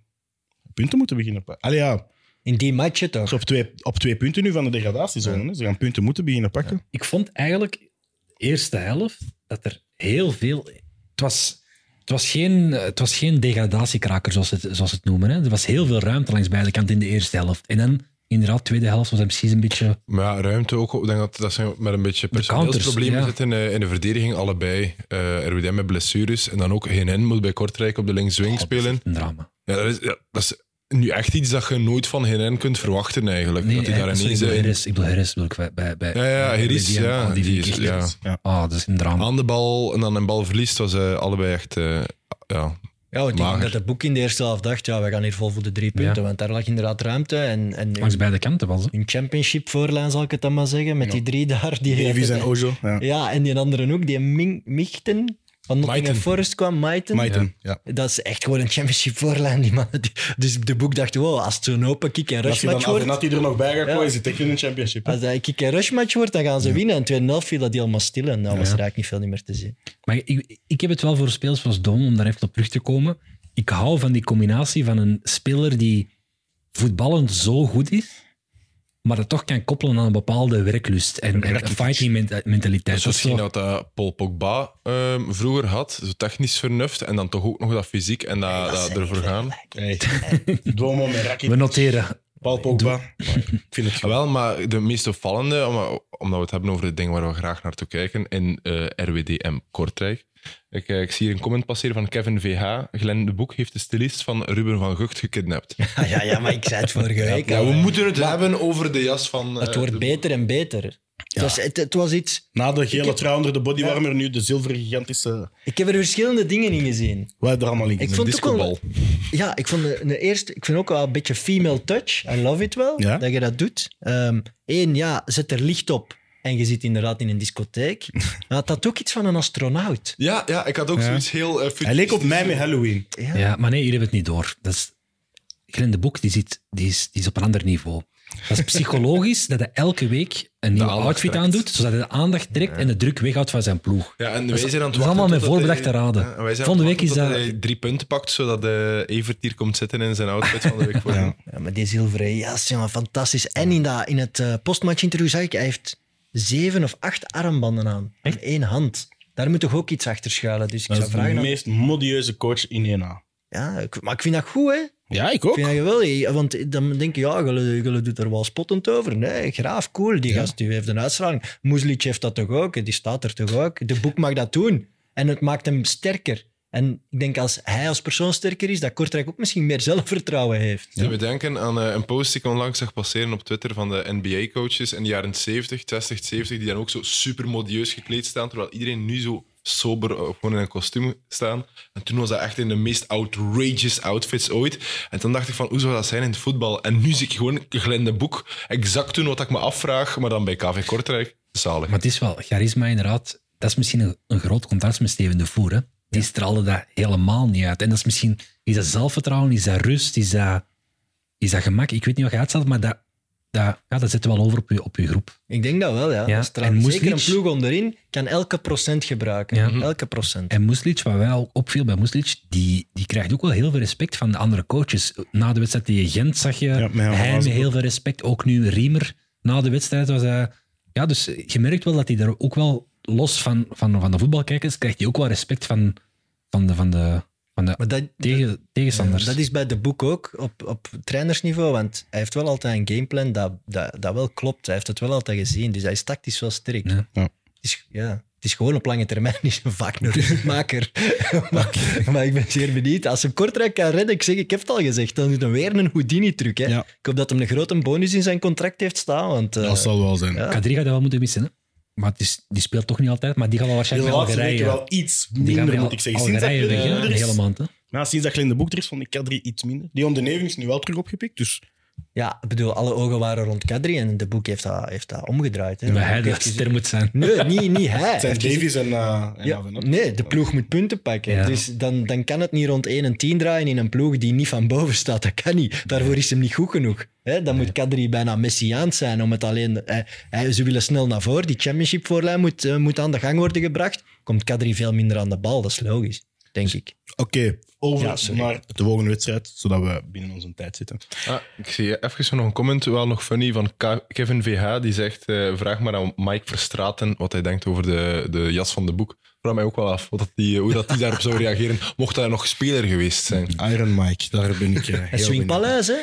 punten moeten beginnen. Allee ja, In die matchen toch? ze op twee, op twee punten nu van de degradatiezone. hè. Ze gaan punten moeten beginnen pakken. ik vond eigenlijk de eerste helft dat er heel veel. Het was, het was, geen, het was geen degradatiekraker, zoals ze het, zoals het noemen. Hè. Er was heel veel ruimte langs beide kanten in de eerste helft. En dan, inderdaad, de tweede helft was het precies een beetje. Maar ja, ruimte ook. Ik denk dat, dat ze met een beetje personeelsproblemen ja. zitten eh, in de verdediging. Allebei. eh RWDM met blessures. En dan ook GNN moet bij Kortrijk op de linkswing spelen. Een drama. Ja, dat, is, ja, dat is nu echt iets dat je nooit van GNN kunt verwachten eigenlijk. Nee, dat hij daar sorry, ineens... ik bedoel Heres, ik bedoel Heres bedoel ik bij, bij, bij Ja, ja, bij Heris, ja, die die is- ja. Ah, dat is een drama. aan de bal en dan een bal verliest, was eh, allebei echt... eh, ja. Ja, want ik denk dat het boek in de eerste helft dacht, ja, we gaan hier vol voor de drie punten, want daar lag inderdaad ruimte. En, en Langs beide kanten was het. een championship voorlijn, zal ik het dan maar zeggen, met die drie daar. Die Davies en Ojo. Ja. Ja, en die andere ook, die Michten van Nottingham. Forest kwam, Maiten. Maiten, ja. Dat is echt gewoon een championship voorlijn, die man. Dus de boek dacht, wow, als het zo'n open kick- en Als je dan rushmatch wordt, Avenatti er nog bij gaat Ja. gooien, zit ik in een championship. hè. als dat een kick- en rushmatch wordt, dan gaan ze winnen. En in de tweede helft viel dat helemaal stil en dan was er eigenlijk niet veel niet meer te zien. Maar ik, ik heb het wel voor spelers zoals Dom, om daar even op terug te komen. Ik hou van die combinatie van een speler die voetballend zo goed is, maar dat toch kan koppelen aan een bepaalde werklust en, en een fighting menta- mentaliteit. Dat is misschien dat Paul Pogba ehm, vroeger had. Zo technisch vernuft en dan toch ook nog dat fysiek en dat, dat ervoor gaan. Hey. Duomo met Rakitic, We noteren. Paul Pogba. Ik vind het goed. wel, maar de meest opvallende, om- omdat we het hebben over de dingen waar we graag naartoe kijken, in eh, RWDM Kortrijk. Ik, eh, ik zie hier een comment passeren van Kevin VH. Glenn de Boek heeft de stylist van Ruben van Gucht gekidnapt. ja, ja, maar ik zei het vorige week Ja, al. we moeten het hebben over de jas van... Het eh, wordt de- beter en beter. Het, was, het, het was iets... Na de gele trui onder de bodywarmer, nu de zilveren gigantische... Ik heb er verschillende dingen in gezien. Wat heb je er allemaal in Ik gezien? vond het ook wel... Ja, ik vond de, de eerste... Ik vind ook wel een beetje female touch. I love it wel, Ja? dat je dat doet. Eén, ja, zet er licht op en je zit inderdaad in een discotheek. Maar het had ook iets van een astronaut. Ja, ja, ik had ook zoiets heel... eh, Hij leek op mij met. Halloween. Ja. Ja, maar nee, jullie hebben het niet door. Dat is, Glenn de Boek die zit, die is, die is op een ander niveau. Dat is psychologisch dat hij elke week een nieuwe outfit trekt. aandoet, zodat hij de aandacht trekt en de druk weghoudt van zijn ploeg. Ja, en Dat wij is- zijn aan het dat is allemaal met voorbedachte raden. Ja, wij zijn Volgende week is dat- hij drie punten pakt, zodat de Evert hier komt zitten in zijn outfit van de week voor hem. Ja, maar die zilveren jas, jongen, fantastisch. En in, dat, in het uh, postmatch-interview zag ik, hij heeft zeven of acht armbanden aan. Echt één hand. Daar moet toch ook iets achter schuilen. Dus ik Dat zou is de vragen... aan- meest modieuze coach in 1A. Ja, ik- maar ik vind dat goed, hè. Ja, ik Ik ook. vind dat geweldig. Want dan denk je, ja, jullie, jullie doet er wel spottend over. Nee, graaf, cool. Die gast die heeft een uitstraling. Moeslic heeft dat toch ook? Die staat er toch ook? De boek mag dat doen. En het maakt hem sterker. En ik denk als hij als persoon sterker is, dat Kortrijk ook misschien meer zelfvertrouwen heeft. We denken aan eh, een post die ik onlangs zag passeren op Twitter van de NBA-coaches in de jaren 70, 60, 70, die dan ook zo super modieus gekleed staan, terwijl iedereen nu zo sober eh, gewoon in een kostuum staan. En toen was dat echt in de meest outrageous outfits ooit. En toen dacht ik van, hoe zou dat zijn in het voetbal? En nu zie ik gewoon Glenn de Boek, exact toen wat ik me afvraag, maar dan bij KV Kortrijk. Zalig. Maar het is wel, charisma inderdaad, dat is misschien een, een groot contrast met Steven de Voer. Hè? Die straalde dat helemaal niet uit. En dat is misschien, is dat zelfvertrouwen, is dat rust, is dat, is dat gemak? Ik weet niet wat je uitstelt, maar dat, dat, ja, dat zet wel over op je, op je groep. Ik denk dat wel, ja. Ja, Dat en Zeker een ploeg onderin kan elke procent gebruiken. Ja. Elke procent. En Muslic, wat wij al opviel bij Muslic, die, die krijgt ook wel heel veel respect van de andere coaches. Na de wedstrijd tegen Gent zag je hij met heel ook. veel respect. Ook nu Riemer na de wedstrijd was hij... Ja, dus je merkt wel dat hij er ook wel, los van, van, van de voetbalkijkers, krijgt hij ook wel respect van, van de, van de, van de Maar dat, tegen, tegenstanders. dat is bij de boek ook op, op trainersniveau, want hij heeft wel altijd een gameplan dat, dat, dat wel klopt. Hij heeft het wel altijd gezien, dus hij is tactisch wel sterk. Ja. Ja. Het, is, ja, het is gewoon op lange termijn is een vaak een rustmaker. maar, maar ik ben zeer benieuwd. Als een Kortrijk kan redden, ik zeg, ik heb het al gezegd, dan doet hij weer een Houdini-truc. hè. Ja. Ik hoop dat hij een grote bonus in zijn contract heeft staan, want... eh, Dat zal wel zijn. ja. Kadri gaat dat wel moeten missen. Hè? Maar het is, die speelt toch niet altijd, maar die gaat wel waarschijnlijk bij laatste weken wel iets Die gaan minder, moet ik zeggen. Sinds dat Algerije weg, Glenn hè, de hele maand. Hè? ja, sinds dat Glenn de Boek er is, vond ik Kadri iets minder. Dion de Neving is nu wel terug opgepikt, dus Ja, ik bedoel, alle ogen waren rond Kadri en de boek heeft dat, heeft dat omgedraaid. Hè. Maar hij ster moet zijn. Nee, niet, niet hij. Het zijn Davies en, uh, en Ja, nee, de ploeg moet punten pakken. Ja. Dus dan, dan kan het niet rond 1 en 10 draaien in een ploeg die niet van boven staat. Dat kan niet. Daarvoor is hem niet goed genoeg. Hè, dan moet Kadri bijna messiaans zijn om het alleen... Hij, hij- ze willen snel naar voren. Die championship voorlijn moet, eh, moet aan de gang worden gebracht. Komt Kadri veel minder aan de bal. Dat is logisch, denk ik. Oké, over sorry. naar de volgende wedstrijd, zodat we binnen onze tijd zitten. Ah, ik zie even nog een comment, wel nog funny, van Ka- Kevin VH. Die zegt, eh, vraag maar aan Mike Verstraten wat hij denkt over de, de jas van de boek. Vraag mij ook wel af wat dat die, hoe dat die daarop zou reageren, mocht hij nog speler geweest zijn. Iron Mike, daar ben ik eh, En heel Swing benieuwd. Paleis, hè?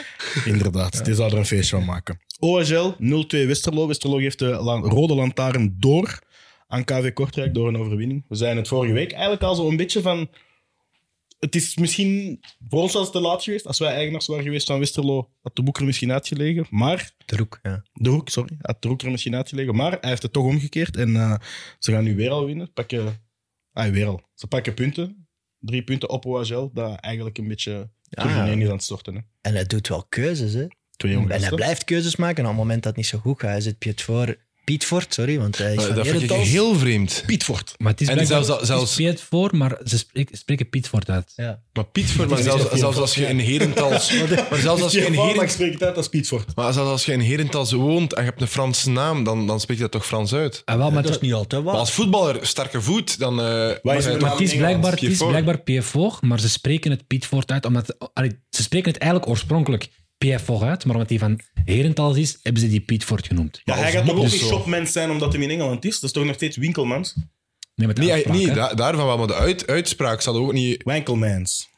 Inderdaad, die zou er een feestje van maken. OHL 0-2 Westerlo. Westerlo geeft de la- rode lantaarn door aan KV Kortrijk door een overwinning. We zijn het vorige week eigenlijk al zo een beetje van... Het is misschien... Voor ons was het te laat geweest. Als wij eigenaars waren geweest van Westerlo, had de boek er misschien uitgelegen. Maar... De Roek, ja. De hoek, sorry. Had de hoek er misschien uitgelegen. Maar hij heeft het toch omgekeerd. En eh, ze gaan nu weer al winnen. Pakken... Ah, weer al. Ze pakken punten. Drie punten op OHL. Dat eigenlijk een beetje terug Ja. ineen is aan het storten. Hè. En hij doet wel keuzes, hè? En hij blijft keuzes maken. En op het moment dat het niet zo goed gaat, hij zit Piet voor... Piet Fort, sorry, want hij is van dat vind ik heel vreemd. Pietfort. Maar het is En blijkbaar- zelfs- zelfs- het is Piet voor, maar ze spreken, spreken Piet voort uit. Ja. Maar Piet, maar zelfs, zelfs als je in Herentals... Maar zelfs als je in Herentals... spreek het uit als Pietfort. Maar zelfs als je in Herentals woont en je hebt een Franse naam, dan, dan spreek je dat toch Frans uit? Ah, wel, maar, dat is niet altijd waar. Maar als voetballer, sterke voet, dan... eh, maar het is blijkbaar, het is blijkbaar Piet voor, maar ze spreken het Piet voort uit. Omdat, allee, ze spreken het eigenlijk oorspronkelijk Piet voor uit, maar omdat hij van Herentals is, hebben ze die Piet voort genoemd. Ja, hij gaat toch ook niet shopmens zijn omdat hij in Engeland is? Dat is toch nog steeds winkelmans? Nee, met de Nee, uitspraak, nee hè. da- daarvan wel, maar de uit, uitspraak zal ook niet... Winkelmans.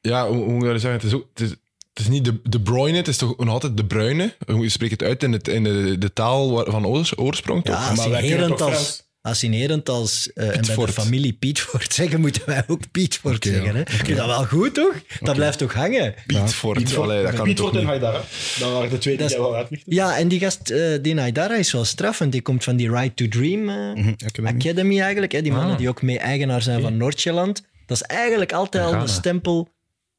Ja, hoe, hoe moet ik dat zeggen? Het is, ook, het is, het is niet de, de Bruyne, het is toch nog altijd de Bruyne. Je spreekt het uit in, het, in de, de taal waar- van oors- oorsprong, toch? Ja, als maar in wij kunnen toch Herentals, Frans? als eh, en bij de familie Pietfort zeggen, moeten wij ook Pietfort zeggen. Hè? ja. Is dat wel goed, toch? Dat blijft toch hangen? Pietfort. Allee, dat kan toch Pietfort en. Haidara. Dat waren de twee die Dat wel uitlichten. Ja, en die gast, eh die Naidara, is wel straffend. Die komt van die Right to Dream eh, Mhm. Academy eigenlijk. Hè? Die mannen Ah. die ook mee eigenaar zijn van Noordjeland. Dat is eigenlijk altijd al een stempel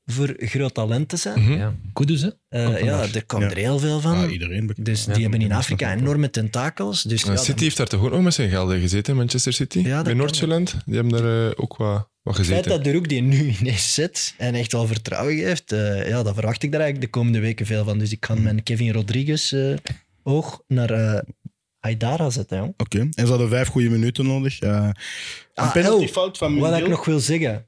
voor groot talent te zijn. Ja. Kudus, hè? Eh, ja, er komt Ja. er heel veel van. Ah, iedereen. bekend. dus die hebben in Afrika enorme tentakels. Dus ja, City heeft daar toch ook nog met zijn gelden gezeten, Manchester City? Ja, dat Bij Noordjylland. Die hebben daar eh, ook wat, wat Het feit gezeten. dat de Roek die nu ineens zet en echt wel vertrouwen geeft, eh, ja, daar verwacht ik daar eigenlijk de komende weken veel van. Dus ik kan mijn Kevin Rodriguez eh, oog naar eh Haidara zetten. Jong. Oké. En ze hadden vijf goede minuten nodig. Eh, een Ah, penaltyfout van Wat ik nog wil zeggen,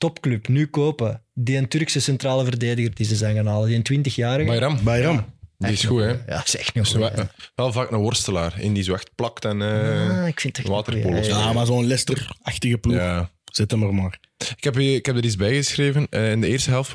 topclub, nu kopen. Die een Turkse centrale verdediger die ze zijn gaan halen, die een 20-jarige. Bayram, Bayram. die is goed, hè? Ja, zeg nog Is wel, wel. wel vaak een worstelaar, in die zo echt plakt en... eh, Ah, ik vind het echt waterpolos. een goeie. Ja, maar zo'n Leicester-achtige ploeg. ja. Zet hem er maar. Ik heb, ik heb er iets bij geschreven. Eh, in de eerste helft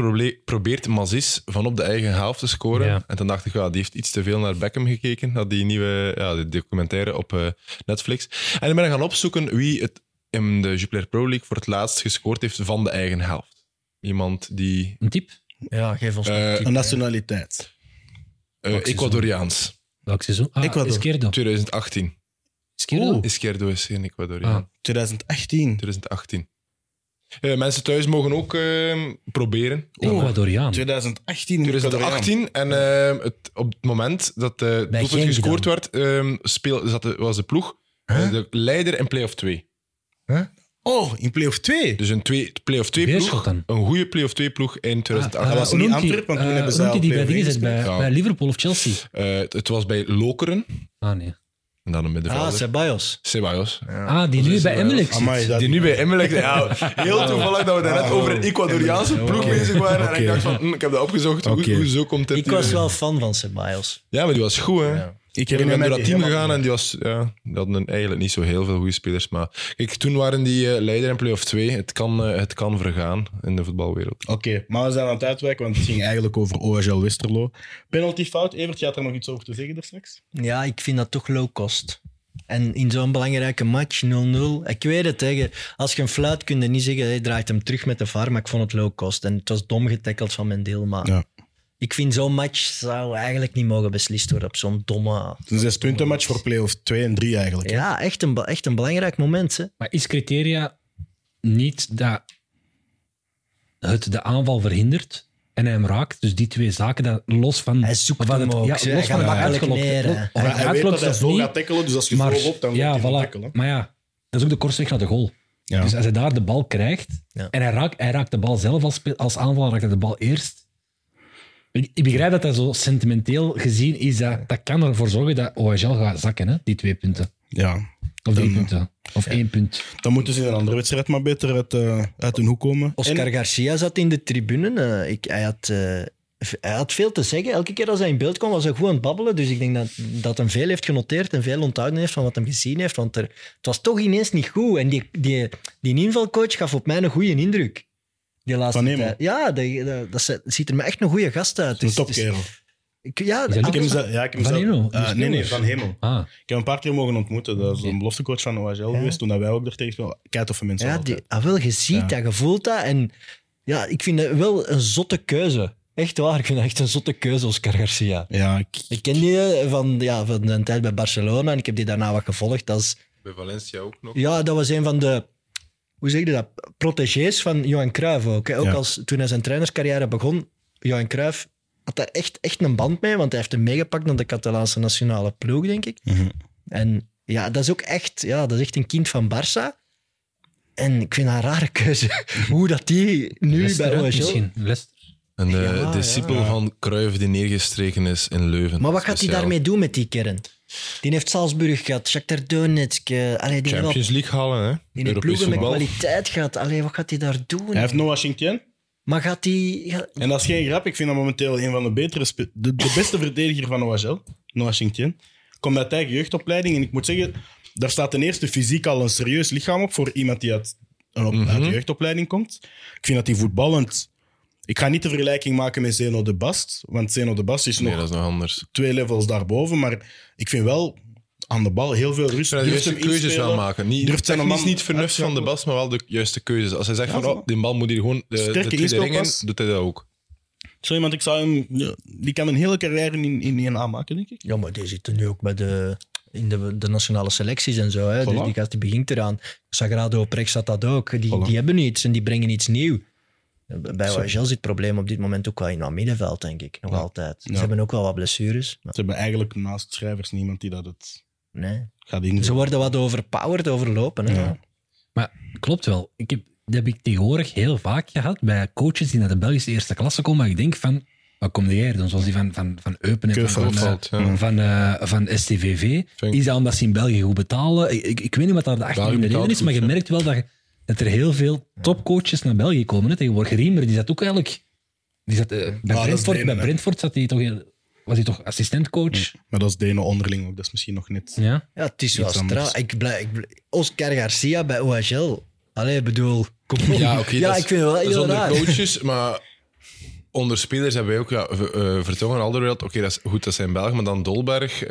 probeert Mazis van op de eigen helft te scoren. Ja. En toen dacht ik, ja, die heeft iets te veel naar Beckham gekeken. Dat die nieuwe ja, die documentaire op eh, Netflix. En ik ben gaan opzoeken wie het in de Jupiler Pro League voor het laatst gescoord heeft van de eigen helft. Iemand die Een tip? Ja, geef ons Eh, een Een hè. nationaliteit. eh, Welk seizoen? Ecuadoriaans. Welk seizoen? Ah, Ecuador. Izquierdo. 2018. Izquierdo? Oeh. Izquierdo is geen Ecuadoriaan. Ah. 2018. 2018. Eh, mensen thuis mogen ook eh, proberen. Ecuadoriaan. 2018. 2018. En eh, het, op het moment dat doelpunt Genk gescoord dan. werd, eh, speel, zat de, was de ploeg eh, de leider in play-off 2. Oh, in play-off 2. Dus een twee, play-off 2 ploeg. Een goede play-off 2 ploeg in 2018. dat was hoe niet Antwerpen, want toen eh, hebben ze die al die bij dingen? Bij, Ja. bij Liverpool of Chelsea? Eh, het, het was bij Lokeren. Ah, nee. En dan een Ah, middenvelder. Ceballos. Ceballos. Ah, die nu bij Emelec zit. Die nu bij Emelec... Ja, heel toevallig dat we daarnet over een Ecuadoriaanse ploeg bezig waren. En ik dacht van, hm, ik heb dat opgezocht. Hoe, hoezo komt dit Ik was wel fan van Ceballos. Ja, maar die was goed, hè. Ik herinner door me dat team gegaan en die, was, ja, die hadden eigenlijk niet zo heel veel goede spelers. Maar kijk, toen waren die eh, leider in play-off 2. Het kan, eh, het kan vergaan in de voetbalwereld. Oké, maar we zijn aan het uitwijken, want het ging eigenlijk over OHL Westerlo. Penaltyfout. Evert, je had er nog iets over te zeggen daar straks? Ja, ik vind dat toch low cost. En in zo'n belangrijke match, 0-0. Ik weet het, hè. als je een fluit kun je niet zeggen, hij draait hem terug met de VAR, maar ik vond het low cost. En het was dom getackeld van mijn deel, maar Ja. Ik vind zo'n match zou eigenlijk niet mogen beslist worden op zo'n domme... Een zes punten match voor play-off 2 en 3 eigenlijk. Ja, echt een, echt een belangrijk moment. Hè. Maar is criteria niet dat het de aanval verhindert, en hij hem raakt. Dus die twee zaken, dat los van... Hij zoekt van hem ook, Ja, ze- los hij van gaat het makkelijk uitgelokt. neer, hè. Of Maar hij hij weet dat uitgelokt hij zo niet. gaat tackelen, dus als je Maar, zo loopt, dan ja, moet je voilà. tackelen. Maar ja, dat is ook de kortste weg naar de goal. Ja. Dus als hij daar de bal krijgt Ja. en hij raakt, hij raakt de bal zelf als, spe- als aanvaller, raakt hij de bal eerst. Ik, begrijp dat dat zo sentimenteel gezien is. Dat, dat kan ervoor zorgen dat OHL gaat zakken, hè, die twee punten. ja. Of drie Dan- punten. Of één punt. Dan moeten ze in een andere wedstrijd maar beter uit, eh, uit hun hoek komen. Oscar En- Garcia zat in de tribune. eh, ik, hij, had, eh, hij had veel te zeggen. Elke keer als hij in beeld kwam, was hij goed aan het babbelen. Dus ik denk dat, dat hem veel heeft genoteerd en veel onthouden heeft van wat hij gezien heeft. Want er, het was toch ineens niet goed. En die, die, die invalcoach gaf op mij een goede indruk. Die laatste Van Hemel? tijd. Ja, dat, dat, dat ze- ziet er me echt een goede gast uit. Een Dus- topkerel. dus- ik, ja, Ik ah, heb hem zelf- ja, ik heb hem Van Hemel? eh, nee, nee, van Hemel. Ah, Ik heb hem een paar keer mogen ontmoeten. Dat is een beloftecoach van OHL geweest. Toen dat wij ook er tegen speelden. Kijk toffe mensen Ja, die, ah, wel, je ziet Ja. dat, je voelt dat. En ja, ik vind het wel een zotte keuze. Echt waar, ik vind dat echt een zotte keuze, Oscar Garcia. Ja, ik, Ik ken die eh, van, ja, van een tijd bij Barcelona en ik heb die daarna wat gevolgd. Dat, is, Bij Valencia ook nog. ja, dat was een van de, hoe zeg je dat, protégés van Johan Cruijff ook. Hè. Ook Ja. als, toen hij zijn trainerscarrière begon, Johan Cruijff had daar echt, echt een band mee, want hij heeft hem meegepakt naar de Catalaanse nationale ploeg, denk ik. Mhm. En ja, dat is ook echt, ja, dat is echt een kind van Barça. En ik vind dat een rare keuze. Hoe dat die nu bij OHL... misschien. Leicester. Een eh, Ja, discipel ja. van Cruijff die neergestreken is in Leuven. Maar wat gaat hij daarmee doen met die kern? Die heeft Salzburg gehad, Shakhtar Donetsk. eh, Allee, die wel- Champions League halen, hè? die heeft ploegen met kwaliteit gehad. Allee, wat gaat hij daar doen? hij heeft Noah Shinktien. Maar gaat hij... ga- En dat is geen grap. Ik vind dat momenteel een van de betere... De, de beste verdediger van OHL. Noah Shinktien. Komt uit eigen jeugdopleiding. En ik moet zeggen, daar staat ten eerste fysiek al een serieus lichaam op voor iemand die uit een op, Mhm. uit de jeugdopleiding komt. Ik vind dat hij voetballend... Ik ga niet de vergelijking maken met Zeno de Bast. Want Zeno de Bast is Nee, nog dat is nog anders. twee levels daarboven. Maar ik vind wel aan de bal heel veel rust. Ja, de juiste keuzes inspelen. wel maken. Niet, Durft zijn technisch man niet vernuft van de uitschakelen. bas, maar wel de juiste keuzes. Als hij zegt Ja, van, oh, die bal moet hier gewoon de, de Sterke tweede ring in, inspelpas. doet hij dat ook. Zo iemand, ik zou hem... Die kan een hele carrière in, in één aanmaken, denk ik. Ja, maar die zitten nu ook bij de, in de, de nationale selecties en zo. Hè. Dus Voilà. die gast die begint eraan. Sagrado op rechts had dat ook. Die, Voilà. die hebben iets en die brengen iets nieuws. Bij. OHL zit het probleem op dit moment ook wel in het middenveld, denk ik. Nog Ja. altijd. Ze Ja. hebben ook wel wat blessures. Maar Ze hebben eigenlijk naast schrijvers niemand die dat het nee. gaat invullen. Ze worden wat overpowered, overlopen. Hè. Ja. Maar klopt wel. Ik heb, dat heb ik tegenwoordig heel vaak gehad bij coaches die naar de Belgische eerste klasse komen. Maar ik denk van, wat kom jij hier doen? Zoals die van, van, van Eupen en van, van, ja. eh, van, eh, van STVV. Is dat omdat ze in België goed betalen? Ik, ik, ik weet niet wat daar de reden is, maar je merkt wel dat, je- dat er heel veel topcoaches naar België komen. Hè. Tegenwoordig Riemer, die zat ook eigenlijk... Die zat, eh, bij, Brentford, Denen, bij. Brentford zat hij toch, heel- was hij toch assistentcoach? Maar dat is Denen onderling ook, dat is misschien nog niet. Ja. Ja, het is wel straal. Ik blij, ik Oscar Garcia bij OHL. Allee, ik bedoel... Kom op. Ja, oké. ja ik vind het wel dat is heel onder raar. coaches, maar onder spelers hebben wij ook ja, eh, Vertongen, Alderweireld. Oké, dat is goed, dat zijn Belgen, maar dan Dolberg, eh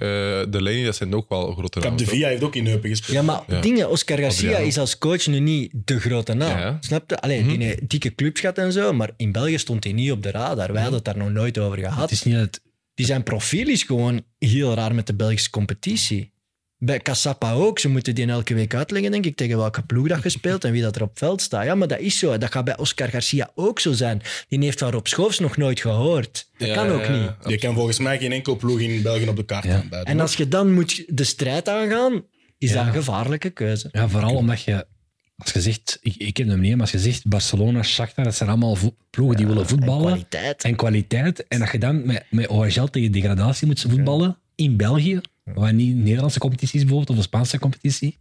de Leni, dat zijn ook wel grote Cap namen. de? Via heeft ook in Eupen gespeeld. Ja, maar Ja. dingen, Oscar Garcia Adriano. is als coach nu niet de grote naam. Ja. Snap je? Allee, die heeft dikke clubs gehad en zo, maar in België stond hij niet op de radar. Wij hadden het daar nog nooit over gehad. Het is niet dat... Die zijn profiel is gewoon heel raar met de Belgische competitie. Bij Cassapa ook. Ze moeten die elke week uitleggen, denk ik, tegen welke ploeg dat gespeeld en wie dat er op het veld staat. Ja, maar dat is zo. Dat gaat bij Oscar Garcia ook zo zijn. Die heeft van Rob Schoofs nog nooit gehoord. Dat Ja, kan ook ja, ja. niet. Je kan volgens mij geen enkel ploeg in België op de kaart Ja. En als je dan moet de strijd aangaan, is Ja. dat een gevaarlijke keuze. Ja, vooral omdat je, als je zegt, ik, ik ken hem niet, maar als je zegt Barcelona, Shakhtar, dat zijn allemaal vo- ploegen die willen En voetballen. kwaliteit. En kwaliteit. En dat je dan met, met OHL tegen degradatie moet voetballen in België, waar niet de Nederlandse competitie is bijvoorbeeld, of de Spaanse competitie.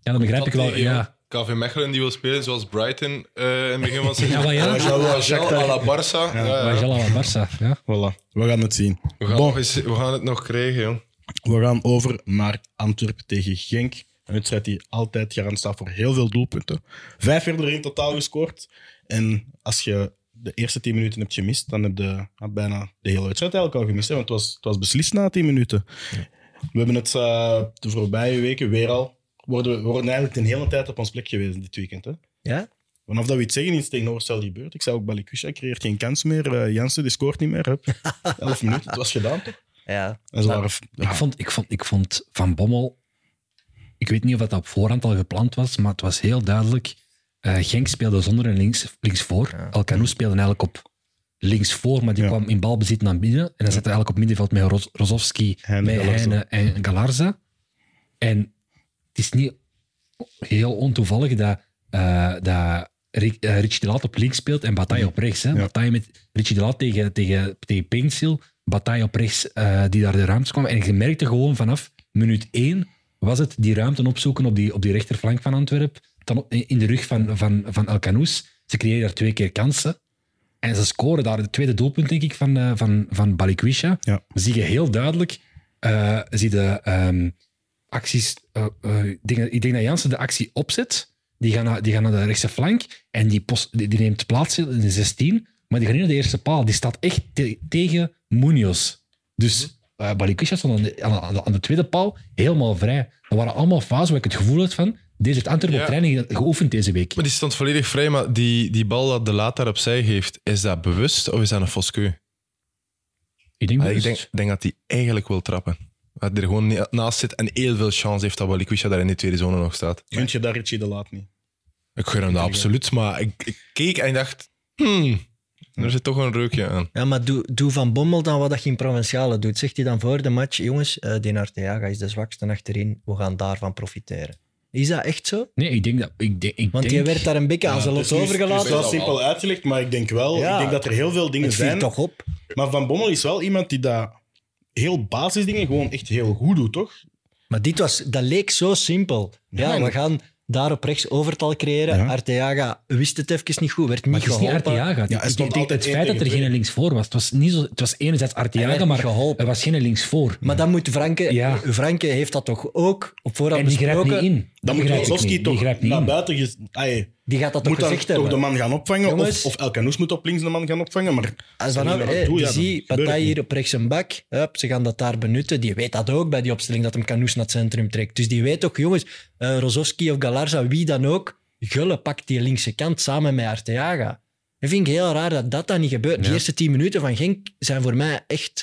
Ja, dan begrijp ik wel. Ja, KV Mechelen die wil spelen zoals Brighton eh, in het begin van seizoen. Ja, maar ja. Rangel à la Barça. Ja, ja. À la Barça. Ja. Voilà, we gaan het zien. We, gaan Bon, nog eens- we gaan het nog krijgen, joh. we gaan over naar Antwerpen tegen Genk. Een wedstrijd die altijd garant staat voor heel veel doelpunten. Vijf werden er in totaal gescoord. En als je de eerste tien minuten hebt gemist, dan heb je bijna de hele wedstrijd eigenlijk al gemist. Hè? Want het was, het was beslist na tien minuten. We hebben het eh, de voorbije weken weer al... Worden, we worden eigenlijk de hele tijd op ons plek geweest dit weekend. Hè? Ja? Vanaf dat we iets zeggen, iets tegenoverstel gebeurt. Ik zei ook, Balikusha creëert geen kans meer. Eh Jansen, die scoort niet meer. Hup. Elf minuten, het was gedaan toch? Ja. En ze Maar- waren... ja, Ik, vond, ik, vond, ik vond Van Bommel, ik weet niet of dat op voorhand al gepland was, maar het was heel duidelijk. Eh Genk speelde zonder een links, linksvoor. Ja. El Canu speelde eigenlijk op links voor, maar die Ja. kwam in balbezit naar binnen. En dan zat hij eigenlijk op middenveld met Ros Rozovski, Heine, met. Heine en Galarza. En het is niet heel ontoevallig dat, eh dat eh, Richie de Laat op links speelt en Bataille op rechts. Hè? Bataille met Richie de Laat tegen, tegen, tegen Paintsil, Bataille op rechts eh, die daar de ruimte kwam. En je merkte gewoon vanaf minuut één was het die ruimte opzoeken op die, op die rechterflank van Antwerpen, dan in de rug van, van, van El Canoes. Ze creëren daar twee keer kansen. En ze scoren daar het tweede doelpunt, denk ik, van, eh, van, van Balikwisha. Ja. Zie je heel duidelijk, eh, zie de ehm, acties. eh, ik denk dat- ik denk dat Jansen de actie opzet. Die gaan, naar, die gaan naar de rechtse flank en die, post, die, die neemt plaats in de 16. Maar die gaat niet naar de eerste paal. Die staat echt te- tegen Munoz. Dus uh, Balikwisha stond aan de, aan, de, aan de tweede paal helemaal vrij. Dat waren allemaal fasen waar ik het gevoel had van... Deze heeft Antwerpen Ja. op training geoefend deze week. Maar die stond volledig vrij, maar die, die bal dat de laat daar opzij geeft, is dat bewust of is dat een Foskeu? Ik denk, Ah, ik denk, denk dat hij eigenlijk wil trappen. Dat hij er gewoon naast zit en heel veel chance heeft dat Balikwisha daar in die tweede zone nog staat. Gunt je daar Richie de Laat niet? Ik gun hem dat absoluut, maar ik, ik keek en ik dacht, hmm, er zit toch een reukje aan. Ja, maar doe, doe Van Bommel dan wat dat je in Provinciale doet. Zegt hij dan voor de match, jongens, eh Den Arteaga is de zwakste achterin, we gaan daarvan profiteren. Is dat echt zo? Nee, ik denk dat... Ik denk, ik Want denk, je werd daar een beetje aan lot is nu- Het is overgelaten. wel simpel uitgelegd, maar ik denk wel Ja. ik denk dat er heel veel dingen zijn. toch op. Maar Van Bommel is wel iemand die dat heel basisdingen gewoon echt heel goed doet, toch? Maar dit was, dat leek zo simpel. Ja, Ja, we gaan daar op rechts overtal creëren. Ja. Arteaga wist het even niet goed, werd niet Maar het is niet geholpen. Arteaga. Ja, Ik denk het feit dat er geen linksvoor was. Het was, niet zo, het was enerzijds Arteaga, maar geholpen. er was geen linksvoor. Maar dan moet Franke, Ja. Franke heeft dat toch ook op voorhand en die grijpt niet in. Dan moet. Die toch naar buiten... ges- Ai, Die gaat dat toch moet gezegd toch de man gaan opvangen? Jongens. Of, of El Canoes moet op links de man gaan opvangen? Maar Als dan ook, ja, zie hier op rechts een bak. Hup, ze gaan dat daar benutten. Die weet dat ook bij die opstelling, dat hem Canoes naar het centrum trekt. Dus die weet ook, jongens, eh Rozovski of Galarza, wie dan ook, Gulle pakt die linkse kant samen met Arteaga. Dat vind ik heel raar dat dat dan niet gebeurt. De eerste tien minuten van Genk zijn voor mij echt,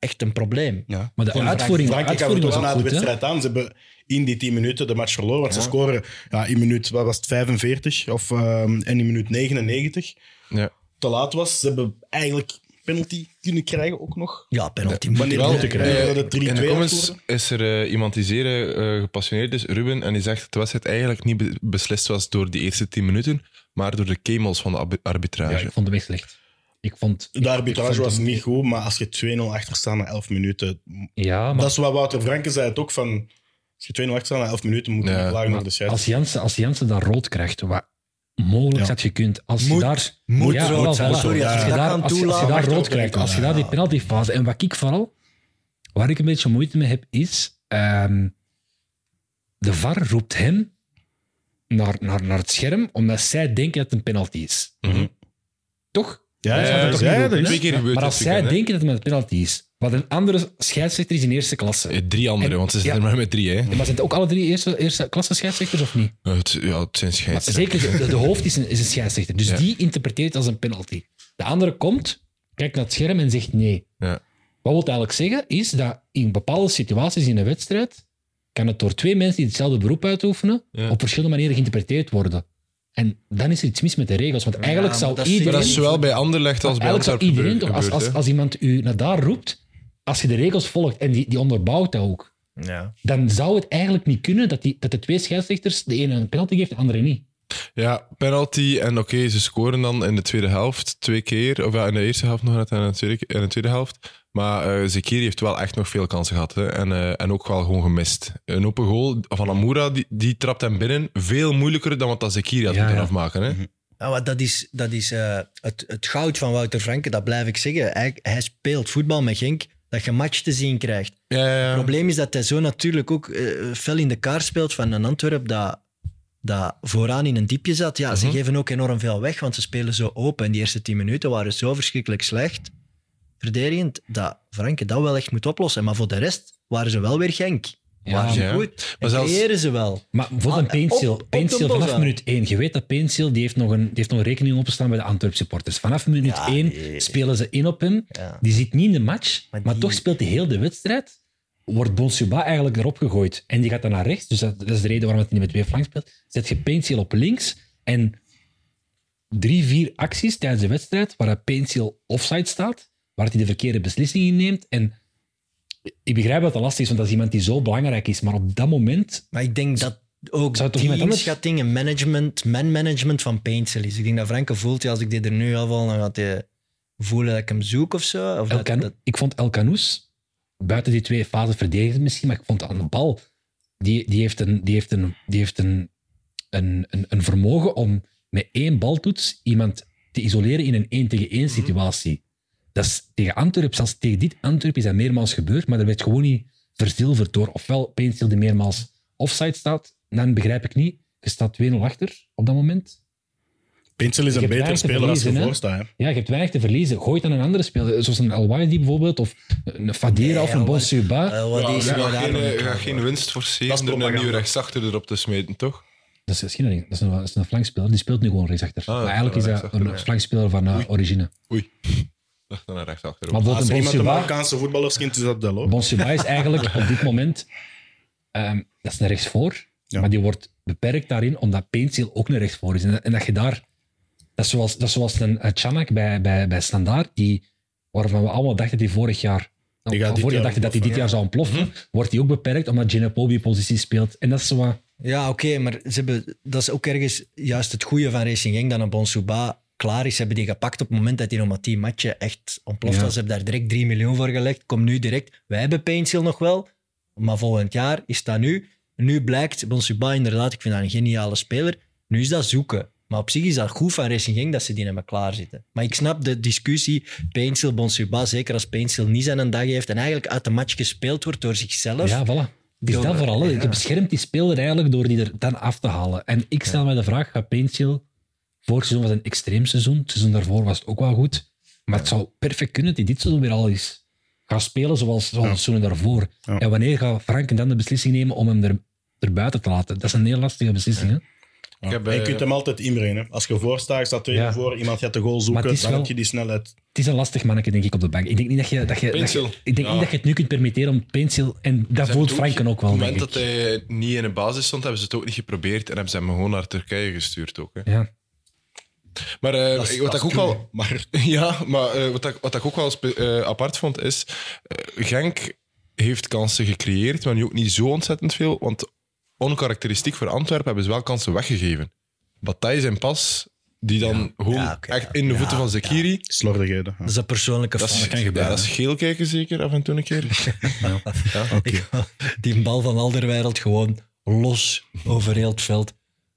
echt een probleem. Ja. Maar de Van uitvoering, de Frankrijk uitvoering gaf was het na de wedstrijd aan. Ze hebben in die 10 minuten de match verloren. Want ze scoren ja, in minuut wat was het, 45 of, ehm, en in minuut 99. Ja. Te laat was. Ze hebben eigenlijk penalty kunnen krijgen ook nog. Ja, penalty. Wanneer moet wel te krijgen. Dat het 3-2 in de had comments geworden. is er eh, iemand die zeer eh, gepassioneerd is, Ruben, en die zegt dat de wedstrijd eigenlijk niet be- beslist was door die eerste 10 minuten, maar door de kemels van de ab- Ja, arbitrage. ik vond hem echt slecht. Ik vond, De ik arbitrage vond was niet goed, maar als je 2-0 achter staat na 11 minuten... Ja, maar Dat is wat Wouter Franke zei het ook, van... Als je 2-0 achter staat na 11 minuten, moet je Ja, klagen naar de als scheidsrechter. Jansen, als Jansen daar rood krijgt, wat mogelijk Ja. had gekund. Als Moet- je daar, moet ja, rood wel, zijn. Sorry, als je als, je daar, als, je- als je daar rood krijgt, als je daar die penaltyfase... En wat ik vooral, waar ik een beetje moeite mee heb, is... ehm, de VAR roept hem naar, naar, naar het scherm, omdat zij denken dat het een penalty is. Mhm. Toch? Ja, Dat ja, toch ja, niet keer gebeurd Maar als zij denken dat het een penalty is, wat een andere scheidsrechter is in eerste klasse... Eh, Drie andere, En- want ze zitten ja. er maar met drie. Hè. Maar zijn het ook alle drie eerste, eerste klasse scheidsrechters of niet? Het, ja, het zijn Maar scheidsrechters. zeker, de, de hoofd is een, is een scheidsrechter. Dus Ja. die interpreteert het als een penalty. De andere komt, kijkt naar het scherm en zegt nee. Ja. Wat wil het eigenlijk zeggen, is dat in bepaalde situaties in een wedstrijd kan het door twee mensen die hetzelfde beroep uitoefenen Ja. op verschillende manieren geïnterpreteerd worden. En dan is er iets mis met de regels. Want eigenlijk maar zou dat is- iedereen... Dat is zowel bij Anderlecht als bij eigenlijk iedereen toch, als, als, als iemand u naar daar roept, als je de regels volgt en die, die onderbouwt dat ook, Ja. dan zou het eigenlijk niet kunnen dat, die, dat de twee scheidsrechters de ene een penalty geeft, de andere niet. Ja, penalty. En oké, ze scoren dan in de tweede helft twee keer. Of ja, in de eerste helft nog net en in de tweede, in de tweede helft. Maar eh Zekiri heeft wel echt nog veel kansen gehad. Hè. En, eh, en ook wel gewoon gemist. Een open goal van Amoura, die, die trapt hem binnen. Veel moeilijker dan wat dat Zekiri had Ja, moeten ja. afmaken. Hè. Ja, maar dat is, dat is eh, het, het goud van Wouter Franke, dat blijf ik zeggen. Hij, hij speelt voetbal met Genk, dat je match te zien krijgt. Ja, ja, ja. Het probleem is dat hij zo natuurlijk ook fel in de kaart speelt van een Antwerp dat, dat vooraan in een diepje zat. Ja, ze Mhm. geven ook enorm veel weg, want ze spelen zo open. En die eerste tien minuten waren zo verschrikkelijk slecht, verdedigend, dat Franke dat wel echt moet oplossen. Maar voor de rest waren ze wel weer Genk. Ja, waren ze ja. goed. Maar zelfs- creëren ze wel. Maar voor Ah, een de vanaf minuut 1. Je weet dat Paintsil die heeft, nog een, die heeft nog een rekening openstaan bij de Antwerp supporters. Vanaf minuut Ja, 1 die- spelen ze in op hem. Ja. Die zit niet in de match, maar, Maar die- toch speelt hij heel de wedstrijd. Wordt Bonsuba eigenlijk erop gegooid. En die gaat dan naar rechts. Dus dat, dat is de reden waarom hij niet met twee flank speelt. Zet je Paintsil op links. En drie, vier acties tijdens de wedstrijd waar Pencil offside staat, waar hij de verkeerde beslissingen neemt. En ik begrijp dat het lastig is, want dat is iemand die zo belangrijk is. Maar op dat moment Maar ik denk dat ook Zou het teamschatting en management, man-management van Paintsel is. Ik denk dat Franke voelt, ja, als ik dit er nu afval, dan gaat hij voelen dat ik hem zoek of zo. Of dat, ik vond El Canoes, buiten die twee fases verdedigend misschien, maar ik vond aan de bal, die, die heeft, een, die heeft, een, die heeft een, een, een, een vermogen om met één baltoets iemand te isoleren in een 1 tegen 1 situatie. Dat is tegen Antwerp, zelfs tegen dit Antwerp is dat meermaals gebeurd, maar dat werd gewoon niet verzilverd door ofwel Peenstil die meermaals offside staat, dan begrijp ik niet. Je staat 2-0 achter op dat moment. Pinsel is een te speler als je voorstaat. hè. Ja, je hebt weinig te verliezen. Gooi dan een andere speler, zoals een El Wadi bijvoorbeeld, of een Fadera Nee, of een El Bon Suba. Wel, wat Ja, je gaat geen, eh, geen winst Dat forceren door een rechtsachter erop te smeten, toch? Dat is, dat is geen ding. Dat is een, dat is een flankspeler. Die speelt nu gewoon rechtsachter. Ah, maar eigenlijk is dat een ja. flankspeler van uh, origine. Oei. Dacht dan naar rechtsachter. Maar Als bijvoorbeeld een iemand een Bonsuba, Marokkaanse voetballerskind is, dat wel hoor. Bonsuba is eigenlijk op dit moment... ehm, dat is een rechtsvoor. Ja. Maar die wordt beperkt daarin omdat Paintsil ook een rechtsvoor is. En, dat- en dat je daar... Dat is zoals, dat is zoals een, Chanak bij, bij, bij Standaard, die, waarvan we allemaal dachten dat hij vorig jaar... Die gaat dit vorig jaar dachten dat hij dit jaar zou ontploffen. Wordt hij ook beperkt omdat Ginepo die positie speelt. En dat is zo wat... Ja, oké, maar ze hebben, dat is ook ergens juist het goede van Racing Genk, dat een Bonsuba klaar is. Ze hebben die gepakt op het moment dat hij nog maar 10 matchen echt ontploft Ja. was. Ze hebben daar direct 3 miljoen voor gelegd. Kom nu direct. Wij hebben Paintsil nog wel, maar volgend jaar is dat nu. Nu blijkt Bonsuba inderdaad, ik vind dat een geniale speler. Nu is dat zoeken. Maar op zich is dat goed van Racing Genk dat ze die hebben klaarzitten. Maar ik snap de discussie Paintsil, Bonsuba, zeker als Paintsil niet zijn een dag heeft en eigenlijk uit de match gespeeld wordt door zichzelf. Ja, voilà. Dus Door- dat vooral. ja. Je beschermt die speler eigenlijk door die er dan af te halen. En ik stel mij de vraag, gaat Paintsil... Vorig seizoen was een extreem seizoen. Het seizoen daarvoor was het ook wel goed. Maar het zou perfect kunnen dat hij dit seizoen weer al is gaat spelen zoals, zoals het seizoen daarvoor. Ja. En wanneer gaat Frank dan de beslissing nemen om hem er, er buiten te laten? Dat is een heel lastige beslissing. Hè? Ja. heb, En je eh, kunt hem altijd inbrengen. hè. Als je voor staat, staat twee Ja. voor, iemand gaat de goal zoeken, dan wel- heb je die snelheid. Het is een lastig manneke, denk ik, op de bank. Ik denk niet dat je, dat je, dat je, Pencil. ik denk Ja. niet dat je het nu kunt permitteren om Pencil... En dat Ze voelt Franken ook wel, Op het moment dat hij niet in de basis stond, hebben ze het ook niet geprobeerd en hebben ze hem gewoon naar Turkije gestuurd ook. Hè. Ja. Maar eh, Dat is- wat dat ik ook. Maar Ja, maar eh, wat, ik, wat ik ook wel eh, apart vond is... eh, Genk heeft kansen gecreëerd, maar nu ook niet zo ontzettend veel. Want onkarakteristiek voor Antwerpen hebben ze wel kansen weggegeven. Bataille en Pas, die dan gewoon Ja, echt in de Ja, voeten van Zekiri... slordigheden. ja. Dat is een persoonlijke Dat fout. is, ja, dat is geel kijken zeker, af en toe een keer. Die bal van Alderweireld gewoon los over heel het veld.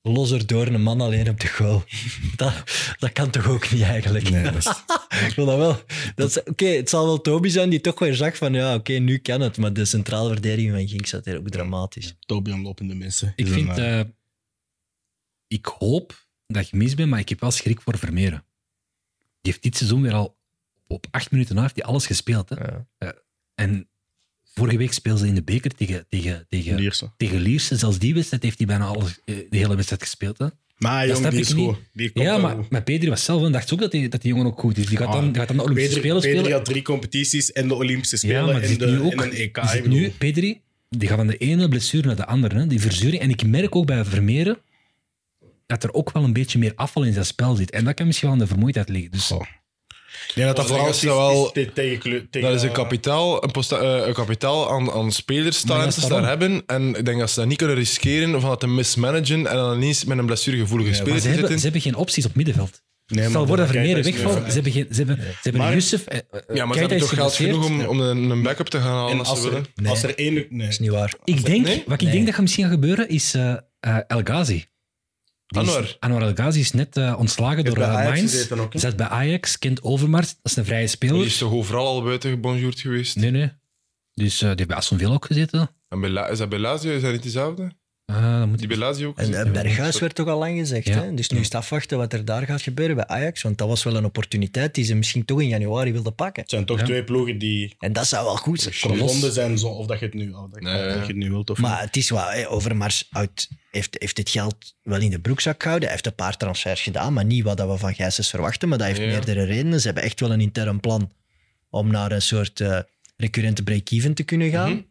Los erdoor, een man alleen op de goal. Dat, dat kan toch ook niet eigenlijk? Nee, dat is- Ik wil dat wel. Dat is- Oké, het zal wel Toby zijn die toch weer zag van ja, oké, nu kan het. Maar de centrale verdediging van Gink zat hier ook dramatisch. Toby aan lopende mensen. Ik vind... eh, ik hoop dat ik mis ben, maar ik heb wel schrik voor Vermeeren. Die heeft dit seizoen weer al op acht minuten na heeft hij alles gespeeld. Hè? Ja. Eh, en vorige week speelden ze in de beker tegen, tegen, tegen, Lierse. tegen Lierse. Zelfs die wedstrijd heeft hij bijna alles, eh, de hele wedstrijd gespeeld. Hè? Maar jong, die is goed. Ja, maar, goed. maar Pedri was zelf en dacht ook dat die, dat die jongen ook goed is. Die gaat dan, Ah, gaat dan de Olympische Pedri, Spelen Pedri spelen. had drie competities en de Olympische Ja, Spelen maar en, de, nu ook... en een EK. zit bedoel. nu, Pedri, die gaat van de ene blessure naar de andere. Hè? Die verzuring. En ik merk ook bij Vermeeren dat er ook wel een beetje meer afval in zijn spel zit. En dat kan misschien wel aan de vermoeidheid liggen. Dus. Ik denk dat dat vooral dat wel- is te- tegen, kleur- tegen... Dat is een kapitaal, een posta- eh, een kapitaal aan, aan spelers staan Maar en dat is ze daar hebben. En ik denk dat ze dat niet kunnen riskeren van het te mismanagen en dan ineens met een blessuregevoelige Ja, speler maar ze te hebben, zitten. ze hebben geen opties op middenveld. Nee, Stel voor dat nu wegvalt. Ze hebben, geen, ze hebben, ze hebben Maar- Youssef. eh, Ja, maar ze hebben toch geld genoeg om, om een, een backup te gaan halen En als als ze willen. er, Nee. als er één... Nee. Dat is niet waar. Ik denk, Nee? wat ik Nee. denk dat gaat misschien gaat gebeuren, is eh, eh, El Ghazi. Anwar. Anwar El Ghazi is net eh, ontslagen door Mainz. ook? Zit bij Ajax, kent Overmars. Dat is een vrije speler. Die is toch overal al buiten gebonjourd geweest? Nee, nee. Dus eh, die heeft bij Aston Villa ook gezeten. En bij La- is dat bij Lazio? Is dat niet dezelfde? Ah, dan moet Die ik... bij Lazio ook En eh, Berghuis werd toch al lang gezegd. Ja. Hè? Dus nu is het afwachten wat er daar gaat gebeuren bij Ajax. Want dat was wel een opportuniteit die ze misschien toch in januari wilden pakken. Het zijn toch Ja. twee ploegen die En dat zou wel goed zijn. verbonden zijn, zo, of dat je het nu, of dat, Nee. of dat je het nu wilt. Of Maar het is wel, hè, Overmars uit, heeft, heeft het geld wel in de broekzak gehouden. Hij heeft een paar transfers gedaan, maar niet wat dat we van Gijsens verwachten. Maar dat heeft Ja. meerdere redenen. Ze hebben echt wel een intern plan om naar een soort eh, recurrente break-even te kunnen gaan. Mhm.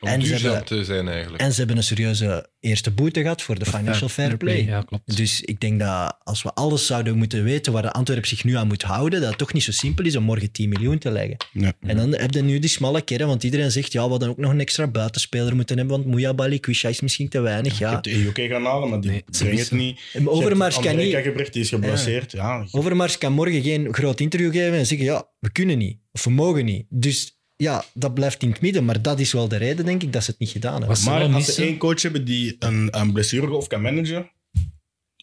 Om En ze duurzaam hebben- te zijn eigenlijk. En ze hebben een serieuze eerste boete gehad voor de financial fair play. Ja, klopt. Dus ik denk dat als we alles zouden moeten weten waar de Antwerp zich nu aan moet houden, dat het toch niet zo simpel is om morgen 10 miljoen te leggen. Ja. En dan heb je nu die smalle kern, want iedereen zegt, ja, we hadden ook nog een extra buitenspeler moeten hebben, want Mouya Kwisha is misschien te weinig. Ik Ja. heb de EUK gaan halen, maar die Nee, brengen het niet. Overmars Je kan hebt niet... Die is geblesseerd. Ja. Overmars kan morgen geen groot interview geven en zeggen, ja, we kunnen niet, of we mogen niet. Dus ja, dat blijft in het midden, maar dat is wel de reden, denk ik, dat ze het niet gedaan hebben. Maar als ze één coach hebben die een, een blessuregolf kan managen,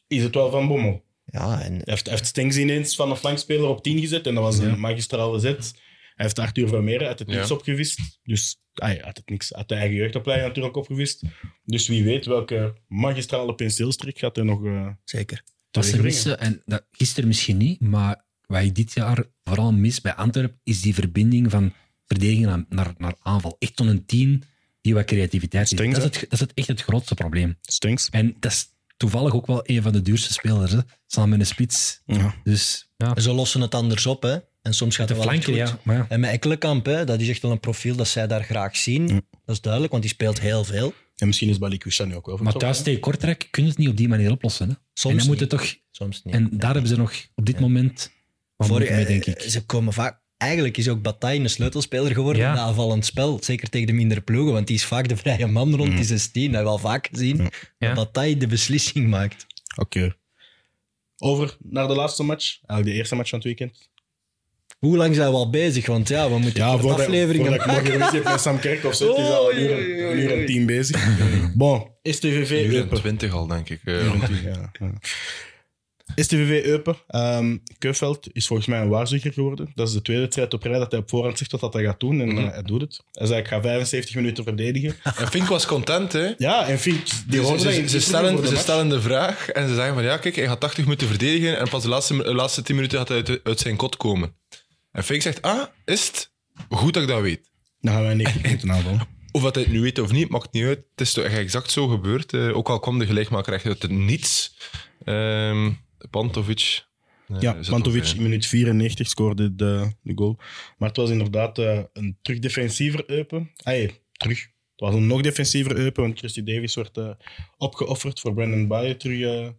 is het wel Van Bommel. Ja, en Hij heeft, hij heeft Stengs ineens van een flankspeler op 10 gezet en dat was een magistrale zet. Hij heeft Arthur Vermeer uit het niks Ja. opgevist. Dus ah ja, uit het niks, uit de eigen jeugdopleiding natuurlijk opgevist. Dus wie weet welke magistrale penseelstrik gaat er nog eh zeker. Wat ze missen, en dat, gisteren misschien niet, maar wat ik dit jaar vooral mis bij Antwerpen, is die verbinding van verdediging naar, naar, naar aanval. Echt tot een team die wat creativiteit heeft. Dat is, het, dat is het echt het grootste probleem. Stengs. En dat is toevallig ook wel een van de duurste spelers, hè, samen met een spits. Ja. Dus ja, Ze lossen het anders op, hè. En soms gaat de het wel flanken, goed. ja. Maar ja. En met Ekkelenkamp, hè, dat is echt wel een profiel dat zij daar graag zien. Ja. Dat is duidelijk, want die speelt heel veel. En misschien is Balikwisha nu ook wel Maar thuis tegen Kortrijk kun je het niet op die manier oplossen. Hè. Soms en dan moet niet. het toch... Soms niet. En daar hebben ze nog op dit moment wat Voor, moeite mee, eh, denk ik. Ze komen vaak... Eigenlijk is ook Bataille een sleutelspeler geworden Ja. in aanvallend spel. Zeker tegen de mindere ploegen, want die is vaak de vrije man rond Mm. die 16. Dat hebben we al vaak gezien. Ja. Dat Ja. Bataille de beslissing maakt. Oké. Over naar de laatste match. Eigenlijk de eerste match van het weekend. Hoe lang zijn we al bezig? Want ja, we moeten Ja, ja, voordat, afleveringen voordat ik morgen maken. heb met Sam Kerkhoff, zit, is al een uur, een uur en tien bezig. Bon, STVV Uur en twintig al, denk ik. eh. Ja. STVV Eupen. Ehm Keuveld is volgens mij een waarzegger geworden. Dat is de tweede wedstrijd op rij dat hij op voorhand zegt wat hij gaat doen. En eh, hij doet het. Hij zei, ik ga 75 minuten verdedigen. En Fink was content, hè? Ja, en Fink, die Dus ze, stellen, voor ze de stellen de vraag en ze zeggen van ja, kijk, hij gaat 80 minuten verdedigen en pas de laatste, de laatste 10 minuten gaat hij uit, uit zijn kot komen. En Fink zegt, ah, is het? Goed dat ik dat weet. Dan gaan wij 90 minuten aanvallen. Of dat hij het nu weet of niet, maakt niet uit. Het is toch echt exact zo gebeurd. eh, ook al kwam de gelijkmaker echt uit het niets. Ehm Pantovic. eh, Ja, Pantovic in minuut 94 scoorde de, de goal. Maar het was inderdaad eh, een terug defensiever Eupen. Ah, terug. Het was een nog defensiever Eupen, want Christy Davis werd eh, opgeofferd voor Brandon Bayer terug eh,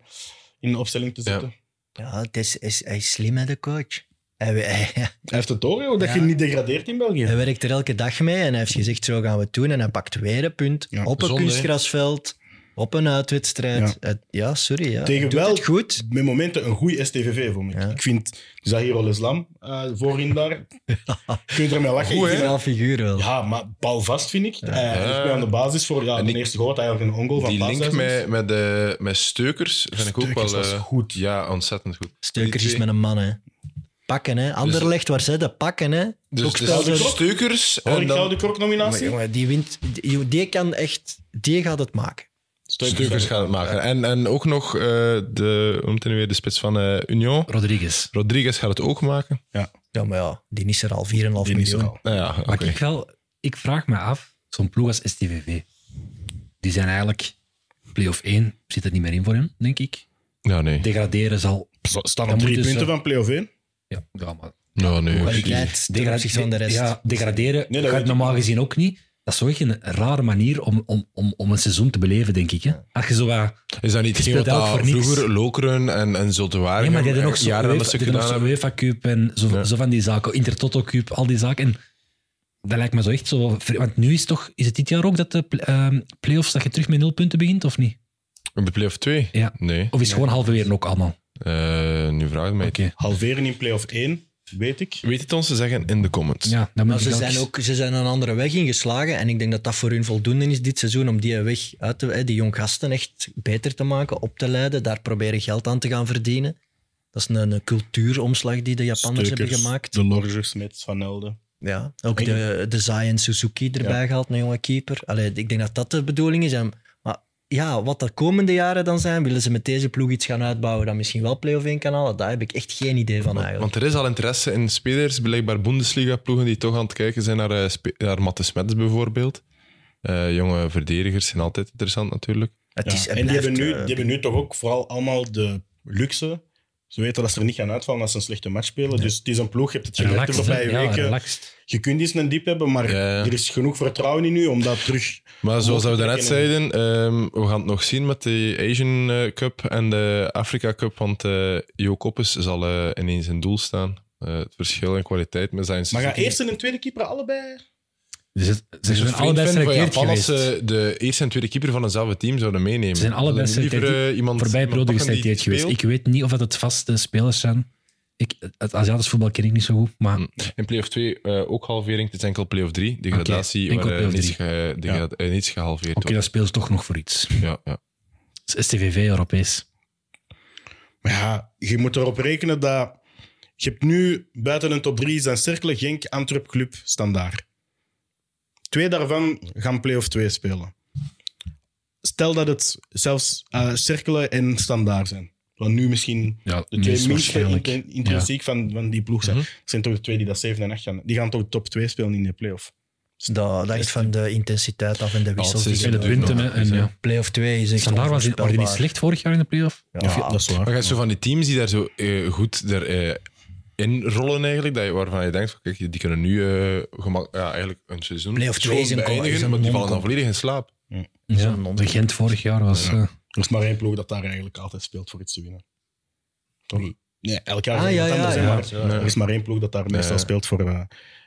in de opstelling te zetten. Ja, het is, is, hij is slim, hè, de coach. Hij, hij, Hij heeft het door, joh, dat Ja. je niet degradeert in België. hij werkt er elke dag mee en hij heeft gezegd, zo gaan we het doen. En hij pakt weer een punt Ja, op een zonde, kunstgrasveld, op een uitwedstrijd. Ja. Sorry. Ja. Tegen wel- het goed. Met momenten een goede STVV, vond ik. Ja. Ik vind Zahir Islam uh, voorin daar. Kun je ermee lachen? Goed, hè? figuur wel. Ja, maar bal vast vind ik. Ja. mee aan de basis voor ja, En de die- eerste goal. had Eigenlijk een ongoal van Die link is. met, met, de, met Steukers vind ik ook wel... eh, goed. Ja, ontzettend goed. Steukers is met een man, hè. Pakken, hè. Anderlecht, waar zij de pakken, hè. Dus, Ook dus Steukers Hoor en ik dan de Maar kroknominatie? jongen, die wint... Die, die kan echt... Die gaat het maken. Steukers gaan het maken. En, en ook nog eh, de, hoe nu weer, de spits van eh, Union. Rodriguez. Rodriguez gaat het ook maken. Ja, maar ja, die is er al 4,5 Die is er miljoen. al. Ja. Maar ik, wel, ik vraag me af, zo'n ploeg als STVV, die zijn eigenlijk play-off 1, zit er niet meer in voor hem, denk ik. Ja, nee. Degraderen zal... Staan op drie ze- punten van play-off 1. Ja, ja maar... Ja, nee. Kwaliteit ten opzichte van de rest. Ja, degraderen Nee, gaat normaal gezien ook niet. Dat is zo echt een rare manier om, om, om, om een seizoen te beleven, denk ik. Hè? Als je zo wat... Is dat niet wat dat voor niks. vroeger Lokeren en, en Zulte Waregem Ja, maar die hadden nog zo jaren UEFA, gedaan nog zo? UEFA Cup en zo, Ja. zo van die zaken. Intertoto Cup, al die zaken. En dat lijkt me zo echt zo... Want nu is, toch, is het dit jaar ook dat de pl- ehm, play-offs dat je terug met nul punten begint, of niet? In de play-off 2? Ja. Nee. Of is het gewoon halverwege ook allemaal? Eh, nu vraag ik mij. Oké. Halveren in play-off 1, weet ik. Weet het ons te zeggen in de comments. Ja, dan Maar ze zijn, ook, ze zijn een andere weg ingeslagen. En ik denk dat dat voor hun voldoende is dit seizoen om die weg uit te, hè, die jong gasten echt beter te maken, op te leiden, daar proberen geld aan te gaan verdienen. Dat is een, een cultuuromslag die de Japanners hebben gemaakt. De Lorger, Smits, Van Elde. Ja, ook de, de Zai en Suzuki erbij gehaald, een jonge keeper. Allee, ik denk dat dat de bedoeling is. En, ja, wat de komende jaren dan zijn, willen ze met deze ploeg iets gaan uitbouwen dat misschien wel play-off 1 kan halen? Daar heb ik echt geen idee van eigenlijk. Want er is al interesse in spelers, blijkbaar Bundesliga-ploegen die toch aan het kijken zijn naar, eh, spe- naar Matte Smets bijvoorbeeld. Eh, jonge verdedigers zijn altijd interessant natuurlijk. Het Ja. is, het en die blijft, hebben, nu, eh, die hebben nu toch ook vooral allemaal de luxe Ze weten dat ze er niet gaan uitvallen als ze een slechte match spelen. Dus het is een ploeg, je hebt het gemerkt de voorbije Ja, weken. relaxed. Je kunt eens een diep hebben, maar Ja, er is genoeg vertrouwen in u om dat terug... Maar zoals we daarnet zeiden, ehm, we gaan het nog zien met de Asian eh, Cup en de Afrika Cup, want eh Jo Koppes zal eh, ineens in doel staan. Eh, het verschil in kwaliteit met zijn Maar ga eerst en een tweede keeper allebei... Dus het- ze Dus zijn allebei geselecteerd Japan als geweest. ze de eerste en tweede keeper van hetzelfde team zouden meenemen. Ze zijn allebei geselecteerd. eh, iemand Voorbij die geselecteerd geweest. speelt. Ik weet niet of dat het vaste spelers zijn. Ik, het Aziatisch voetbal ken ik niet zo goed, maar In play-off 2 eh, ook halvering. Het is enkel play-off 3. De Oké, gradatie enkel waar eh, play-off niets, ge, Ja. eh, niets gehalveerd oké, dat speelt toch nog voor iets. Ja, ja. Het is STVV Europees. Maar ja, je moet erop rekenen dat... Je hebt nu buiten een top 3 zijn Cercle, Genk, Antwerp, Club, Standaard. Twee daarvan gaan play-off 2 spelen. Stel dat het zelfs eh Cercle en Standaard zijn. Wat nu misschien Ja, de twee meest minste waarschijnlijk. inten- intrinsiek van, van die ploeg zijn. Mhm. Dat zijn toch de twee die dat 7 en 8 gaan. Die gaan toch top 2 spelen in de play-off. Dat, dat is van de intensiteit af en de wissels. het is- die En je het hè, En, ja. Play-off 2 is echt Standaard was die, waren die niet onvoorspelbaar. slecht vorig jaar in de playoff? Ja, dat is waar. Maar je hebt zo van die teams die daar zo eh, goed er, eh, in rollen eigenlijk, dat je, waarvan je denkt, van, kijk, die kunnen nu eh, gemak, ja, eigenlijk een seizoen Play-off zo twee een- beëindigen, maar die vallen dan volledig in slaap. Ja, non- Gent vorig jaar was... Ja. eh, Er is maar één ploeg dat daar eigenlijk altijd speelt voor iets te winnen. Toch? Wie? Nee, elk jaar Ah, is het ja, ja, ja. maar Er is maar één ploeg dat daar meestal Ja. speelt voor eh,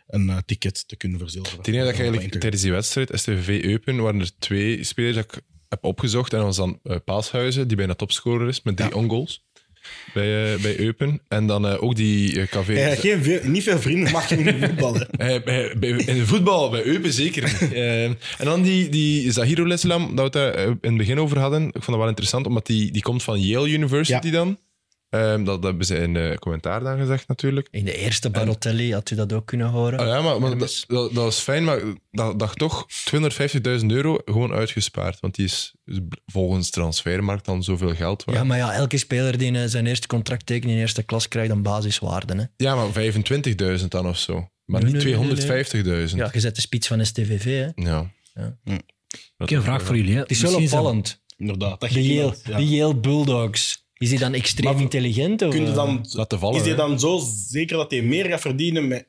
een eh, ticket te kunnen verzilveren. Het enige dat ik eigenlijk tijdens die wedstrijd, STVV Eupen, waren er twee spelers dat ik heb opgezocht. En dat was dan eh, Paashuizen, die bijna topscorer is, met drie Ja. ongoals bij, eh, bij Eupen. En dan eh, ook die eh. Hij heeft geen veel, niet veel vrienden mag je in het voetballen. Eh, bij, bij- in de voetbal, bij Eupen zeker niet. Eh, en dan die, die Zahiro Leslam, dat we het daar eh, in het begin over hadden. Ik vond dat wel interessant, omdat die, die komt van Yale University dan. Ehm, dat, dat hebben ze in de commentaar dan gezegd natuurlijk. In de eerste Barotelli had u dat ook kunnen horen. Ah, ja, maar, dat, dat, dat is fijn, maar dat, dat toch 250.000 euro gewoon uitgespaard. Want die is is volgens transfermarkt dan zoveel geld waard. Ja, maar ja, elke speler die eh, zijn eerste contract tekent in eerste klas krijgt een basiswaarde. Hè. Ja, maar 25.000 dan of zo. Maar Nee, niet nee, nee, 250.000. Ja, je zet de spits van STVV. Hè. Ja. Ja. Ik heb een vraag voor jullie. hè. Het is wel opvallend. Inderdaad. Dat Yale, ja. de Yale Bulldogs. Is hij dan extreem Maar intelligent? Of, Kun je eh? dan, Laten vallen. is hij hè. dan zo zeker dat hij meer gaat verdienen met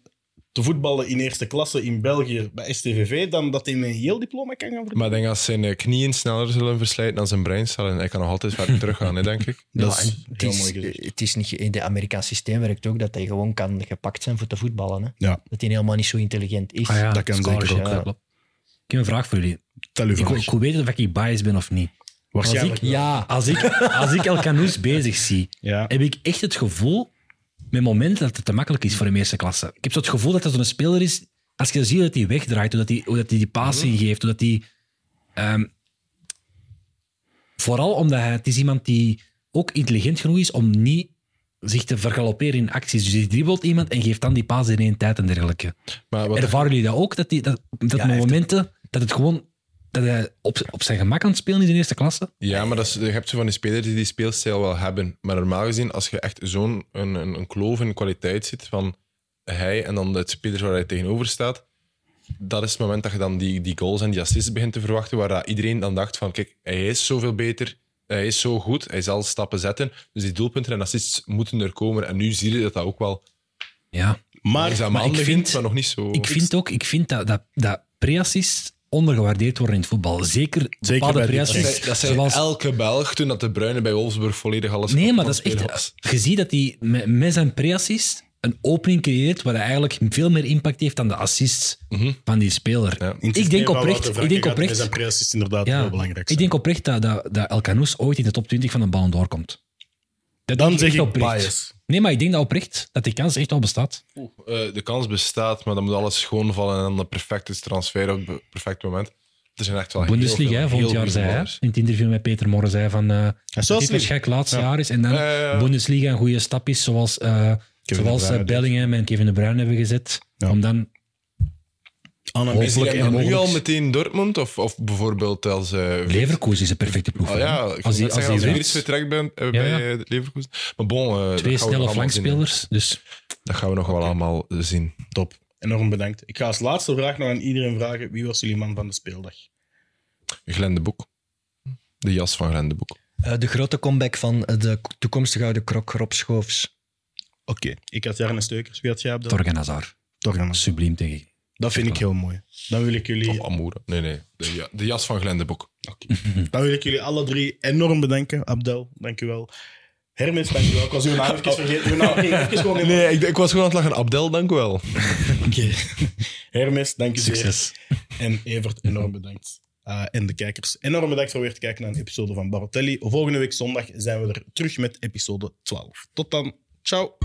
te voetballen in eerste klasse in België bij STVV dan dat hij met een heel diploma kan gaan verdienen? Maar ik denk als zijn eh, knieën sneller zullen verslijten dan zijn breinstel. En hij kan nog altijd verder teruggaan, hè, denk ik. Ja, dat is het, heel is, mooi gezegd. het is niet, in het Amerikaans systeem werkt ook dat hij gewoon kan gepakt zijn voor te voetballen. Hè. Ja, Dat hij helemaal niet zo intelligent is. Ah ja, Dat kan scholarship, zeker ook, ja, ja. klopt. Ik heb een vraag voor jullie. tel u Ik, wil- ik wil weten of ik biased ben of niet. Als ik, ja, als ik, als ik El Canoes bezig zie, Ja. heb ik echt het gevoel, met momenten, dat het te makkelijk is voor de eerste klasse. Ik heb zo het gevoel dat dat zo'n speler is, als je ziet dat hij wegdraait, hoe dat hij, hoe dat hij die passing geeft, hoe dat hij... ehm, vooral omdat hij, het is iemand die ook intelligent genoeg is om niet zich te vergalopperen in acties. Dus hij dribbelt iemand en geeft dan die paas in één tijd en dergelijke. Maar wat Ervaren jullie dat ook? Dat, die, dat, dat momenten, dat het gewoon... Dat hij op, op zijn gemak aan het spelen is in eerste klasse? Ja, maar dat is, je hebt zo van die spelers die die speelstijl wel hebben. Maar normaal gezien, als je echt zo'n een, een, een kloof in kwaliteit ziet van hij en dan de spelers waar hij tegenover staat, dat is het moment dat je dan die, die goals en die assists begint te verwachten, waar iedereen dan dacht van, kijk, hij is zoveel beter, hij is zo goed, hij zal stappen zetten, dus die doelpunten en assists moeten er komen. En nu zie je dat dat ook wel Ja. Maar maar ik vind- maar nog niet zo... Ik vind ook ik vind dat, dat, dat pre-assists ondergewaardeerd worden in het voetbal. Zeker bepaalde bij die dat zei, dat zei zoals- elke Belg toen dat de Bruyne bij Wolfsburg volledig alles Nee, maar dat is echt... was. Je ziet dat hij met, met zijn pre-assist een opening creëert waar hij eigenlijk veel meer impact heeft dan de assists van die speler. Ja. Ik denk oprecht, ik denk oprecht, Met zijn pre-assist inderdaad ja, heel belangrijk ik denk oprecht dat, dat, dat El Canoes ooit in de top 20 van de ballen doorkomt. Dat Dan zeg ik oprecht. bias. Nee, maar ik denk dat oprecht, dat die kans echt wel bestaat. Oeh, eh, de kans bestaat, maar dan moet alles schoonvallen en dan de perfecte transfer op het perfecte moment. Er zijn echt wel Bundesliga, heel hè, veel- volgend heel jaar goede zei hij. voetballers. In het interview met Peter Morren zei van... eh is dat dit slim. het laatste jaar is. En dan Ja, ja, ja. Bundesliga een goede stap is, zoals, eh de zoals eh. Bellingham en Kevin De Bruyne hebben gezet. Ja. Om dan... Anna Hopelijk Is hij en nu al meteen Dortmund? Of, of bijvoorbeeld als... eh Leverkusen is een perfecte ploeg. Oh ja, ik als hij, als als Virts wint, vertrekt bent eh, Ja, bij ja. eh, Leverkusen. Maar bon, eh, twee snelle flankspelers. Dus Dat gaan we nog wel allemaal zien. Top. Enorm bedankt. Ik ga als laatste vraag nog aan iedereen vragen. Wie was jullie man van de speeldag? Glenn de Boek. De jas van Glenn de Boek. Eh, de grote comeback van de toekomstige oude krok Rob Schoofs. Oké, ik had Jarne Steukers. Wie had jij op de Torgan Hazard. Torgan. Subliem tegen. Dat vind ik heel mooi. Dan wil ik jullie, Of Amoura. Nee, nee. De, ja- de jas van Glenn de Boek. dan wil ik jullie alle drie enorm bedanken. Abdel, dank u wel. Hermes, dank u wel. Ik was uw naam even vergeten. Uw naam, nee, even gewoon in- Nee, ik, ik was gewoon aan het lachen. Abdel, dank u wel. Oké. Hermes, dank u Succes. En Evert, enorm bedankt. Uh, en de kijkers, enorm bedankt voor weer te kijken naar een episode van Barotelli. Volgende week zondag zijn we er terug met episode 12. Tot dan. Ciao.